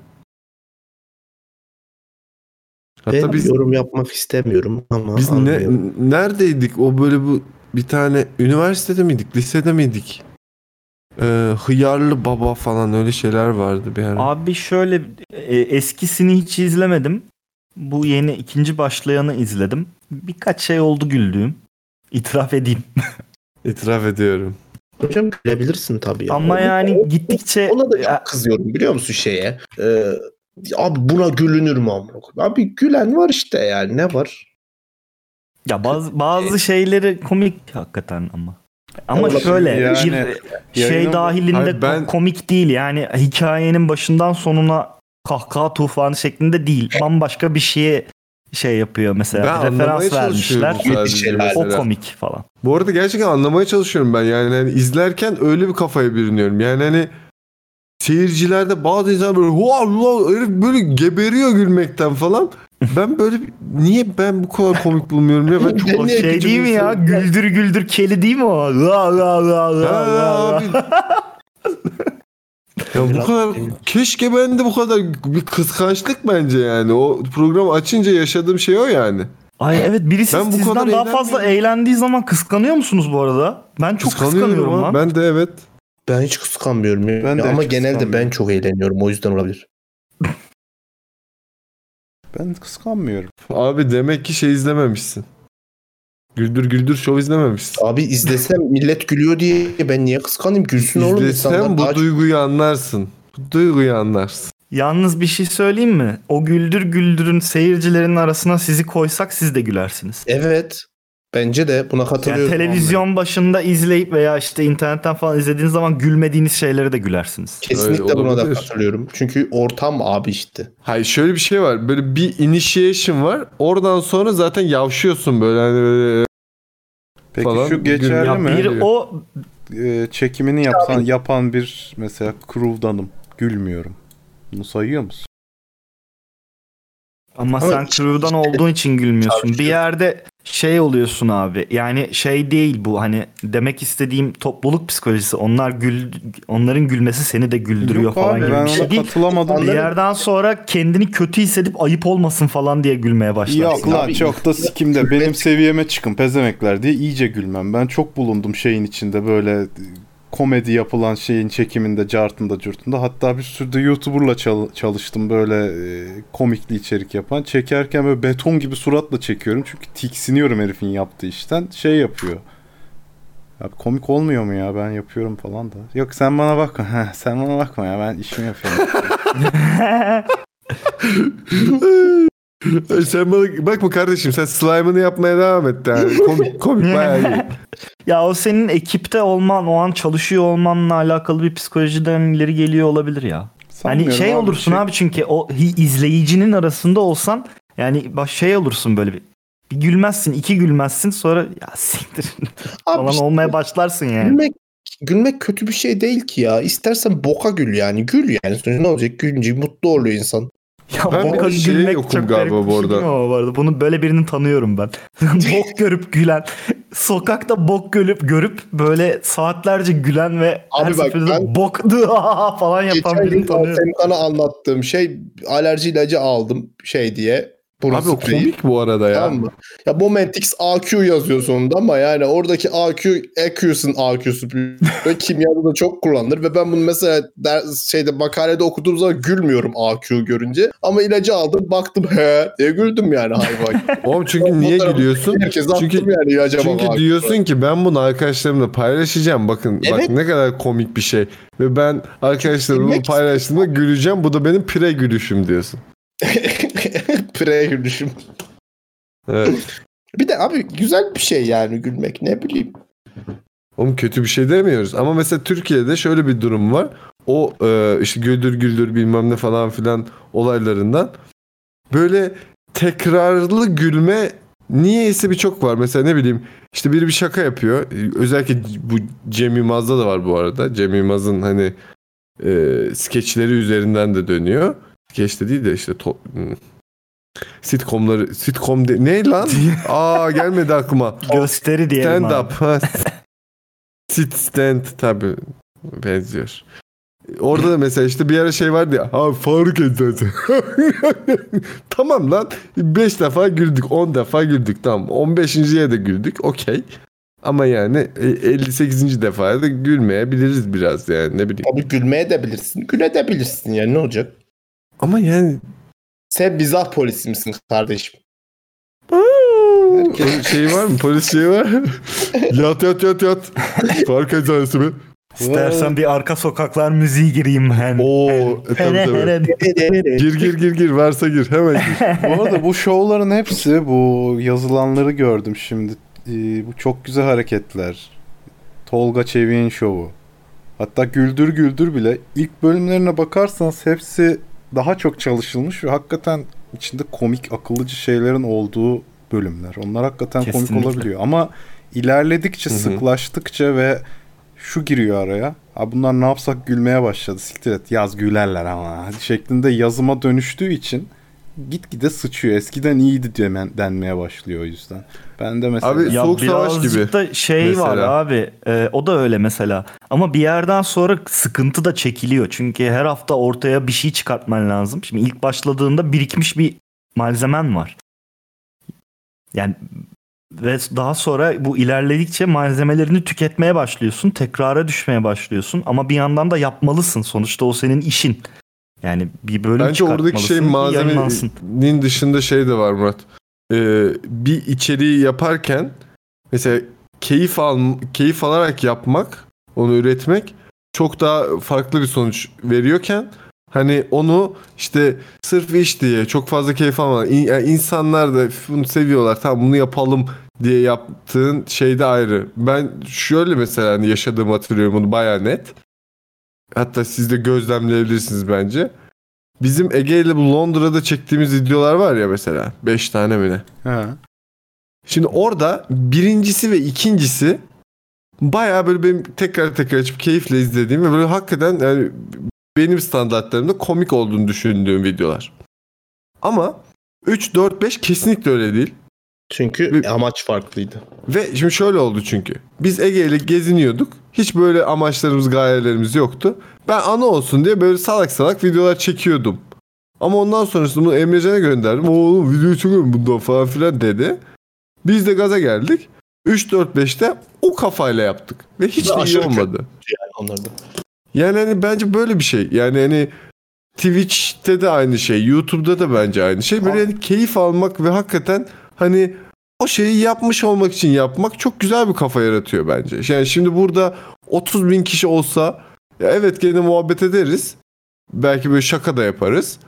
Hatta Ben biz yorum yapmak istemiyorum ama biz ne, neredeydik? O böyle bu bir tane üniversitede miydik? Lisede miydik? Ee, hıyarlı baba falan öyle şeyler vardı bir ara. Abi şöyle e, eskisini hiç izlemedim. Bu yeni ikinci başlayanı izledim. Birkaç şey oldu güldüğüm. İtiraf edeyim. İtiraf ediyorum. Hocam gülebilirsin tabii. Ama Ona- yani gittikçe Ona da çok kızıyorum biliyor musun şeye? Ee, abi buna gülünür mü amına? Abi gülen var işte yani ne var? Ya bazı bazı şeyleri komik hakikaten ama. Ama şöyle Yani bir şey yayının- dahilinde Hayır, ben- komik değil yani hikayenin başından sonuna kahkaha tufanı şeklinde değil. Bambaşka bir şeye şey yapıyor mesela Ben referans vermişler. O komik falan. Bu arada gerçekten anlamaya çalışıyorum ben. Yani hani izlerken öyle bir kafaya bürünüyorum. Yani hani seyircilerde bazı insanlar böyle "Hua, hua," herif böyle geberiyor gülmekten falan. Ben böyle niye ben bu kadar komik bulmuyorum ya ben çok O şey değil mi ya? Güldür güldür keli değil mi o? La la la la la. Ya bu kadar keşke ben de bu kadar bir kıskançlık bence yani. O programı açınca yaşadığım şey o yani. Ay evet birisi Ben bu sizden kadar daha fazla eğlendiği zaman kıskanıyor musunuz bu arada? Ben çok kıskanıyorum lan. Ben de evet. Ben hiç kıskanmıyorum. ya. Ben de Ama hiç genelde ben çok eğleniyorum. O yüzden olabilir. Ben kıskanmıyorum. Abi demek ki şey izlememişsin. Güldür Güldür Show izlememişsin. Abi izlesem millet gülüyor diye ben niye kıskanayım? Gülsün oğlum insanlar. bu Daha duyguyu anlarsın. Bu duyguyu anlarsın. Yalnız bir şey söyleyeyim mi? O güldür güldürün seyircilerinin arasına sizi koysak siz de gülersiniz. Evet. Bence de buna Yani katılıyorum. televizyon başında izleyip veya işte internetten falan izlediğiniz zaman gülmediğiniz şeylere de gülersiniz. Kesinlikle Öyle buna da katılıyorum. Çünkü ortam abi işte. Hayır şöyle bir şey var. Böyle bir initiation var. Oradan sonra zaten yavşıyorsun böyle hani böyle Peki Falan şu geçerli Ya mi? bir o Ee, çekimini yapsan yapan bir mesela crew'danım. Gülmüyorum. Bunu sayıyor musun? Ama Ama sen crew'dan olduğun için gülmüyorsun. Bir yerde şey oluyorsun abi. Yani şey değil bu hani demek istediğim topluluk psikolojisi. Onlar gül onların gülmesi seni de güldürüyor Yok falan abi gibi ben bir şey ona değil. katılamadım. Bir yerden sonra kendini kötü hissedip ayıp olmasın falan diye gülmeye başlarsın. Yok lan Abi, çok da sikimde. Benim seviyeme çıkın pezemekler diye iyice gülmem. Ben çok bulundum şeyin içinde böyle komedi yapılan şeyin çekiminde, cartında, curtunda. Hatta bir sürü de YouTuber'la çal- çalıştım böyle e, komikli içerik yapan. Çekerken böyle beton gibi suratla çekiyorum. Çünkü tiksiniyorum herifin yaptığı işten. Şey yapıyor. Abi komik olmuyor mu ya ben yapıyorum falan da. Yok sen bana bakma. Sen bana bakma ya ben işimi yapıyorum. Sen bana bakma kardeşim sen slime'ını yapmaya devam et yani. Komik, komik bayağı iyi. Ya o senin ekipte olman, o an çalışıyor olmanla alakalı bir psikolojiden ileri geliyor olabilir ya. Hani şey abi, olursun şey- abi çünkü o izleyicinin arasında olsan yani baş şey olursun böyle bir. Bir gülmezsin, iki gülmezsin sonra ya siktir falan işte olmaya başlarsın yani. gülmek, gülmek kötü bir şey değil ki ya. İstersen boka gül yani. Gül yani. Sonuçta ne olacak? Gülünce mutlu oluyor insan. Ya Ben boka bir şey gülmek yokum çok galiba bir bu şey arada. ama bu arada? Bunu böyle birini tanıyorum ben. bok görüp gülen, sokakta bok görüp görüp böyle saatlerce gülen ve her Abi bak, seferinde ben- falan yapan Geçen birini gün tanıyorum. Semkan'a anlattığım şey alerji ilacı aldım şey diye. Burun Abi o komik bu arada ya. Tamam mı? Ya Momentix AQ yazıyor sonunda ama yani oradaki AQ EQ'sun AQ'su ve kimyada da çok kullanılır ve ben bunu mesela ders, şeyde makalede okuduğum zaman gülmüyorum AQ görünce ama ilacı aldım baktım he diye güldüm yani hayvan. Oğlum çünkü niye gülüyorsun? Çünkü yani Çünkü bak. diyorsun ki ben bunu arkadaşlarımla paylaşacağım. Bakın bak Evet. ne kadar komik bir şey. Ve ben arkadaşlarımla paylaştığımda güleceğim. Bu da benim pre gülüşüm diyorsun. Pre gülüşüm. Evet. Bir de abi güzel bir şey yani gülmek ne bileyim. Oğlum kötü bir şey demiyoruz. Ama mesela Türkiye'de şöyle bir durum var. O e, işte güldür güldür bilmem ne falan filan olaylarından böyle tekrarlı gülme niyeyse birçok var. Mesela ne bileyim işte biri bir şaka yapıyor. Özellikle bu Cem Yılmaz'da da var bu arada. Cem Yılmaz'ın hani e, skeçleri üzerinden de dönüyor. Skeç de değil de işte to-. Sitcomları sitcom de- ne lan? Aa gelmedi aklıma. Gösteri diyelim Stand abi. up. Ha. Sit stand tabi benziyor. Orada da mesela işte bir ara şey vardı ya. Ha Faruk Edzesi. tamam lan. 5 defa güldük. 10 defa güldük. Tamam. 15.ye de güldük. Okey. Ama yani e, 58. defaya da gülmeyebiliriz biraz yani ne bileyim. Abi gülmeye de bilirsin. Güle de bilirsin yani ne olacak? Ama yani Sen mizah polisi misin kardeşim? Polis şey var mı? Polis şey var. yat yat yat yat. Faruk Edzesi mi? İstersen bir arka sokaklar müziği gireyim ben. Oo, e, tabii, tabii. Gir gir gir gir varsa gir hemen gir. bu arada bu şovların hepsi bu yazılanları gördüm şimdi. Ee, bu çok güzel hareketler. Tolga Çevik'in şovu. Hatta Güldür Güldür bile ilk bölümlerine bakarsanız hepsi daha çok çalışılmış ve hakikaten içinde komik akıllıcı şeylerin olduğu bölümler. Onlar hakikaten komik Kesinlikle. olabiliyor ama ilerledikçe Hı hı. sıklaştıkça ve şu giriyor araya. Abi bunlar ne yapsak gülmeye başladı. Siktir et yaz gülerler ama şeklinde yazıma dönüştüğü için gitgide sıçıyor. Eskiden iyiydi diye denmeye başlıyor o yüzden. Ben de mesela... Abi Ya soğuk savaş birazcık gibi. da şey var mesela. abi. e, o da öyle mesela. Ama bir yerden sonra sıkıntı da çekiliyor. Çünkü her hafta ortaya bir şey çıkartman lazım. Şimdi ilk başladığında birikmiş bir malzemen var. Yani ve daha sonra bu ilerledikçe malzemelerini tüketmeye başlıyorsun. Tekrara düşmeye başlıyorsun. Ama bir yandan da yapmalısın. Sonuçta o senin işin. Yani bir bölüm Bence oradaki şey malzemenin dışında şey de var Murat. Ee, bir içeriği yaparken mesela keyif al keyif alarak yapmak, onu üretmek çok daha farklı bir sonuç veriyorken hani onu işte sırf iş diye çok fazla keyif almadan yani insanlar da bunu seviyorlar tamam bunu yapalım diye yaptığın şey de ayrı. Ben şöyle mesela hani yaşadığımı hatırlıyorum bunu baya net. Hatta siz de gözlemleyebilirsiniz bence. Bizim Ege ile bu Londra'da çektiğimiz videolar var ya mesela. 5 tane mi ne? Şimdi orada birincisi ve ikincisi bayağı böyle benim tekrar tekrar açıp keyifle izlediğim ve böyle hakikaten yani benim standartlarımda komik olduğunu düşündüğüm videolar. Ama 3, 4, 5 kesinlikle öyle değil. Çünkü amaç farklıydı. Ve şimdi şöyle oldu çünkü. Biz Ege ile geziniyorduk. Hiç böyle amaçlarımız, gayelerimiz yoktu. Ben ana olsun diye böyle salak salak videolar çekiyordum. Ama ondan sonrasında bunu Emrecan'a gönderdim. Oğlum videoyu çekiyorum bundan falan filan dedi. Biz de gaza geldik. 3-4-5'te o kafayla yaptık. Ve hiç Ve de iyi olmadı. Yani onlarda. Yani hani bence böyle bir şey. Yani hani Twitch'te de aynı şey. YouTube'da da bence aynı şey. Böyle hani keyif almak ve hakikaten hani o şeyi yapmış olmak için yapmak çok güzel bir kafa yaratıyor bence. Yani şimdi burada 30 bin kişi olsa ya evet gene muhabbet ederiz. Belki böyle şaka da yaparız.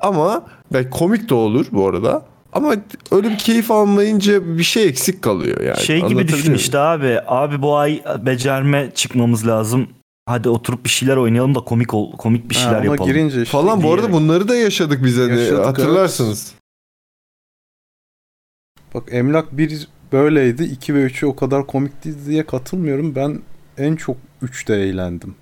Ama belki komik de olur bu arada. Ama öyle bir keyif almayınca bir şey eksik kalıyor yani. Şey gibi düşün işte abi. Abi bu ay becerme çıkmamız lazım. Hadi oturup bir şeyler oynayalım da komik ol, komik bir Ha, şeyler ona yapalım. girince işte Falan bu arada bunları da yaşadık biz hani Yaşadık, hatırlarsınız. Bak Emlak 1 böyleydi. 2 ve 3'ü o kadar komikti diye katılmıyorum. Ben en çok 3'te eğlendim.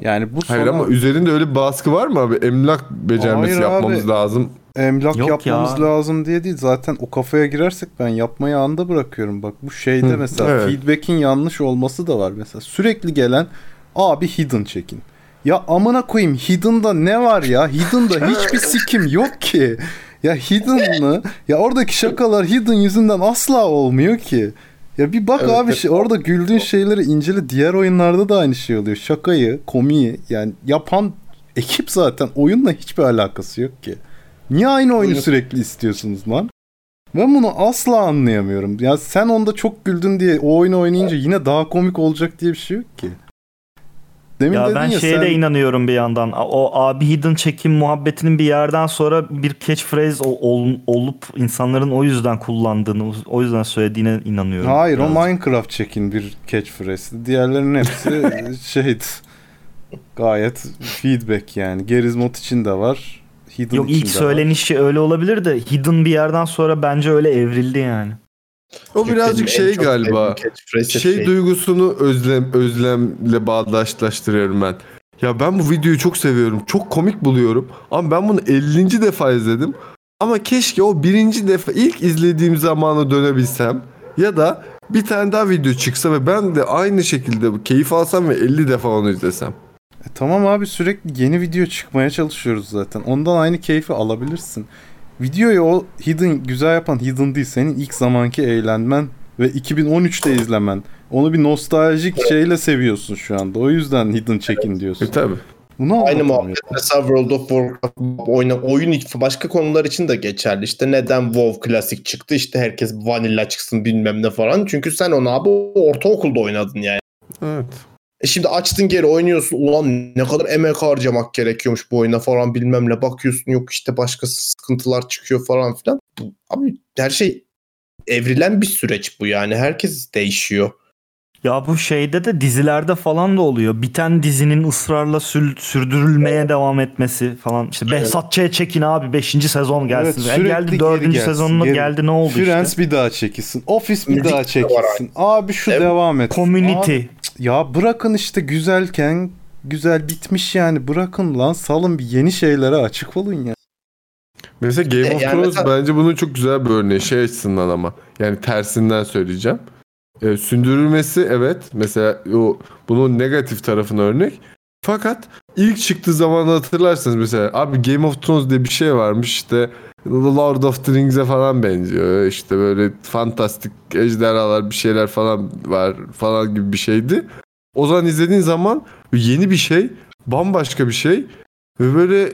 Yani bu Hayır sonra ama üzerinde öyle bir baskı var mı abi? Emlak becermesi Hayır yapmamız abi. lazım. emlak Yok yapmamız ya. lazım diye değil. Zaten o kafaya girersek ben yapmayı anda bırakıyorum. Bak bu şeyde Hı, mesela evet. feedback'in yanlış olması da var. Mesela sürekli gelen abi hidden çekin. Ya amına koyayım hidden'da ne var ya? Hidden'da hiçbir sikim yok ki. Ya hidden'lı ya oradaki şakalar hidden yüzünden asla olmuyor ki. Ya bir bak Evet, abi evet. şey, orada güldüğün şeyleri incele. Diğer oyunlarda da aynı şey oluyor. Şakayı, komiği yani yapan ekip zaten oyunla hiçbir alakası yok ki. Niye aynı oyunu Oyun- sürekli istiyorsunuz lan? Ben bunu asla anlayamıyorum. Ya sen onda çok güldün diye o oyunu oynayınca yine daha komik olacak diye bir şey yok ki. Demin Ya ben ya şeye sen... de inanıyorum bir yandan. O abi hidden çekim muhabbetinin bir yerden sonra bir catchphrase ol- ol- olup insanların o yüzden kullandığını, o yüzden söylediğine inanıyorum. Hayır biraz. o Minecraft çekin bir catchphrase. Diğerlerinin hepsi şeydi. Gayet feedback yani. Gerizmot için de var. Hidden Yok ilk de var. söylenişi öyle olabilir de hidden bir yerden sonra bence öyle evrildi yani. O birazcık şey galiba. Şey, şey. duygusunu özlem özlemle bağdaşlaştırıyorum ben. Ya ben bu videoyu çok seviyorum. Çok komik buluyorum. Ama ben bunu 50. defa izledim. Ama keşke o birinci defa ilk izlediğim zamana dönebilsem. Ya da bir tane daha video çıksa ve ben de aynı şekilde keyif alsam ve 50 defa onu izlesem. E tamam abi sürekli yeni video çıkmaya çalışıyoruz zaten. Ondan aynı keyfi alabilirsin. Videoyu o hidden güzel yapan hidden değil. Senin ilk zamanki eğlenmen ve 2013'te izlemen. Onu bir nostaljik şeyle seviyorsun şu anda. O yüzden hidden çekin diyorsun. E tabi. Bunu Aynı muhabbet mesela World of Warcraft oyna, oyun başka konular için de geçerli. İşte neden WoW klasik çıktı işte herkes vanilla çıksın bilmem ne falan. Çünkü sen onu abi ortaokulda oynadın yani. Evet. E şimdi açtın geri oynuyorsun. Ulan ne kadar emek harcamak gerekiyormuş bu oyuna falan bilmem ne. Bakıyorsun yok işte başka sıkıntılar çıkıyor falan filan. Abi her şey evrilen bir süreç bu yani. Herkes değişiyor. Ya bu şeyde de dizilerde falan da oluyor. Biten dizinin ısrarla sül- sürdürülmeye devam etmesi falan. İşte Behzat Ç. Çekin abi 5. sezon gelsin. Evet, Ya sürekli geldi geri 4. gelsin, sezonuna geldi ne oldu Friends işte. bir daha çekilsin. Office bir Müzik daha çekilsin. Abi şu devam et. Community. Abi, ya bırakın işte güzelken güzel bitmiş yani. Bırakın lan salın bir yeni şeylere açık olun ya. Mesela Game E, of yani Thrones mesela- bence bunun çok güzel bir örneği. Şey açısından ama. Yani tersinden söyleyeceğim. Ee, sündürülmesi evet. Mesela o bunun negatif tarafına örnek. Fakat ilk çıktığı zaman hatırlarsanız mesela abi Game of Thrones diye bir şey varmış işte Lord of the Rings'e falan benziyor. İşte böyle fantastik ejderhalar bir şeyler falan var falan gibi bir şeydi. O zaman izlediğin zaman yeni bir şey, bambaşka bir şey ve böyle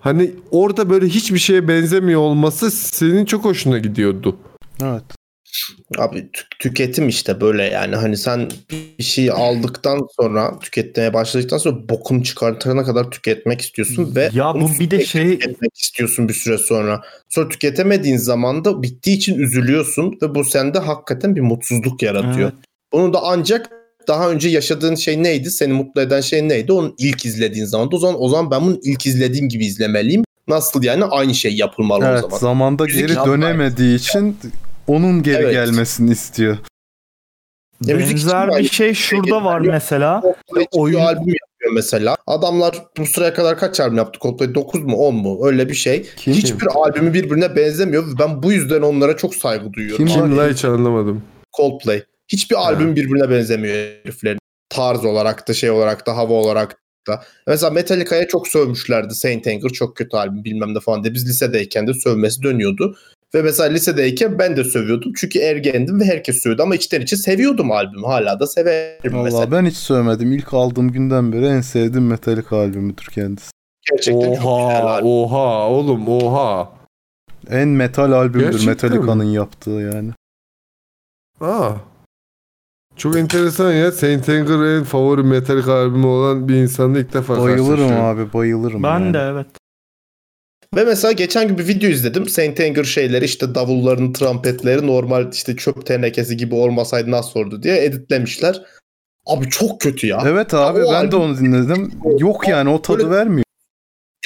hani orada böyle hiçbir şeye benzemiyor olması senin çok hoşuna gidiyordu. Evet. Abi tü- tüketim işte böyle yani hani sen bir şey aldıktan sonra tüketmeye başladıktan sonra bokunu çıkartana kadar tüketmek istiyorsun ve Ya bu bunu bir de şey- tüketmek istiyorsun bir süre sonra. Sonra tüketemediğin zaman da bittiği için üzülüyorsun ve bu sende hakikaten bir mutsuzluk yaratıyor. Evet. Bunu da ancak daha önce yaşadığın şey neydi? Seni mutlu eden şey neydi? Onun ilk izlediğin zaman. O zaman o zaman ben bunu ilk izlediğim gibi izlemeliyim. Nasıl yani aynı şey yapılmalı o Evet zaman. zamanda Müzik geri dönemediği için onun geri Evet. gelmesini istiyor. Ya Benzer bir aynı şey şurada var mesela. Oyun- albüm yapıyor mesela. Adamlar bu sıraya kadar kaç albüm yaptı? Coldplay 9 mu 10 mu? Öyle bir şey. Kim? Hiçbir albümü birbirine benzemiyor ve ben bu yüzden onlara çok saygı duyuyorum. Kim? Kim hiç anlamadım. Coldplay. Hiçbir albüm birbirine benzemiyor heriflerin. Tarz olarak da şey olarak da hava olarak da. Mesela Metallica'ya çok sövmüşlerdi. Saint Anger çok kötü albüm bilmem ne falan diye. Biz lisedeyken de sövmesi dönüyordu. Ve mesela lisedeyken ben de sövüyordum. Çünkü ergendim ve herkes sövüyordu ama içten içe seviyordum albümü. Hala da severim Valla mesela. ben hiç sövmedim. İlk aldığım günden beri en sevdiğim Metallica albümüdür kendisi. Gerçekten çok güzel Oha, oha oğlum oha. En metal albümdür Gerçekten Metallica'nın yaptığı yani. Aa. Çok enteresan ya. Saint Anger en favori Metallica albümü olan bir insanla ilk defa Bayılırım abi bayılırım. Ben yani. de evet. Ve mesela geçen gün bir video izledim. Saint Anger şeyleri işte davulların trompetleri normal işte çöp tenekesi gibi olmasaydı nasıl olurdu diye editlemişler. Abi çok kötü ya. Evet abi o ben de onu dinledim. Yok yani o tadı Böyle- vermiyor.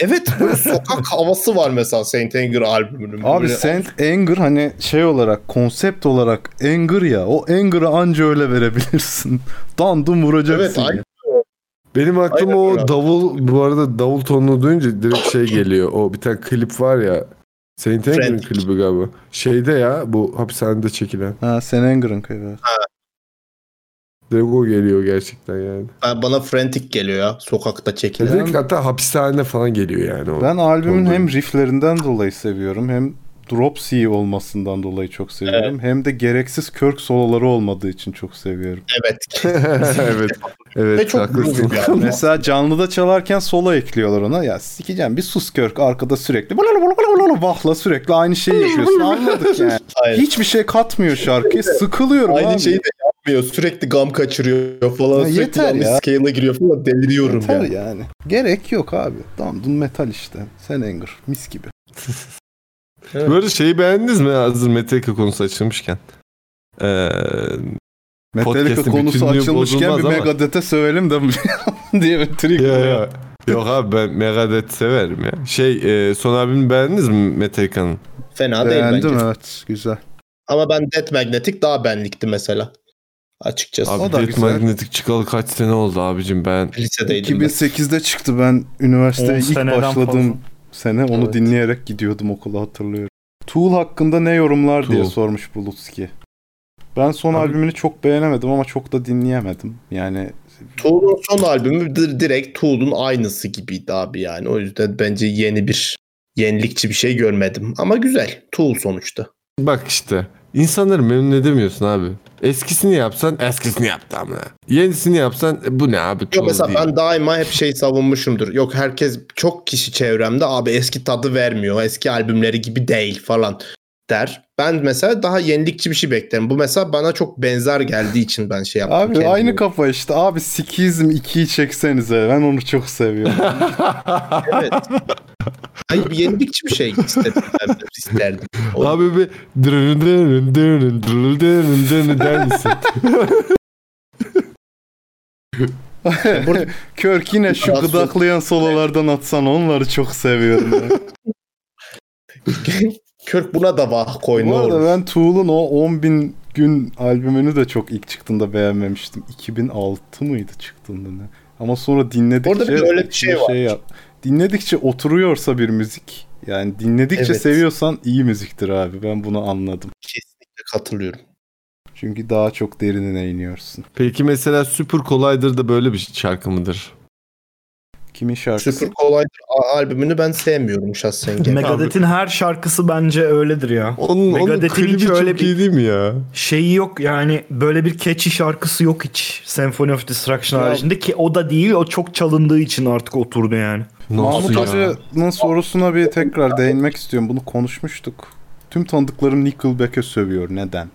Evet böyle sokak havası var mesela Saint Anger albümünün. Abi Böyle- Saint Anger hani şey olarak konsept olarak Anger ya o Anger'ı anca öyle verebilirsin. Dandum vuracaksın. Evet, ya. Benim aklıma Aynen o öyle. davul bu arada davul tonunu duyunca direkt şey geliyor. O bir tane klip var ya. Saint Anger'ın Friend. klibi galiba. Şeyde ya bu hapishanede çekilen. Ha sen Anger'ın evet. Direkt o geliyor gerçekten yani. Ben- bana frantic geliyor ya sokakta çekilen. Direkt hatta hapishane falan geliyor yani o. Ben albümün Tonları. hem rifflerinden dolayı seviyorum hem drop C olmasından dolayı çok seviyorum. Hem de gereksiz Kirk soloları olmadığı için çok seviyorum. Evet. evet. Evet Ve çok haklısın. albüm. Mesela canlıda çalarken solo ekliyorlar ona. Ya sikeceğim bir sus Kirk arkada sürekli vahla sürekli aynı şeyi yapıyorsun. Anladık yani. Aynen. Hiçbir şey katmıyor şarkıya. Sıkılıyorum Aynı abi. şeyi de yapmıyor. Sürekli gam kaçırıyor falan. Ya sürekli yeter ya. scale'a giriyor falan. Deliriyorum Yeter yani. yani. Gerek yok abi. Dandun metal işte. Sen Anger. Mis gibi. Bu arada şeyi beğendiniz mi? Hazır Metallica konusu açılmışken. Ee, Metallica konusu açılmışken bir. Megadeth'e sövelim de diye bir trik. ya, ya. Yok abi ben Megadeth severim ya. Şey e, son albümünü beğendiniz mi Metallica'nın? Fena değil Beğendim bence. evet. Güzel. Ama ben Death Magnetic daha benlikti mesela. Açıkçası. Abi O da Death güzel. Magnetic çıkalı kaç sene oldu abicim ben. Lisedeydim ben. 2008'de çıktı ben üniversiteye 10 ilk başladığım fazla. Sene onu Evet. dinleyerek gidiyordum okula hatırlıyorum. Tool hakkında ne yorumlar diye Tool. sormuş Bulutski. Ben son Abi- albümünü çok beğenemedim ama çok da dinleyemedim. Yani Tool'un son albümü dir- direkt Tool'un aynısı gibiydi abi yani. O yüzden bence yeni bir yenilikçi bir şey görmedim. Ama güzel. Tool sonuçta. Bak işte insanları memnun edemiyorsun abi. Eskisini yapsan eskisini yaptı ama. Yenisini yapsan e, bu ne abi? Yok mesela değil. ben daima hep şey savunmuşumdur. Yok herkes çok kişi çevremde abi eski tadı vermiyor. Eski albümleri gibi değil falan der. Ben mesela daha yenilikçi bir şey beklerim. Bu mesela bana çok benzer geldiği için ben şey yaptım. abi kendime. aynı kafa işte. Abi Sikizm 2'yi çeksenize. Ben onu çok seviyorum. Evet. Hayır bir yenilikçi bir şey istedim. Ben isterdim. O- Abi bir dırın dırın dırın dırın dırın der misin? Körk yine şu gıdaklayan sololardan atsan onları çok seviyorum. ya. Kirk buna da vah koy ne Bu arada olur. ben Tool'un o 10.000 gün albümünü de çok ilk çıktığında beğenmemiştim. 2006 mıydı çıktığında ne? Ama sonra dinledikçe Orada bir öyle bir şey içime var. yap- Dinledikçe oturuyorsa bir müzik yani dinledikçe Evet. seviyorsan iyi müziktir abi. Ben bunu anladım. Kesinlikle katılıyorum. Çünkü daha çok derinine iniyorsun. Peki mesela Super Collider'da böyle bir şarkı mıdır? Kimin şarkısı? Super Collider albümünü ben sevmiyorum şahsen. Megadeth'in her şarkısı bence öyledir ya. Onun, onun Megadeth'in klibi hiç çok öyle bir iyi değil mi ya? şeyi yok yani böyle bir catchy şarkısı yok hiç Symphony of Destruction Ya- haricinde ki o da değil o çok çalındığı için artık oturdu yani. Mahmut? Hoca'nın sorusuna bir tekrar değinmek istiyorum. Bunu konuşmuştuk. Tüm tanıdıklarım Nickelback'e sövüyor. Neden?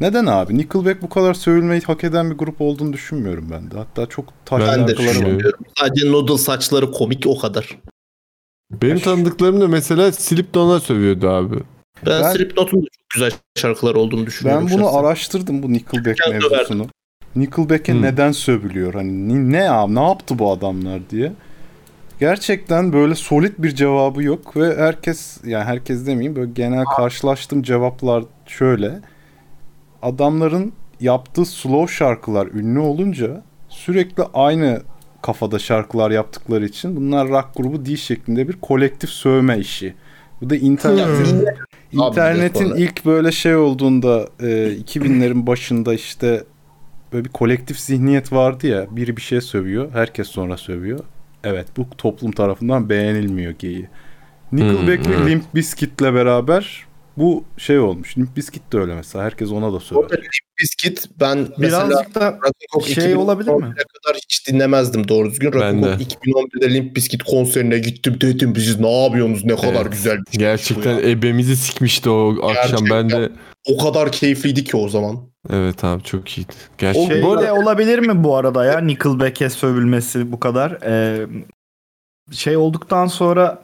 Neden abi? Nickelback bu kadar sövülmeyi hak eden bir grup olduğunu düşünmüyorum ben de. Hatta çok taş Ben de düşünüyorum. Sadece Noodle saçları komik o kadar. Benim tanıdıklarım da mesela Slipknot'a sövüyordu abi. Ben, Ben- Slipknot'un da çok güzel şarkılar olduğunu düşünüyorum. Ben bunu şahsen. araştırdım bu Nickelback de mevzusunu. Nickelback'e Hmm. neden sövülüyor? Hani ni- ne ya ne yaptı bu adamlar diye. Gerçekten böyle solid bir cevabı yok ve herkes yani herkes demeyeyim böyle genel karşılaştığım cevaplar şöyle. Adamların yaptığı slow şarkılar ünlü olunca sürekli aynı kafada şarkılar yaptıkları için bunlar rock grubu değil şeklinde bir kolektif sövme işi. Bu da internet Hmm. İnternetin Abi ilk böyle şey olduğunda e, 2000'lerin başında işte böyle bir kolektif zihniyet vardı ya. Biri bir şey sövüyor, herkes sonra sövüyor. Evet bu toplum tarafından beğenilmiyor geyi. Nickelback Hmm, ve evet. Limp Bizkit'le beraber bu şey olmuş. Limp Bizkit de öyle mesela. Herkes ona da söver. Orada Limp Bizkit ben mesela Birazcık da Rock'n'Roll şey olabilir mi? 2011'e kadar hiç dinlemezdim doğru düzgün. Rock'n'Roll 2011'de Limp Bizkit konserine gittim dedim siz ne yapıyorsunuz ne kadar Evet. güzel bir şey Gerçekten ya. ebemizi sikmişti o akşam. Ben de O kadar keyifliydi ki o zaman. evet abi çok iyiydi. O Gerçekten. şey Bu arada olabilir mi bu arada ya Nickelback'e sövülmesi bu kadar? Ee, şey olduktan sonra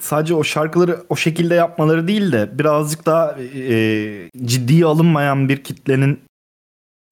sadece o şarkıları o şekilde yapmaları değil de birazcık daha e, ciddiye alınmayan bir kitlenin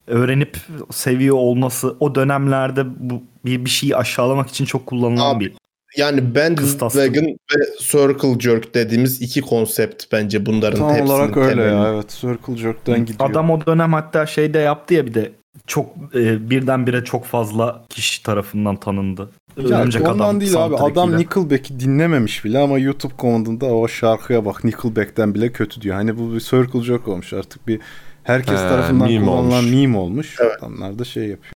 öğrenip seviyor olması o dönemlerde bu bir, bir şeyi aşağılamak için çok kullanılan Abi, bir Yani. Bandwagon ve Circle Jerk dediğimiz iki konsept bence bunların Tam hepsinin olarak öyle temeli. ya. Evet. Circle Jerk'ten gidiyor. Adam o dönem hatta şey de yaptı ya bir de çok e, birdenbire çok fazla kişi tarafından tanındı. Ya Örümcek ondan Adam değil abi. Adam. Nickelback'i dinlememiş bile ama YouTube komandında o şarkıya bak Nickelback'ten bile kötü diyor. Hani bu bir circle jerk olmuş artık bir herkes He, tarafından meme kullanılan olmuş. meme olmuş. Evet. Adamlar da şey yapıyor.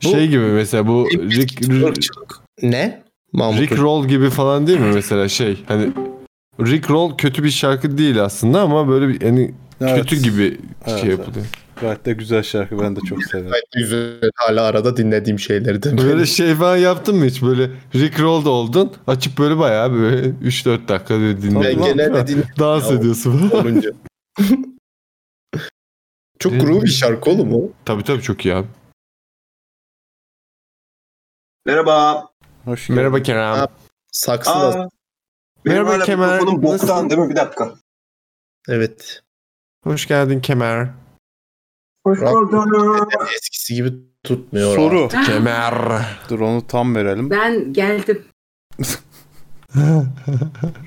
şey gibi mesela bu Rick, ırkçılık. Ne? Mahmut Rick. Roll gibi falan değil mi mesela şey hani Rick Roll kötü bir şarkı değil aslında ama böyle bir hani Evet. kötü gibi Evet, şey evet. Gayet de güzel şarkı ben de çok severim. Gayet güzel hala arada dinlediğim şeylerden. Böyle şey falan yaptın mı hiç böyle Rick Roll'da oldun açıp böyle bayağı böyle 3-4 dakika böyle ben dinledin. genelde din Dans Ya, ediyorsun falan. olunca. Çok groovy bir şarkı oğlum o. tabii tabii çok iyi abi. Merhaba. Hoş geldin. Merhaba Kerem. Ha, Saksı da Aa, Merhaba Kemal, mikrofonum boktan değil mi? Bir dakika. evet. Hoş geldin Kemer. Hoş Rock- bulduk. Eskisi gibi tutmuyor. Soru. Kemer. Dur onu tam verelim. Ben geldim.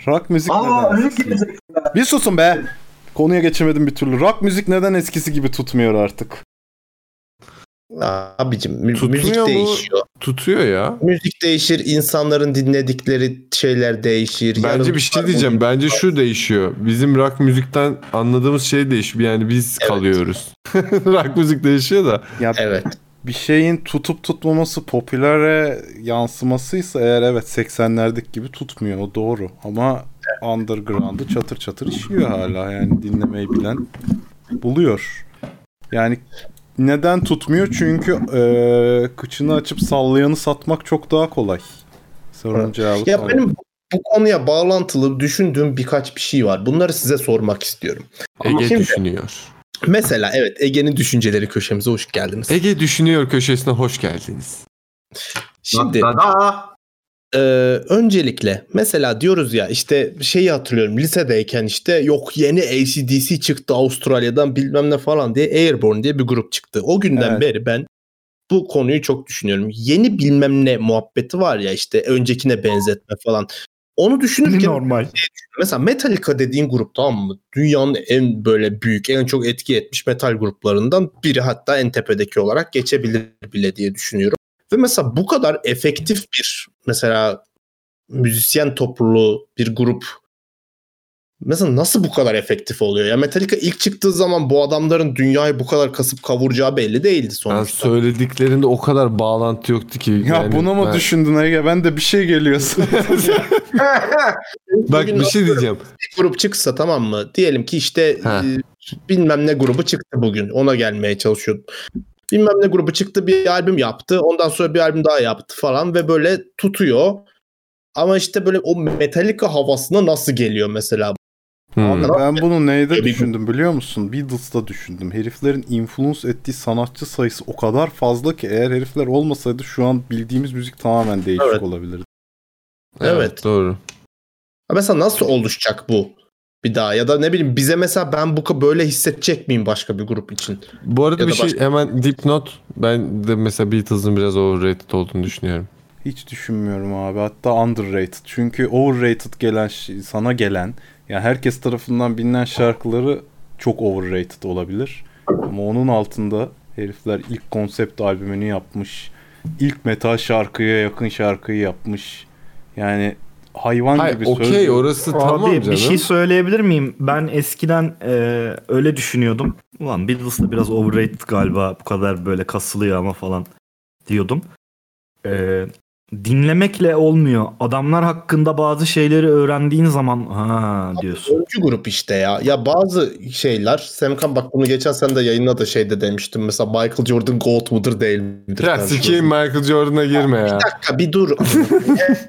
Rock müzik Aa, neden? öyle gelecek. Bir susun be. Konuya geçemedim bir türlü. Rock müzik neden eskisi gibi tutmuyor artık? Abicim mü- Tutmuyor müzik mu? değişiyor. Tutuyor ya. Müzik değişir, insanların dinledikleri şeyler değişir. Bence Yarın bir şey diyeceğim. Bence şu değişiyor. Bizim rock müzikten anladığımız şey değişiyor. Yani biz Evet. kalıyoruz. rock müzik değişiyor da. Ya Evet. bir şeyin tutup tutmaması popülere yansımasıysa eğer evet 80'lerdeki gibi tutmuyor o doğru ama underground'ı çatır çatır işiyor hala yani dinlemeyi bilen buluyor. Yani neden tutmuyor? Çünkü eee kıçını açıp sallayanı satmak çok daha kolay. Sorunun cevabı Ya benim bu- konuya bağlantılı düşündüğüm birkaç bir şey var. Bunları size sormak istiyorum. Ege Şimdi- düşünüyor. Mesela evet Ege'nin düşünceleri köşemize hoş geldiniz. Ege düşünüyor köşesine hoş geldiniz. Şimdi Da e, öncelikle mesela diyoruz ya işte şeyi hatırlıyorum lisedeyken işte yok yeni ACDC çıktı Avustralya'dan bilmem ne falan diye Airborne diye bir grup çıktı. O günden Evet. beri ben bu konuyu çok düşünüyorum. Yeni bilmem ne muhabbeti var ya işte öncekine benzetme falan. Onu düşünürken Normal. mesela Metallica dediğin grup tamam mı? Dünyanın en böyle büyük, en çok etki etmiş metal gruplarından biri hatta en tepedeki olarak geçebilir bile diye düşünüyorum. Ve mesela bu kadar efektif bir mesela müzisyen topluluğu bir grup mesela nasıl bu kadar efektif oluyor? Ya Metallica ilk çıktığı zaman bu adamların dünyayı bu kadar kasıp kavuracağı belli değildi Yani sonuçta. söylediklerinde o kadar bağlantı yoktu ki. Ya yani bunu mu ben- düşündün Ege? Ben de bir şey geliyor Bak bir şey diyeceğim. bir grup çıksa tamam mı? Diyelim ki işte Ha. e, bilmem ne grubu çıktı bugün. Ona gelmeye çalışıyordum. Bilmem ne grubu çıktı bir albüm yaptı. Ondan sonra bir albüm daha yaptı falan ve böyle tutuyor. Ama işte böyle o Metallica havasına nasıl geliyor mesela? Hmm. Ben bunu neyde düşündüm biliyor musun? Beatles'ta düşündüm. Heriflerin influence ettiği sanatçı sayısı o kadar fazla ki eğer herifler olmasaydı şu an bildiğimiz müzik tamamen değişik Evet. olabilirdi. Evet. Doğru. Ha Mesela nasıl oluşacak bu bir daha? Ya da ne bileyim bize mesela ben bu böyle hissedecek miyim başka bir grup için? Bu arada Ya bir şey başka- hemen dipnot. Ben de mesela Beatles'ın biraz overrated olduğunu düşünüyorum. Hiç düşünmüyorum abi. Hatta underrated. Çünkü overrated gelen sana gelen yani herkes tarafından bilinen şarkıları çok overrated olabilir. Ama onun altında herifler ilk konsept albümünü yapmış. İlk metal şarkıya yakın şarkıyı yapmış. Yani hayvan Hayır gibi okey söylüyor. orası Abi tamam bir canım. şey söyleyebilir miyim? Ben eskiden e, öyle düşünüyordum. Ulan Beatles da biraz overrated galiba bu kadar böyle kasılıyor ama falan diyordum. E, dinlemekle olmuyor. Adamlar hakkında bazı şeyleri öğrendiğin zaman ha diyorsun. Öncü grup işte ya. Ya bazı şeyler Semkan bak bunu geçen sene de yayında da şeyde demiştim. Mesela Michael Jordan GOAT mudur değil midir? Ya sikeyim Michael Jordan'a girme ya. Bir dakika bir dur.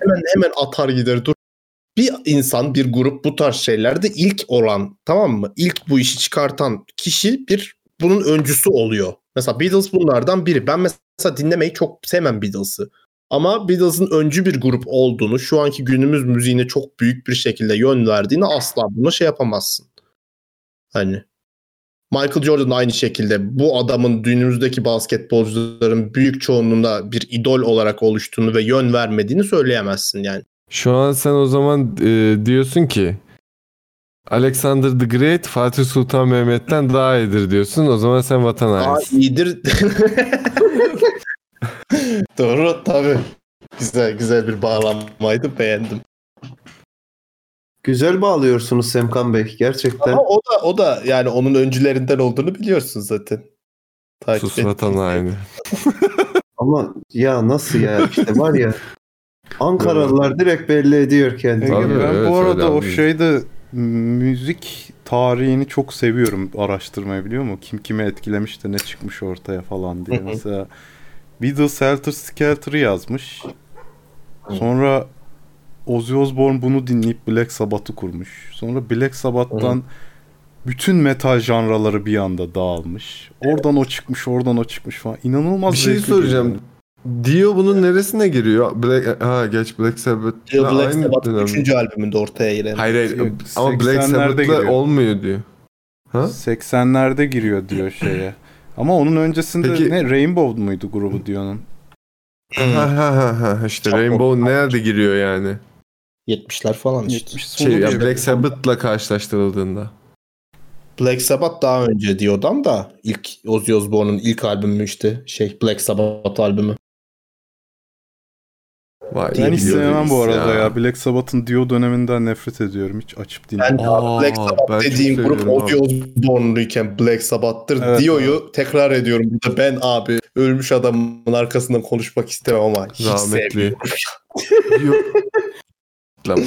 hemen hemen atar gider dur. Bir insan bir grup bu tarz şeylerde ilk olan tamam mı? İlk bu işi çıkartan kişi bir bunun öncüsü oluyor. Mesela Beatles bunlardan biri. Ben mesela dinlemeyi çok sevmem Beatles'ı. Ama Beatles'ın öncü bir grup olduğunu, şu anki günümüz müziğine çok büyük bir şekilde yön verdiğini asla buna şey yapamazsın. Hani Michael Jordan aynı şekilde bu adamın günümüzdeki basketbolcuların büyük çoğunluğunda bir idol olarak oluştuğunu ve yön vermediğini söyleyemezsin yani. Şu an sen o zaman e, diyorsun ki Alexander the Great Fatih Sultan Mehmet'ten daha iyidir diyorsun. O zaman sen vatan Daha hainisin. iyidir. Doğru tabii. Güzel güzel bir bağlanmaydı beğendim. Güzel bağlıyorsunuz Semkan Bey gerçekten. Ama o da o da yani onun öncülerinden olduğunu biliyorsun zaten. Takip Sus vatan haini. Ama ya nasıl ya işte var ya Ankaralılar direkt belli ediyor kendini. Tabii, ben evet, bu arada o şeyde müzik tarihini çok seviyorum araştırmayı biliyor musun? Kim kime etkilemiş de ne çıkmış ortaya falan diye. Mesela Beatles Helter Skelter'ı yazmış. Sonra Ozzy Osbourne bunu dinleyip Black Sabbath'ı kurmuş. Sonra Black Sabbath'tan bütün metal janraları bir anda dağılmış. Oradan o çıkmış, oradan o çıkmış falan. İnanılmaz Bir şey soracağım. geliyor. Dio bunun neresine giriyor? Black, ha geç Black Sabbath. Diyor Black Aynı Sabbath'ın dönem. 3. albümünde ortaya giren. Hayır hayır ama Black 80'lerde Sabbath'la giriyor. olmuyor diyor. Ha? 80'lerde giriyor diyor şeye. Ama onun öncesinde Peki- ne Rainbow muydu grubu Dio'nun? Ha ha ha ha işte Çok Rainbow nerede giriyor yani? 70'ler falan işte. 70 sonu Şey ya. Black Sabbath'la karşılaştırıldığında. Black Sabbath daha önce diyordan da ilk Ozzy Osbourne'un ilk albümü işte şey Black Sabbath albümü. Vay Ben hiç sevmem bu arada ya. Black Sabbath'ın Dio döneminden nefret ediyorum. Hiç açıp Ben dinlemiyorum. Aa, Black ben Sabbath dediğim grup Ozzy Osbourne'luyken Black Sabbath'tır. Evet, Dio'yu tekrar ediyorum. Burada ben abi ölmüş adamın arkasından konuşmak istemem ama hiç Rahmetli. sevmiyorum. Lan.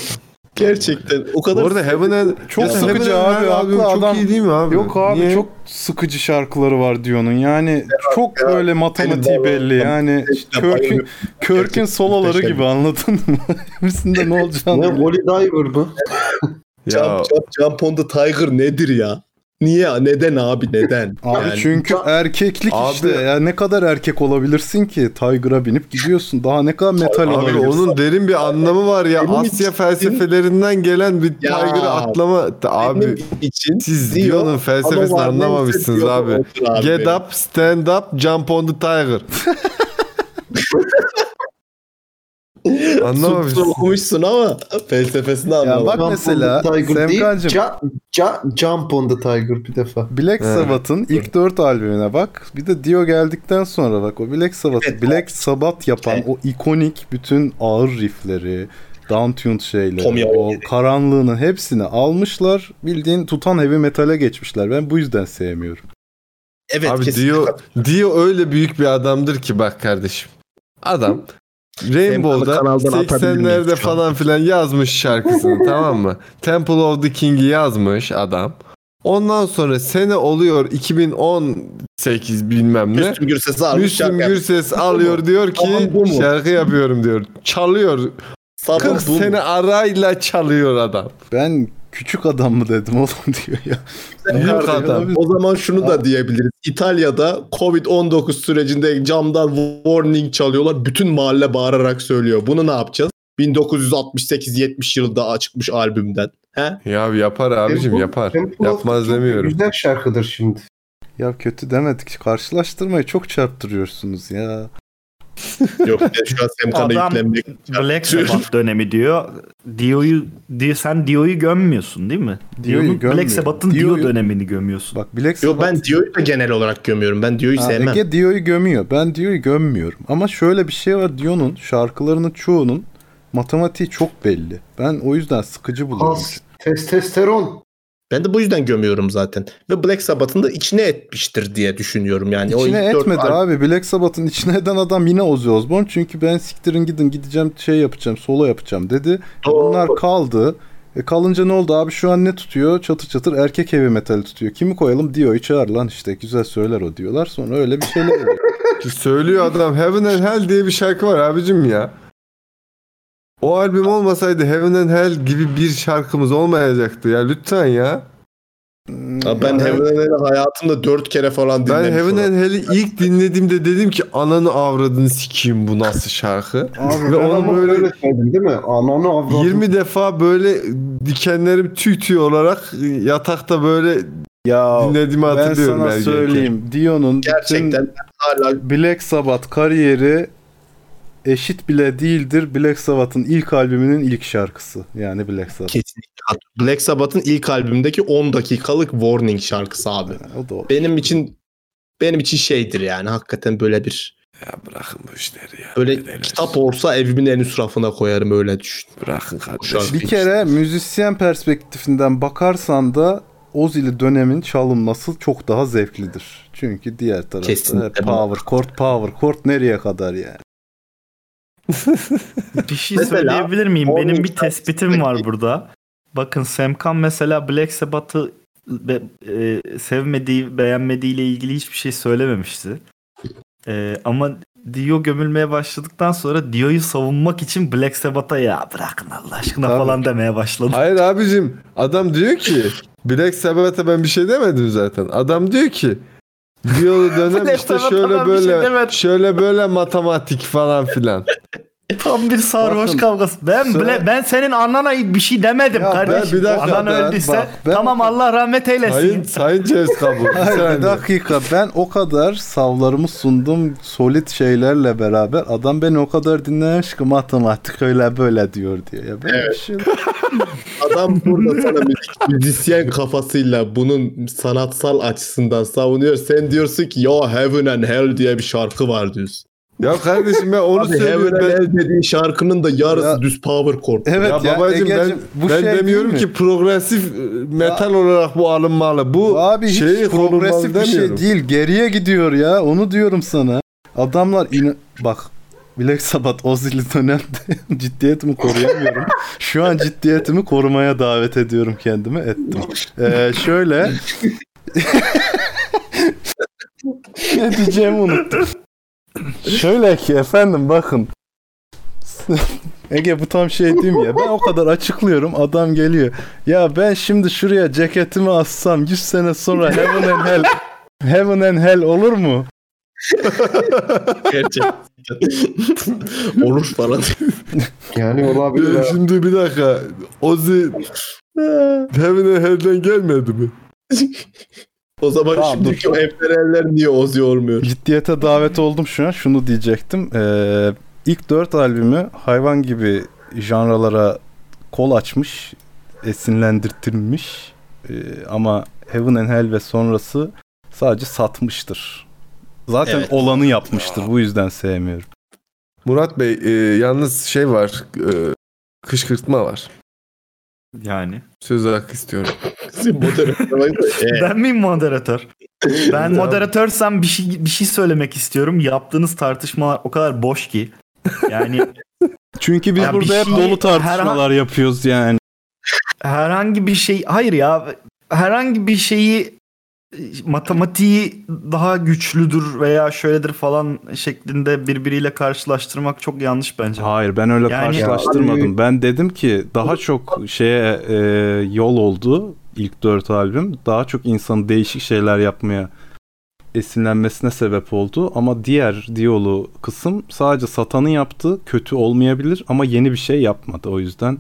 Gerçekten o Bu kadar arada Heaven and Çok Ya sıkıcı Heaven abi, haklı çok adam. iyi değil mi abi? Yok abi Niye? çok sıkıcı şarkıları var Dio'nun. Yani çok ya, böyle matematiği belli. Yani Kirk'ün. Kirk'ün soloları gibi anladın mı? Birisinde ne olacağını Ne. Holy Diver mı? Ya Jump, jump, jump on the Tiger nedir ya? Niye? Neden abi neden? Abi Yani- çünkü erkeklik Abi- işte. Ya ne kadar erkek olabilirsin ki? Tiger'a binip gidiyorsun. Daha ne kadar metal Abi olabilirsin? onun derin bir anlamı var ya. Benim Asya için- felsefelerinden gelen bir Ya, Tiger'ı atlama. Abi Benim için siz Dion'un felsefesini anlamamışsınız abi. abi. Get up, stand up, jump on the tiger. Anlamamışsın. Okumuşsun ama felsefesini Ya anlamadım. bak Jump mesela Semkancığım Ju- Ju- Jump on the Tiger bir defa. Black Evet. Sabbath'ın ilk dört albümüne bak. Bir de Dio geldikten sonra bak. O Black Sabbath'ı Evet. Black Sabbath yapan o ikonik bütün ağır riffleri, downtuned şeyleri, Tommy o karanlığının hepsini almışlar. Bildiğin tutan heavy metale geçmişler. Ben bu yüzden sevmiyorum. Evet Abi kesinlikle. Dio, Dio öyle büyük bir adamdır ki bak kardeşim. Adam Rainbow'da kanaldan atabilir miyiz 80'lerde şu an? falan filan yazmış şarkısını tamam mı? Temple of the King'i yazmış adam. Ondan sonra sene oluyor 2018 bilmem ne. Müslüm Gürses'i almış Müslüm. Gürses alıyor diyor ki şarkı yapıyorum diyor. Çalıyor. Sabah 40 bu mu? sene arayla çalıyor adam. Ben küçük adam mı dedim oğlum diyor ya. Büyük adam. O zaman şunu da diyebiliriz. İtalya'da Covid-19 sürecinde camdan warning çalıyorlar. Bütün mahalle bağırarak söylüyor. Bunu ne yapacağız? 1968-70 yılında çıkmış albümden. He? Ya yapar abicim Temple- yapar. Temple Yapmaz demiyorum. Güzel şarkıdır şimdi. Ya kötü demedik. Karşılaştırmayı çok çarptırıyorsunuz ya. Yok ben şu an Semkan'a Adam yüklenmek Black Sabbath dönemi diyor. Dio'yu Dio, sen Dio'yu gömmüyorsun değil mi? Dio'yu Dio'nun- gömmüyorum. Black Sabbath'ın Dio Dio'yu- dönemini gömüyorsun. Bak Black Yo Sabbath... ben Dio'yu da genel olarak gömüyorum. Ben Dio'yu sevmem. Ege Dio'yu gömüyor. Ben Dio'yu gömmüyorum. Ama şöyle bir şey var. Dio'nun şarkılarının çoğunun matematiği çok belli. Ben o yüzden sıkıcı buluyorum. Has, testosteron. Ben de bu yüzden gömüyorum zaten. Ve Black Sabbath'ın da içine etmiştir diye düşünüyorum yani. o İçine dört etmedi albüm- abi. Black Sabbath'ın içine eden adam yine Ozzy Osbourne. Çünkü ben siktirin gidin gideceğim şey yapacağım solo yapacağım dedi. Doğru. Bunlar kaldı. E kalınca ne oldu abi şu an ne tutuyor? Çatır çatır erkek heavy metal tutuyor. Kimi koyalım? Dio'yu çağır lan işte güzel söyler o diyorlar. Sonra öyle bir şeyler oluyor. Söylüyor adam Heaven and Hell diye bir şarkı var abicim ya. O albüm olmasaydı Heaven and Hell gibi bir şarkımız olmayacaktı ya lütfen ya. Abi ben Heaven and Hell'i hayatımda dört kere falan Ben dinlemişim. Heaven and Hell'i ilk dinlediğimde dedim ki ananı avradını sikeyim bu nasıl şarkı. Abi Ve ben onu böyle öyle söyledim değil mi? Ananı avradım. 20 defa böyle dikenlerim tüy tüy olarak yatakta böyle Ya dinlediğimi ben hatırlıyorum. sana ergenken. söyleyeyim. Dio'nun Gerçekten hala Black Sabbath kariyeri eşit bile değildir. Black Sabbath'ın ilk albümünün ilk şarkısı. Yani Black Sabbath. kesinlikle Black Sabbath'ın ilk albümündeki 10 dakikalık Warning şarkısı abi. O da o. Benim için benim için şeydir yani hakikaten böyle bir Ya bırakın bu işleri ya. böyle Neler? kitap olsa evimin en üst rafına koyarım öyle düşün. Bırakın kardeşim. Bir kere müzisyen perspektifinden bakarsan da Ozzy'li dönemin çalınması çok daha zevklidir. Çünkü diğer tarafta Kesinlikle. power chord power chord nereye kadar yani. Bir şey Mesela, söyleyebilir miyim? Benim bir tespitim var burada. Bakın Semkan mesela Black Sabbath'ı be- e, sevmediği, beğenmediğiyle ilgili hiçbir şey söylememişti. E, ama Dio gömülmeye başladıktan sonra Dio'yu savunmak için Black Sabbath'a ya bırakın Allah aşkına Tabii. falan demeye başladı. Hayır abicim adam diyor ki Black Sabbath'a ben bir şey demedim zaten. Adam diyor ki Diyolu dönem işte şöyle ben şey böyle demedim. şöyle böyle matematik falan filan. Tam bir sarhoş Bakın, kavgası. Ben söyle- bile, ben senin anana bir şey demedim Ya ben kardeşim. bir dakika, Anan ben- öldüyse bak, ben- tamam Allah rahmet eylesin. Sayın Sayın Ceviz bir Hayır bir dakika ben o kadar savlarımı sundum solid şeylerle beraber adam beni o kadar dinlemiş ki matematik öyle böyle diyor diye. Ya ben Evet. bir şey Adam burada sana müzisyen kafasıyla bunun sanatsal açısından savunuyor. Sen diyorsun ki ya Heaven and Hell diye bir şarkı var diyorsun. Ya kardeşim ben onu Abi Heaven söylüyorum. and Ben, Hell dediğin şarkının da yarısı Ya- düz power chord. Evet ya, ya, babacım ben, bu ben şey demiyorum ki progresif e, metal olarak bu alınmalı. Bu Abi hiç şeyi progresif bir şey demiyorum. değil. Geriye gidiyor ya. Onu diyorum sana. Adamlar in bak Black Sabbath Ozzy'li dönemde ciddiyetimi koruyamıyorum. Şu an ciddiyetimi korumaya davet ediyorum kendimi. Ettim. Ee, şöyle ne diyeceğimi unuttum. Şöyle ki efendim bakın Ege bu tam şey mi ya? Ben o kadar açıklıyorum adam geliyor. Ya ben şimdi şuraya ceketimi assam 100 sene sonra Heaven and Hell Heaven and Hell olur mu? Gerçekten. Olur falan. Yani olabilir. Ya ha. şimdi bir dakika. Ozzy Heaven and Hell'den gelmedi mi? o zaman Tamam, şimdiki evlerenler niye Ozzy olmuyor? Ciddiyete davet oldum şu an. Şunu diyecektim. Ee, ilk dört albümü hayvan gibi janralara kol açmış, esinlendirtilmiş. Ee, ama Heaven and Hell ve sonrası sadece satmıştır. Zaten Evet. olanı yapmıştır. Bu yüzden sevmiyorum. Murat Bey e, yalnız şey var. E, kışkırtma var. Yani. Söz hakkı istiyorum. Moderatör. Ben miyim moderatör? Ben moderatörsem bir şey bir şey söylemek istiyorum. Yaptığınız tartışmalar o kadar boş ki. Yani Çünkü biz Ya burada hep şeyi- dolu tartışmalar yapıyoruz yani. herhangi bir şey hayır ya herhangi bir şeyi matematiği daha güçlüdür veya şöyledir falan şeklinde birbiriyle karşılaştırmak çok yanlış bence. Hayır ben öyle Yani- karşılaştırmadım. Ben dedim ki daha çok şeye e, yol oldu ilk dört albüm. Daha çok insanın değişik şeyler yapmaya esinlenmesine sebep oldu. Ama diğer diyolu kısım sadece satanı yaptı. Kötü olmayabilir ama yeni bir şey yapmadı. O yüzden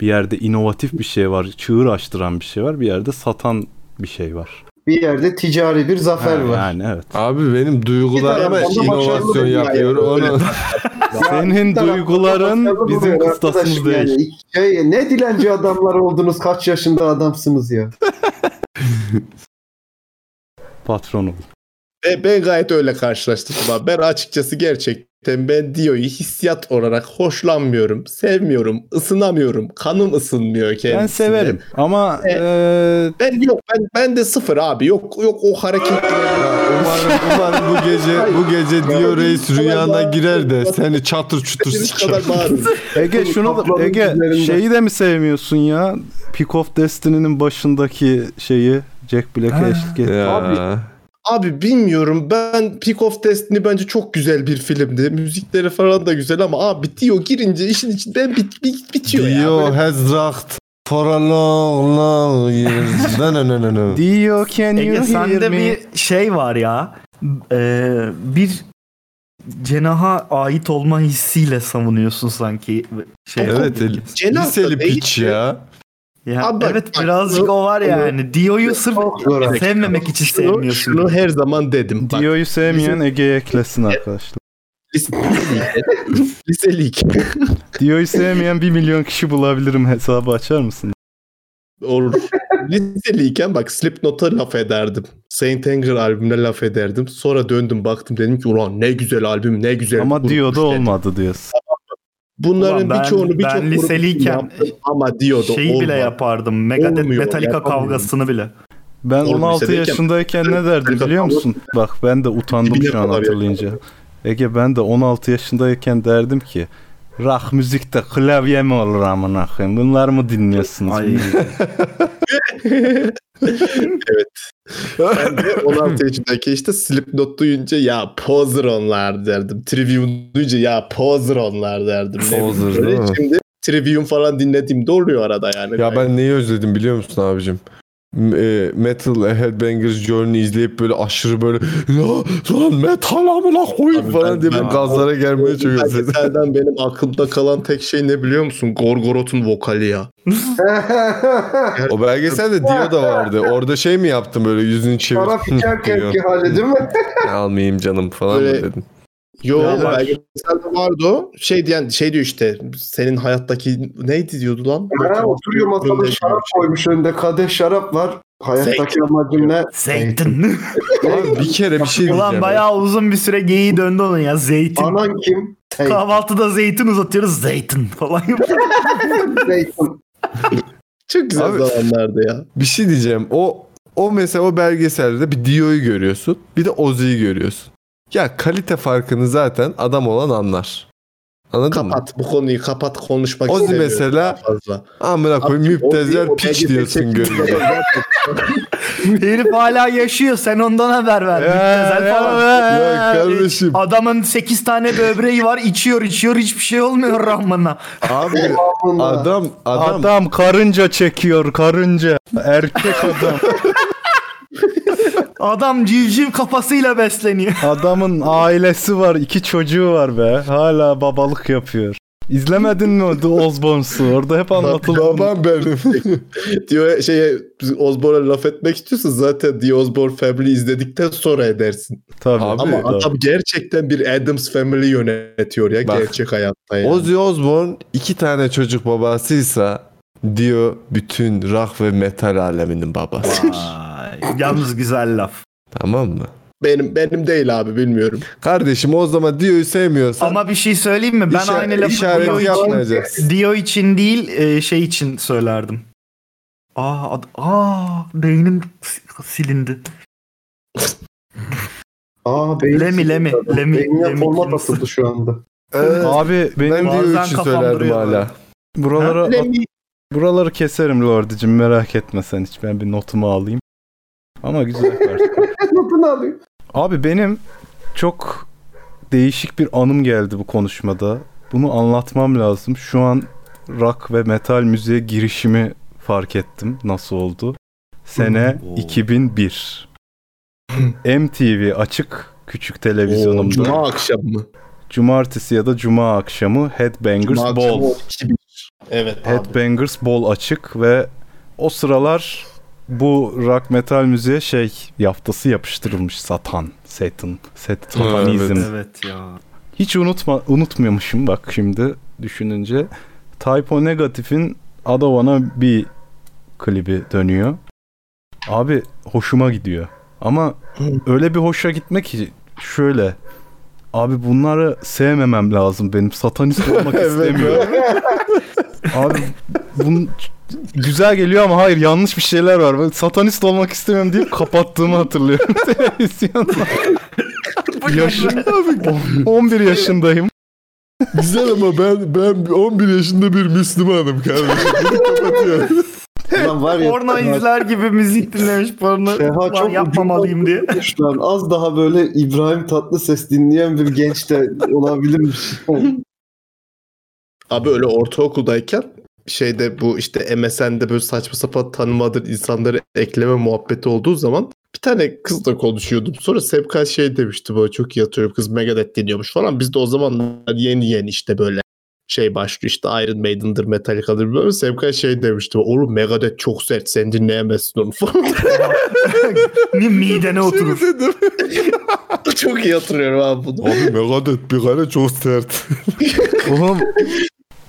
bir yerde inovatif bir şey var. Çığır açtıran bir şey var. Bir yerde satan bir şey var. Bir yerde ticari bir zafer Ha, var. Yani evet. Abi benim duygularıma inovasyon yapıyor. yani. Onu... Senin duyguların bizim kıstasımız değil. yani. Şey, ne dilenci adamlar oldunuz kaç yaşında adamsınız ya. Patronum. Ben, ben gayet öyle karşılaştırdım abi. Ben açıkçası gerçekten ben Dio'yu hissiyat olarak hoşlanmıyorum, sevmiyorum, ısınamıyorum. Kanım ısınmıyor kendisine. Ben severim ama E, e, Ben yok ben ben de sıfır abi. Yok yok o hareketleri. umarım, umarım bu gece bu gece Dio Reis rüyana girer de seni çatır çutur siker. Ege şunu da Ege şeyi de mi sevmiyorsun ya? Peak of Destiny'nin başındaki şeyi Jack Black'e eşlik etti. Abi bilmiyorum ben Peak of Destiny bence çok güzel bir filmdi. Müzikleri falan da güzel ama abi Dio girince işin içinden bit, bit, bitiyor ya. Dio Böyle- has rocked for a long long years. No no no no no. Dio can you Ege hear sende me? bir şey var ya. Ee, bir cenaha ait olma hissiyle savunuyorsun sanki. Şey, Evet liseli piç ya. Ya, Abi bak- evet bak, birazcık o var yani. Dio'yu sırf sevmemek için Şunu, sevmiyorsun. şunu her zaman dedim. Dio'yu sevmeyen Ege'ye eklesin arkadaşlar. liseliyken Dio'yu sevmeyen bir milyon kişi bulabilirim hesabı açar mısın? olur. Liseliyken bak Slipknot'a laf ederdim. Saint Anger albümüne laf ederdim. Sonra döndüm baktım dedim ki ulan ne güzel albüm ne güzel. Ama Dio'da dedim. olmadı diyorsun. Bunların birçoğunu birçok ben liseliyken ama Dio'da Şeyi bile olmadı. yapardım. Megadeth Metallica yapamıyorum. kavgasını bile. Ben Oğlum 16 lisedeyken- yaşındayken ne derdim biliyor musun? Bak ben de utandım şu an hatırlayınca. Ege ben de 16 yaşındayken derdim ki rock müzikte klavye mi olur amına koyayım? Bunlar mı dinliyorsunuz? Ay. evet. Ben de 16 yaşındaki işte Slipknot duyunca ya poser onlar derdim. Trivium duyunca ya poser onlar derdim. Poser, bileyim, değil mi? Şimdi Trivium falan dinlediğimde oluyor arada yani. Ya ben neyi özledim biliyor musun abicim? E, Metal Headbangers Journey izleyip böyle aşırı böyle ya lan metal amına koyayım Abi falan ben- diye ben- gazlara gelmeye çok. Belgeselden benim aklımda kalan tek şey ne biliyor musun? Gorgoroth'un vokali ya. O belgeselde Dio da vardı. Orada şey mi yaptın böyle yüzünü çevir. Taraf Hı, içerken diyor. ki hali değil mi? Almayayım canım falan Böyle- mı dedin? Yo Ya belgeselde vardı o. Şey diyen şey diyor işte senin hayattaki neydi diyordu lan? Ha, oturuyor masada şarap koymuş önünde kadeh şarap var. Hayattaki amacım ne? Zeytin. Abi bir kere bir şey diyeceğim. Ulan bayağı uzun bir süre geyiği döndü onun ya. Zeytin. Anan kim? Hey, Kahvaltıda zeytin uzatıyoruz. Zeytin falan. Zeytin. Çok güzel Abi- zamanlardı ya. Bir şey diyeceğim. O o mesela o belgeselde bir Dio'yu görüyorsun. Bir de Ozzy'yi görüyorsun. Ya kalite farkını zaten adam olan anlar. Anladın mı? kapat bu konuyu kapat konuşmak Ozi istemiyorum mesela fazla. amına koyayım müptezel piç diyorsun görünce. Herif hala yaşıyor. Sen ondan haber ver. Müptezel falan. Ya kardeşim. Adamın 8 tane böbreği var. içiyor içiyor. Hiçbir şey olmuyor Rahman'a. Abi adam adam, Adam karınca çekiyor karınca. Erkek adam. Adam civciv kafasıyla besleniyor. Adamın ailesi var. iki çocuğu var be. Hala babalık yapıyor. İzlemedin mi o The Osborne'su? Orada hep anlatıldı. babam benim. diyor şeye Osborne'a laf etmek istiyorsan zaten The Osborne Family izledikten sonra edersin. Tabii. Abi, Ama tabii. adam gerçekten bir Adams Family yönetiyor ya Bak, gerçek hayatta yani. Ozzy Osbourne iki tane çocuk babasıysa diyor bütün rock ve metal aleminin babası. Yalnız güzel laf. tamam mı? Benim benim değil abi bilmiyorum. Kardeşim o zaman Dio'yu sevmiyorsan Ama bir şey söyleyeyim mi? Ben işa- aynı lafı işareti Dio için. Dio için değil e, şey için söylerdim. Aa, ad- aa beynim si- silindi. Aa beyin Lemi, Lemi, Lemi, Beynine Lemi format kelimesi. atıldı şu anda. Evet, Abi ben benim Bazen Dio için kafam söylerdim duruyor hala. buralara buraları keserim Lordicim merak etme sen hiç. Ben bir notumu alayım. Ama güzel. Notunu alayım. Abi benim çok değişik bir anım geldi bu konuşmada. Bunu anlatmam lazım. Şu an rock ve metal müziğe girişimi fark ettim. Nasıl oldu? Sene Oo. 2001. MTV açık küçük Oo, televizyonumda. Cuma akşamı mı? Cumartesi ya da cuma akşamı Headbangers Cuma akşamı Ball. 2001. Evet abi. Headbangers Ball açık ve o sıralar bu rock metal müziğe şey yaftası yapıştırılmış Satan, Satan, Satanizm. Evet. Evet ya. Hiç unutma unutmuyormuşum bak şimdi düşününce. Typo Negative'in Adavana bir klibi dönüyor. Abi hoşuma gidiyor. Ama öyle bir hoşa gitmek ki şöyle. Abi bunları sevmemem lazım benim. Satanist olmak istemiyorum. Abi bun güzel geliyor ama hayır yanlış bir şeyler var. Ben satanist olmak istemiyorum deyip kapattığımı hatırlıyorum televizyonda. Yaşım 11 yaşındayım. Güzel ama ben ben 11 yaşında bir Müslümanım kardeşim. Bunu kapatıyorum. Lan var ya. Porno izler gibi müzik dinlemiş porno Seha Lan çok yapmamalıyım diye. Şu an az daha böyle İbrahim Tatlıses dinleyen bir genç de olabilirmiş. Abi öyle ortaokuldayken şeyde bu işte MSN'de böyle saçma sapan tanımadığın insanları ekleme muhabbeti olduğu zaman bir tane kızla konuşuyordum. Sonra Sevkay şey demişti böyle çok iyi hatırlıyorum kız Megadeth dinliyormuş falan. Biz de o zamanlar yeni yeni işte böyle şey başlıyor işte Iron Maiden'dır Metallica'dır böyle. Sevkay şey demişti oğlum Megadeth çok sert sen dinleyemezsin onu falan. Mi midene oturur. dedim. çok iyi hatırlıyorum abi bunu. Abi Megadeth bir kare çok sert. Oğlum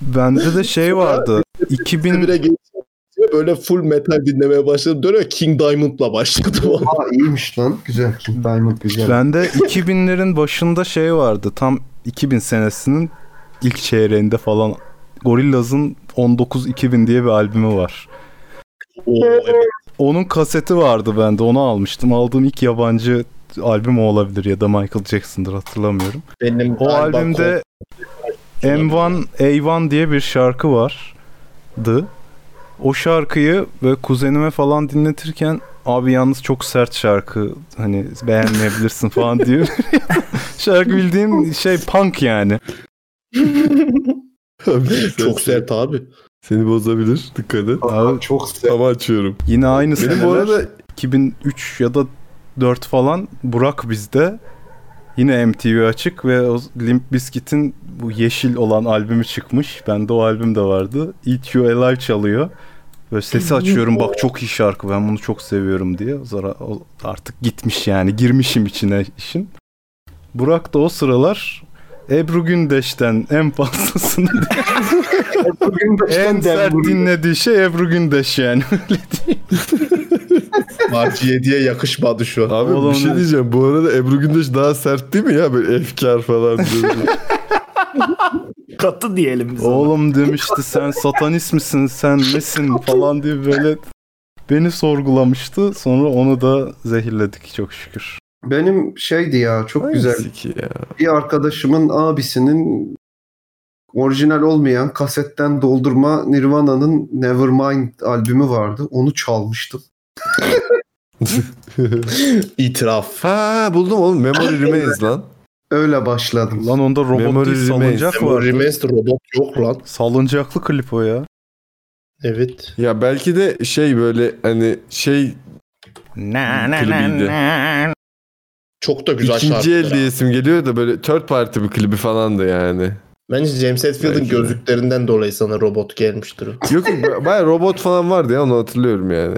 bende de şey vardı. 2000 2001'e geçince böyle full metal dinlemeye başladım. Dönem King Diamond'la başladım. Aa iyiymiş lan. Güzel. King Diamond güzel. bende 2000'lerin başında şey vardı. Tam 2000 senesinin ilk çeyreğinde falan Gorillaz'ın 19-2000 diye bir albümü var. Oo, evet. Onun kaseti vardı bende. Onu almıştım. Aldığım ilk yabancı albüm o olabilir ya da Michael Jackson'dır hatırlamıyorum. Benim O albümde M1 A1 diye bir şarkı vardı. O şarkıyı ve kuzenime falan dinletirken abi yalnız çok sert şarkı hani beğenmeyebilirsin falan diyor. şarkı bildiğin şey punk yani. çok sert abi. Seni bozabilir. Dikkat et. Aa, çok sert. Ama açıyorum. Yine aynı Benim seneler bu arada 2003 ya da 4 falan Burak bizde. Yine MTV açık ve o Limp Bizkit'in bu yeşil olan albümü çıkmış. Bende o albüm de vardı. Eat You Alive çalıyor. Böyle sesi açıyorum bak çok iyi şarkı ben bunu çok seviyorum diye. Zara artık gitmiş yani girmişim içine işin. Burak da o sıralar Ebru Gündeş'ten en fazlasını en sert dinlediği şey Ebru Gündeş yani. Öyle diyeyim. Marci 7'ye yakışmadı şu an. Abi Oğlum bir şey ne- diyeceğim. Bu arada Ebru Gündeş daha sert değil mi ya? Böyle efkar falan. Katı diyelim biz ona. Oğlum demişti sen satanist misin sen nesin falan diye böyle beni sorgulamıştı. Sonra onu da zehirledik çok şükür. Benim şeydi ya çok güzel. Hangisi ki ya? Bir arkadaşımın abisinin orijinal olmayan kasetten doldurma Nirvana'nın Nevermind albümü vardı. Onu çalmıştım. İtiraf. Ha buldum oğlum. Memory Remains lan. Öyle başladım. Lan onda robot Memory değil Remains. salıncak Memory var. Remains robot yok lan. Salıncaklı klip o ya. Evet. Ya belki de şey böyle hani şey Na na Klibiydi. na na. Çok da güzel ikinci şarkılar. el diyesim geliyor da böyle third party bir klibi falandı yani. Bence James Hetfield'ın Belki de. gözlüklerinden dolayı sana robot gelmiştir o. Yok baya robot falan vardı ya onu hatırlıyorum yani.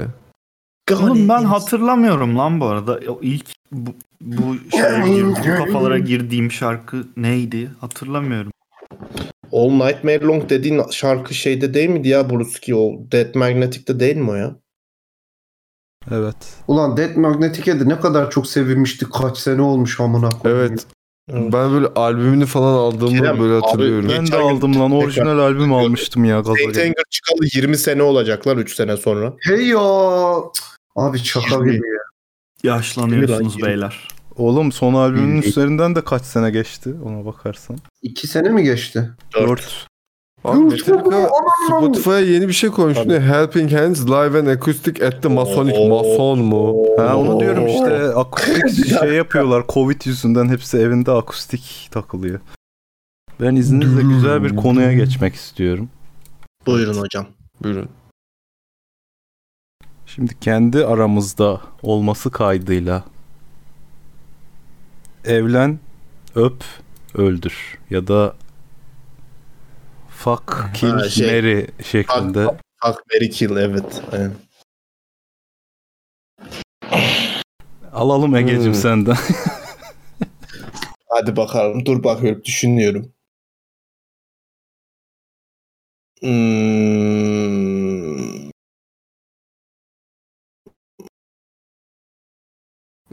Oğlum ben hatırlamıyorum lan bu arada. O ilk bu, bu şeye bu kafalara girdiğim şarkı neydi? Hatırlamıyorum. All Nightmare Long dediğin şarkı şeyde değil miydi ya Bruski? O Dead Magnetic'te değil mi o ya? Evet. Ulan Dead Magnetic'e de ne kadar çok sevinmiştik. Kaç sene olmuş amına koyayım. Evet. Ben böyle albümünü falan aldığımı Kerem, böyle abi, hatırlıyorum. Ben de aldım lan. tekrar- Orijinal albüm almıştım ya gaza Saint gelip. Anger çıkalı 20 sene olacaklar 3 sene sonra. Hey ya. Abi şaka gibi ya. Yaşlanıyorsunuz beyler. Oğlum son albümün üzerinden de kaç sene geçti ona bakarsan. İki sene mi geçti? 4. Abi Metallica Spotify'a yeni bir şey koymuş. Ne? Helping Hands Live and Acoustic at the Masonic. Oo. Mason mu? Ha onu diyorum işte akustik şey yapıyorlar. Covid yüzünden hepsi evinde akustik takılıyor. Ben izninizle güzel bir konuya geçmek istiyorum. Buyurun hocam. Buyurun. Şimdi kendi aramızda olması kaydıyla evlen, öp, öldür ya da fuck, kill, Ha, şey, marry şeklinde. Fuck, fuck, Mary Kill evet. Aynen. Alalım Ege'cim Hmm. senden. Hadi bakalım. Dur bakıyorum. Düşünüyorum. Hmm.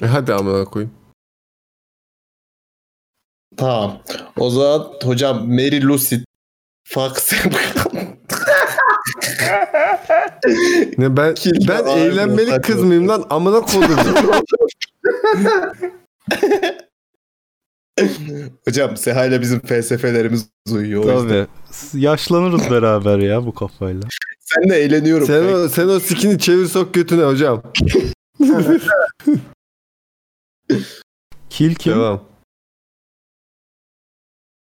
E hadi amına koyayım. Tamam. O zaman hocam Mary Lucid Fox Ne ben Kill ben Army, kız mıyım lan amına koydum. Hocam Seha ile bizim felsefelerimiz uyuyor. Tabii. Yaşlanırız beraber ya bu kafayla. Sen de eğleniyorum. sen o sen o sikini çevir sok götüne hocam. Kill kim? Devam.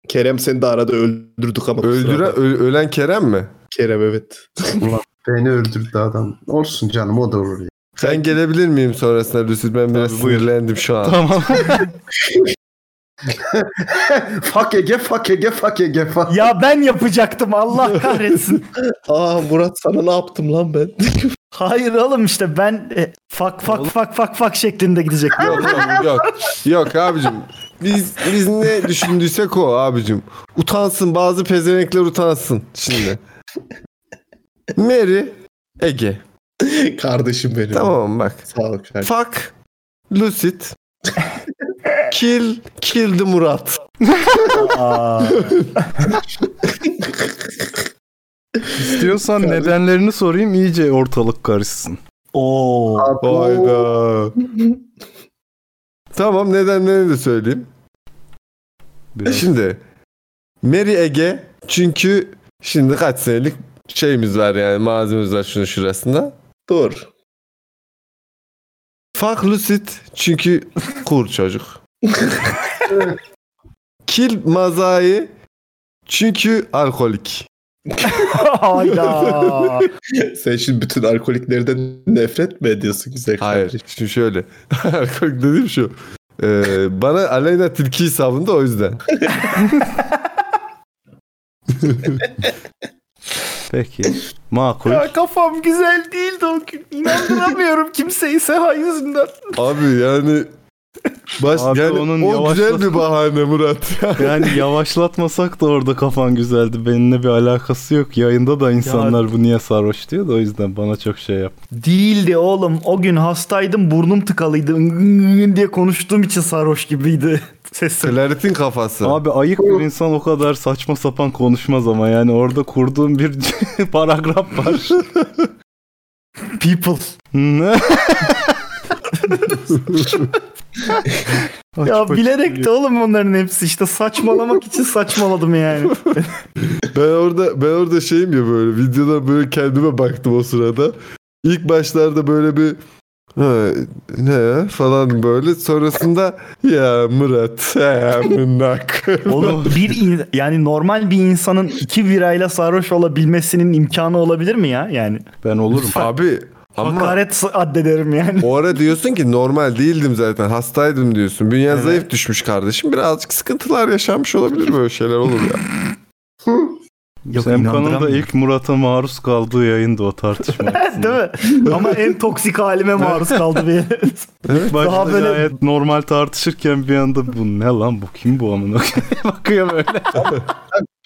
Kerem seni de arada öldürdük ama. bakma. ö- ölen Kerem mi? Kerem evet. Beni öldürdü adam. Olsun canım o da olur ya. Ben gelebilir miyim sonrasında Lucid? Ben biraz Tabii, buyur. sinirlendim şu an. Tamam. fuck Ege, fuck Ege, fuck Ege, fuck. Ya ben yapacaktım Allah kahretsin. Aa Murat sana ne yaptım lan ben? Hayır oğlum işte ben e, fak fak fak fak fak şeklinde gidecek. yok yok yok. Yok abicim. Biz biz ne düşündüysek o abicim. Utansın bazı pezevenkler utansın şimdi. Mary Ege. Kardeşim benim. Tamam bak. Sağ ol kardeşim. Fuck Lucid. Kill Kill the Murat. İstiyorsan nedenlerini sorayım iyice ortalık karışsın. Oo. Hayda. Tamam nedenlerini de söyleyeyim. Biraz. Şimdi Mary Ege çünkü şimdi kaç senelik şeyimiz var yani malzememiz var şunun şurasında. Dur. Fuck Lucid çünkü kur çocuk. Kill Mazai çünkü alkolik. Hayda. Sen şimdi bütün alkoliklerden nefret mi ediyorsun güzel Hayır kardeşim? şimdi şöyle. alkolik dediğim şu. Ee, bana Aleyna Tilki hesabında o yüzden. Peki. Makul. ya kafam güzel değildi o gün. İnandıramıyorum kimseyi Seha yüzünden. Abi yani baş, Abi yani onun o güzel bir bahane Murat. Yani yavaşlatmasak da orada kafan güzeldi. Benimle bir alakası yok. Yayında da insanlar bu niye sarhoş diyor da o yüzden bana çok şey yap. Değildi oğlum. O gün hastaydım burnum tıkalıydı diye konuştuğum için sarhoş gibiydi. Claret'in kafası. Abi ayık bir insan o kadar saçma sapan konuşmaz ama yani orada kurduğum bir paragraf var. People. Ya bilerek de oğlum onların hepsi işte saçmalamak için saçmaladım yani. Ben orada ben orada şeyim ya böyle videoda böyle kendime baktım o sırada. İlk başlarda böyle bir ha, ne ya?" falan böyle sonrasında ya Murat ya mınnak. Oğlum bir in- yani normal bir insanın iki birayla sarhoş olabilmesinin imkanı olabilir mi ya? Yani ben olurum. Abi ama hakaret addederim yani. o ara diyorsun ki normal değildim zaten hastaydım diyorsun. Bünyen zayıf düşmüş kardeşim. Birazcık sıkıntılar yaşanmış olabilir böyle şeyler olur ya. Yok, Semkan'ın da ilk Murat'a maruz kaldığı yayındı o tartışma. Değil mi? Ama en toksik halime maruz kaldı bir. Başta Daha böyle- gayet normal tartışırken bir anda bu ne lan bu kim bu amına koyayım? bakıyor böyle.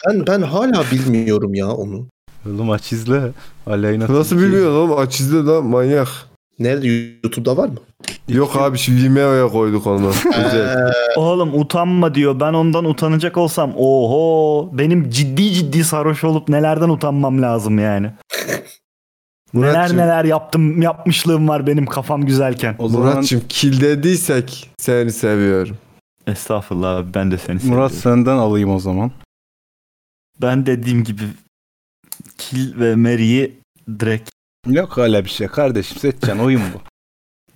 Ben ben hala bilmiyorum ya onu. Oğlum aç izle. Aleyna Nasıl Tilki. bilmiyorsun oğlum aç izle lan manyak. Nerede YouTube'da var mı? Yok abi şimdi Vimeo'ya koyduk onu. Güzel. Oğlum utanma diyor. Ben ondan utanacak olsam oho benim ciddi ciddi sarhoş olup nelerden utanmam lazım yani. neler Muratçım, neler yaptım yapmışlığım var benim kafam güzelken. O zaman Muratçım kill dediysek seni seviyorum. Estağfurullah abi ben de seni seviyorum. Murat senden alayım o zaman. Ben dediğim gibi Kill ve Mary'i direkt Yok öyle bir şey kardeşim seçeceksin oyun bu.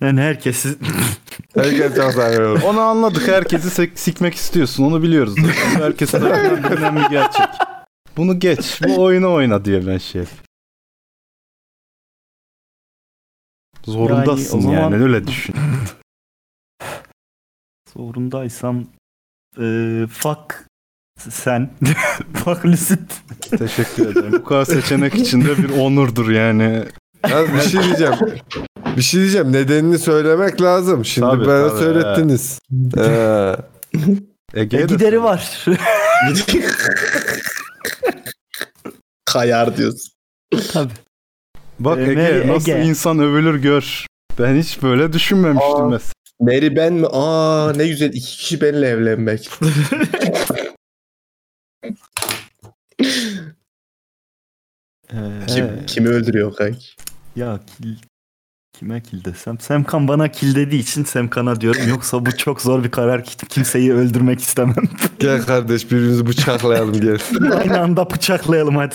yani herkesi Herkes çok seviyorum. Onu anladık herkesi sek- sikmek istiyorsun onu biliyoruz. zaten. Herkese bilinen bir gerçek. Bunu geç bu oyunu oyna diye ben şey. Zorundasın Yani yani, zaman- öyle düşün. zorundaysam eee fuck sen fuck Lucid Teşekkür ederim. Bu kadar seçenek içinde bir onurdur yani. Ya bir şey diyeceğim. Bir şey diyeceğim. Nedenini söylemek lazım. Şimdi Tabii, bana tabii, söylettiniz. Ee, Ege'ye de gideri var. Kayar diyorsun. Tabii. Bak Ee, Ege Mary nasıl Ege. insan övülür gör. Ben hiç böyle düşünmemiştim Aa. mesela. Mary ben mi? Aa ne güzel iki kişi benimle evlenmek. Eee, Kim, kimi öldürüyor kanki? ya kill kime kill desem Semkan bana kill dediği için Semkan'a diyorum yoksa bu çok zor bir karar Kim- kimseyi öldürmek istemem. gel kardeş birbirimizi bıçaklayalım gel. Aynı anda bıçaklayalım hadi.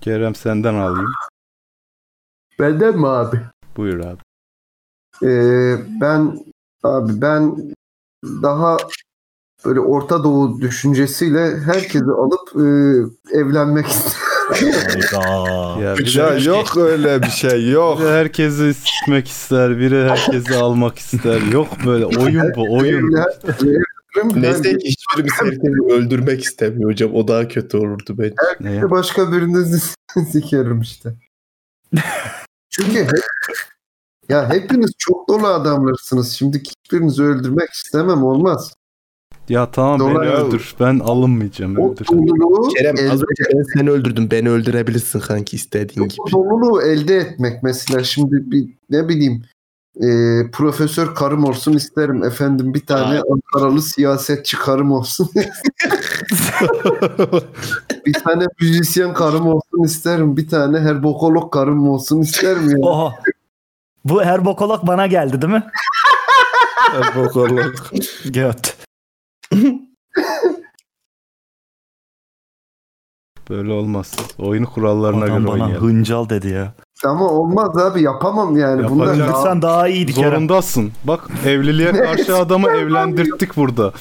Kerem senden alayım. Benden mi abi? Buyur abi. Ee, ben abi ben daha böyle Orta Doğu düşüncesiyle herkesi alıp e, evlenmek. Ya ya yok öyle bir şey yok. biri herkesi sikmek ister, biri herkesi almak ister. Yok böyle oyun bu oyun. Neyse ki hiçbirimiz herkesi öldürmek istemiyor hocam. O daha kötü olurdu bence. Ne? Ben başka birini sikerim işte. Çünkü hep, ya hepiniz çok dolu adamlarsınız. Şimdi hiçbirinizi öldürmek istemem olmaz. Ya tamam beni Dolayı- öldür. Ben alınmayacağım. O Öldür. doluluğu Kerem az önce ben seni öldürdüm. Beni öldürebilirsin kanki istediğin o gibi. doluluğu elde etmek mesela şimdi bir, ne bileyim e, profesör karım olsun isterim efendim bir tane Aa. Ankaralı siyasetçi karım olsun bir tane müzisyen karım olsun isterim bir tane herbokolog karım olsun isterim ya. Oha. Bu her bokolak bana geldi değil mi? Bokolog. Göt. Böyle olmaz. Oyun kurallarına Adam göre bana oynayalım. hıncal dedi ya. Ama olmaz abi yapamam yani. Bunlar Yapacak. daha- Sen daha iyiydi Kerem. Zorundasın. Bak evliliğe karşı adamı evlendirttik burada.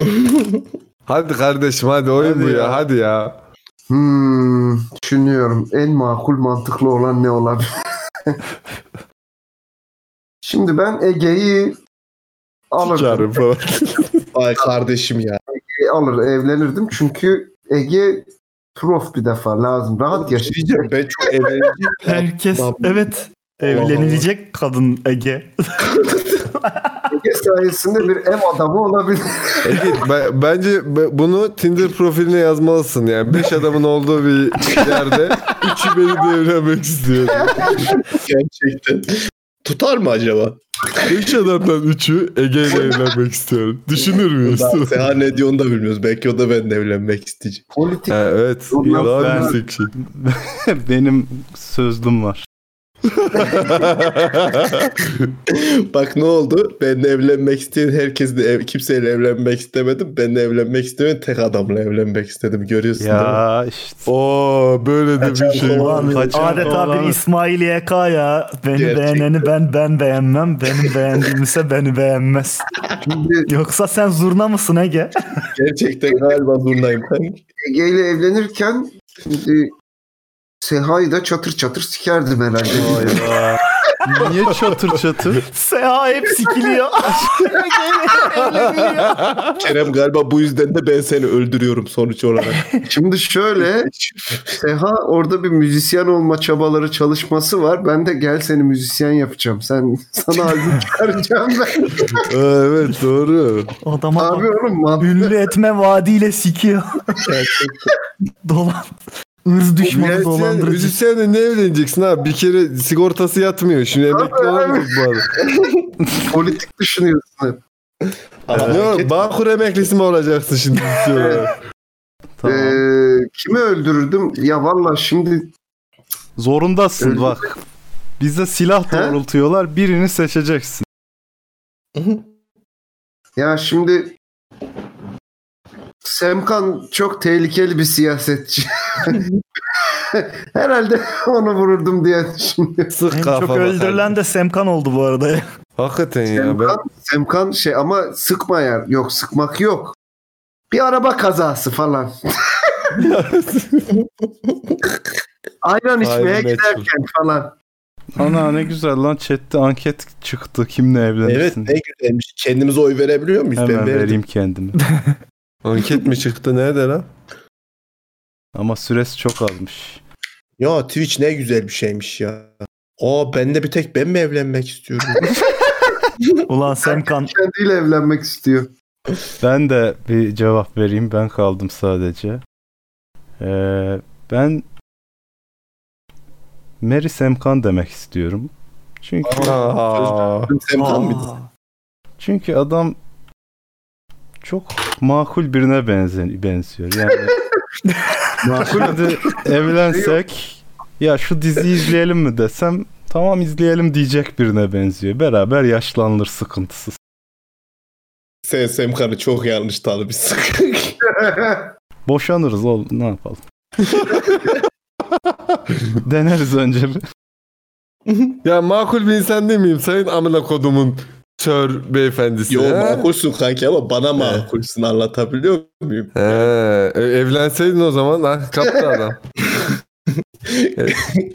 Hadi kardeşim hadi oyun Hadi bu ya. ya. hadi ya. Hmm, düşünüyorum. En makul mantıklı olan ne olabilir? Şimdi ben Ege'yi alırdım. Çıkarım falan. Ay kardeşim ya. Ege'yi alır evlenirdim. Çünkü Ege prof bir defa lazım. Rahat yaşayacak. Ben çok evleneceğim. Herkes evet evlenilecek kadın Ege. Ege sayesinde bir ev adamı olabilir. Ege, ben- bence be- bunu Tinder profiline yazmalısın yani. Beş adamın olduğu bir yerde üçü beni de evlenmek istiyor. Gerçekten. Tutar mı acaba? Üç adamdan üçü Ege ile evlenmek istiyorum. Düşünür müyüz? Ben Seha ne diyor onu da bilmiyoruz. Belki o da benimle evlenmek isteyecek. Politik Ha, evet. Yok, Daha ben- şey. Benim sözlüm var. Bak ne oldu? Ben evlenmek isteyen herkesle ev, kimseyle evlenmek istemedim. Ben evlenmek istemeyen tek adamla evlenmek istedim. Görüyorsun değil mi? Ya işte. Oo böyle de bir şey. Ulan adeta bir İsmail YK ya. Beni Gerçekten. beğeneni ben ben beğenmem. Benim beğendiğimse beni beğenmez. Yoksa sen zurna mısın Ege? Gerçekten galiba zurnayım ben. Ege ile evlenirken şimdi Seha'yı da çatır çatır sikerdim herhalde. Niye çatır çatır? Seha hep sikiliyor. Kerem galiba bu yüzden de ben seni öldürüyorum sonuç olarak. Şimdi şöyle Seha orada bir müzisyen olma çabaları çalışması var. Ben de gel seni müzisyen yapacağım. Sen sana albüm çıkaracağım ben. Aa, evet doğru. Adama Abi oğlum man- Ünlü etme vaadiyle sikiyor. Dolan. Irz düşmanı dolandırıcı. müzisyenle ne evleneceksin abi? Bir kere sigortası yatmıyor. Şimdi emekli olamayacak bu adam. politik düşünüyorsun hep. Ama Ne var? Bağkur emeklisi mi olacaksın şimdi? Tamam. Ee, kimi öldürürdüm? Ya valla şimdi Zorundasın Öyle- bak. Bize silah He? doğrultuyorlar. Birini seçeceksin. ya şimdi Semkan çok tehlikeli bir siyasetçi. Herhalde onu vururdum diye düşünüyorum. Sık En kafa çok öldürülen de Semkan oldu bu arada. Hakikaten ya ben. Semkan, Semkan şey ama sıkma ya. Yok sıkmak yok. Bir araba kazası falan. Ayran içmeye Aynen, meçhul. giderken falan. Ana ne güzel lan chatte anket çıktı. Kimle Evet evlenirsin? ne güzelmiş. Kendimize oy verebiliyor muyuz? Hemen ben verdim. vereyim kendimi. Anket mi çıktı? Nerede lan? Ama süresi çok azmış. Ya Twitch ne güzel bir şeymiş ya. Aa ben de bir tek ben mi evlenmek istiyorum? Ulan Semkan. Kendiyle evlenmek istiyor. Ben de bir cevap vereyim. Ben kaldım sadece. Ee, ben Mary Semkan demek istiyorum. Çünkü Aa, Semkan mıydı? çünkü adam çok makul birine benzen benziyor. Yani Şimdi evlensek ya şu diziyi izleyelim mi desem tamam izleyelim diyecek birine benziyor. Beraber yaşlanılır sıkıntısız. Sen Semkan'ı çok yanlış tanımışsın. Boşanırız oğlum ne yapalım. Deneriz önce bir. ya makul bir insan değil miyim? Sayın amına kodumun sör beyefendisi. Yo ha? makulsün kanki ama bana makulsün anlatabiliyor muyum? He, e, evlenseydin o zaman ha, kaptı adam.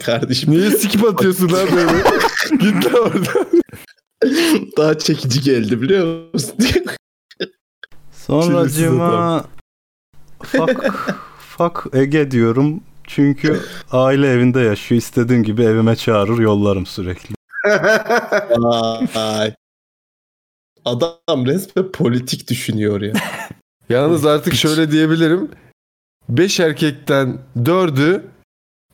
Kardeşim Niye sikip atıyorsun lan böyle? Git lan oradan. daha çekici geldi biliyor musun? Sonra Çilesiz cıma fuck, fuck Ege diyorum. Çünkü aile evinde yaşıyor. İstediğim gibi evime çağırır yollarım sürekli. Ay. Adam resmen politik düşünüyor ya. Yalnız artık şöyle diyebilirim. Beş erkekten dördü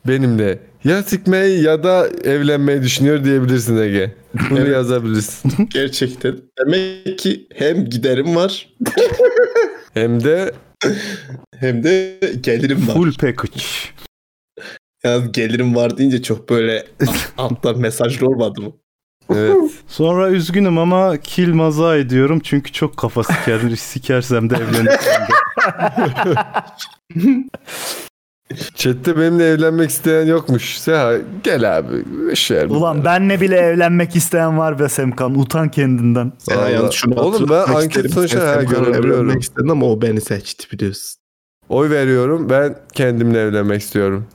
benimle ya sikmeyi ya da evlenmeyi düşünüyor diyebilirsin Ege. Bunu Evet. yazabilirsin. Gerçekten. Demek ki hem giderim var Hem de hem de gelirim var. Full package. Yalnız gelirim var deyince çok böyle alttan mesajlı olmadı mı? Evet. Sonra üzgünüm ama kill maza ediyorum. Çünkü çok kafa siker, sikersem de evlenirsem de. Chat'te benimle evlenmek isteyen yokmuş. Seha gel abi. Şey, Ulan benle bile evlenmek isteyen var be Semkan. Utan kendinden. Vallahi. yalnız şunu Oğlum ben anket sonuçta Semkan'la görebiliyorum. evlenmek istedin ama o beni seçti biliyorsun. Oy veriyorum. Ben kendimle evlenmek istiyorum.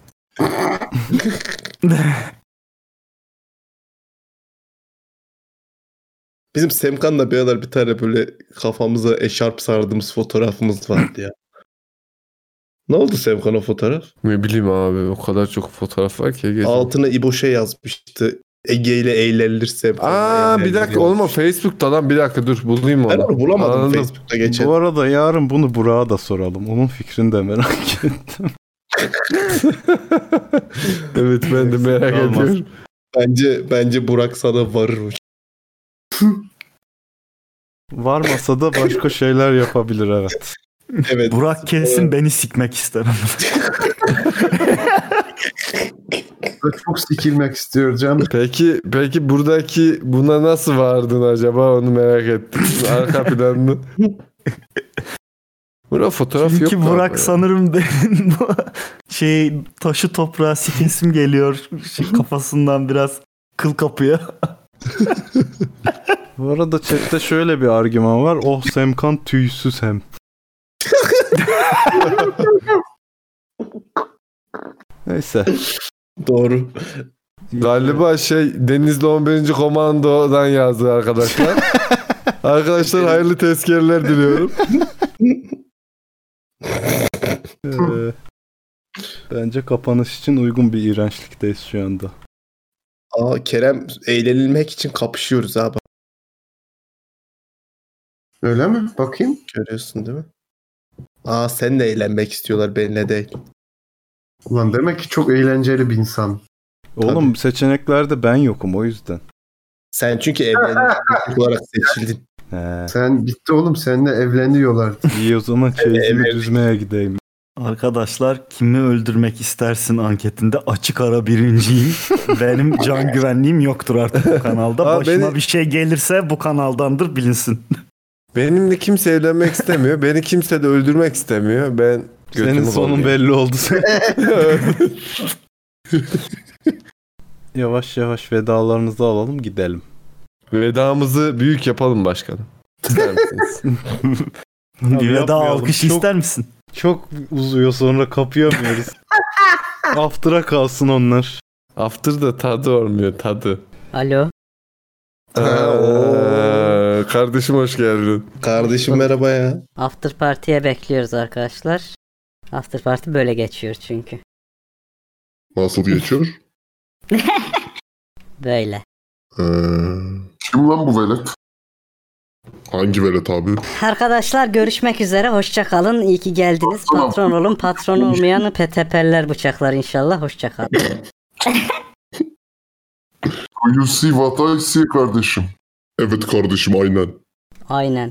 Bizim Semkan'la bir aralar bir tane böyle kafamıza eşarp sardığımız fotoğrafımız vardı ya. Ne oldu Semkan o fotoğraf? Ne bileyim abi o kadar çok fotoğraf var ki. Ege. Altına İbo şey yazmıştı. Ege ile eğlenilir Semkan'la Aa bir dakika oğlum o Facebook'ta lan bir dakika dur bulayım Ben onu. onu bulamadım Anladım. Facebook'ta geçen. Bu arada yarın bunu Burak'a da soralım. Onun fikrini de merak ettim. evet ben de merak ediyorum. Bence bence Burak sana varır o. Varmasa da başka şeyler yapabilir evet. Evet. Burak kesin beni sikmek ister. çok sikilmek istiyor canım. Peki peki buradaki buna nasıl vardın acaba onu merak ettim. Arka planını. Burada fotoğraf yok. Çünkü galiba Burak ya. sanırım benim bu şey taşı toprağa sikesim geliyor. Şey, kafasından biraz kıl kapıyor. Bu arada chatte şöyle bir argüman var. Oh Semkan tüysüz hem. Neyse. Doğru. Galiba şey Denizli 11. Komando'dan yazdı arkadaşlar. arkadaşlar hayırlı tezkereler diliyorum. Ee, bence kapanış için uygun bir iğrençlikteyiz şu anda. Aa Kerem eğlenilmek için kapışıyoruz abi. Öyle mi? Bakayım. Görüyorsun değil mi? Aa sen de eğlenmek istiyorlar benimle değil. Ulan demek ki çok eğlenceli bir insan. Oğlum seçeneklerde ben yokum o yüzden. Sen çünkü evlenmek olarak seçildin. He. Sen bitti oğlum seninle evleniyorlar. İyi o zaman çeyizimi Evet. düzmeye gideyim. Arkadaşlar kimi öldürmek istersin anketinde açık ara birinciyim. Benim can güvenliğim yoktur artık bu kanalda. Aa, Başıma beni- bir şey gelirse bu kanaldandır bilinsin. Benimle kimse evlenmek istemiyor. Beni kimse de öldürmek istemiyor. Ben Senin sonun belli oldu. yavaş yavaş vedalarınızı alalım gidelim. Vedamızı büyük yapalım başkanım. İster misiniz? bir veda alkış Çok- ister misin? Çok uzuyor sonra kapayamıyoruz. After'a kalsın onlar. After da tadı olmuyor tadı. Alo. Aa, kardeşim hoş geldin. Kardeşim merhaba ya. After Party'ye bekliyoruz arkadaşlar. After Party böyle geçiyor çünkü. Nasıl geçiyor? Böyle. Ee, kim lan bu velet? Hangi velet abi? Arkadaşlar görüşmek üzere. Hoşça kalın. İyi ki geldiniz. Patron olun. Patron olmayanı petepeller bıçaklar inşallah. Hoşça kalın. You see what I see kardeşim. Evet kardeşim aynen. Aynen.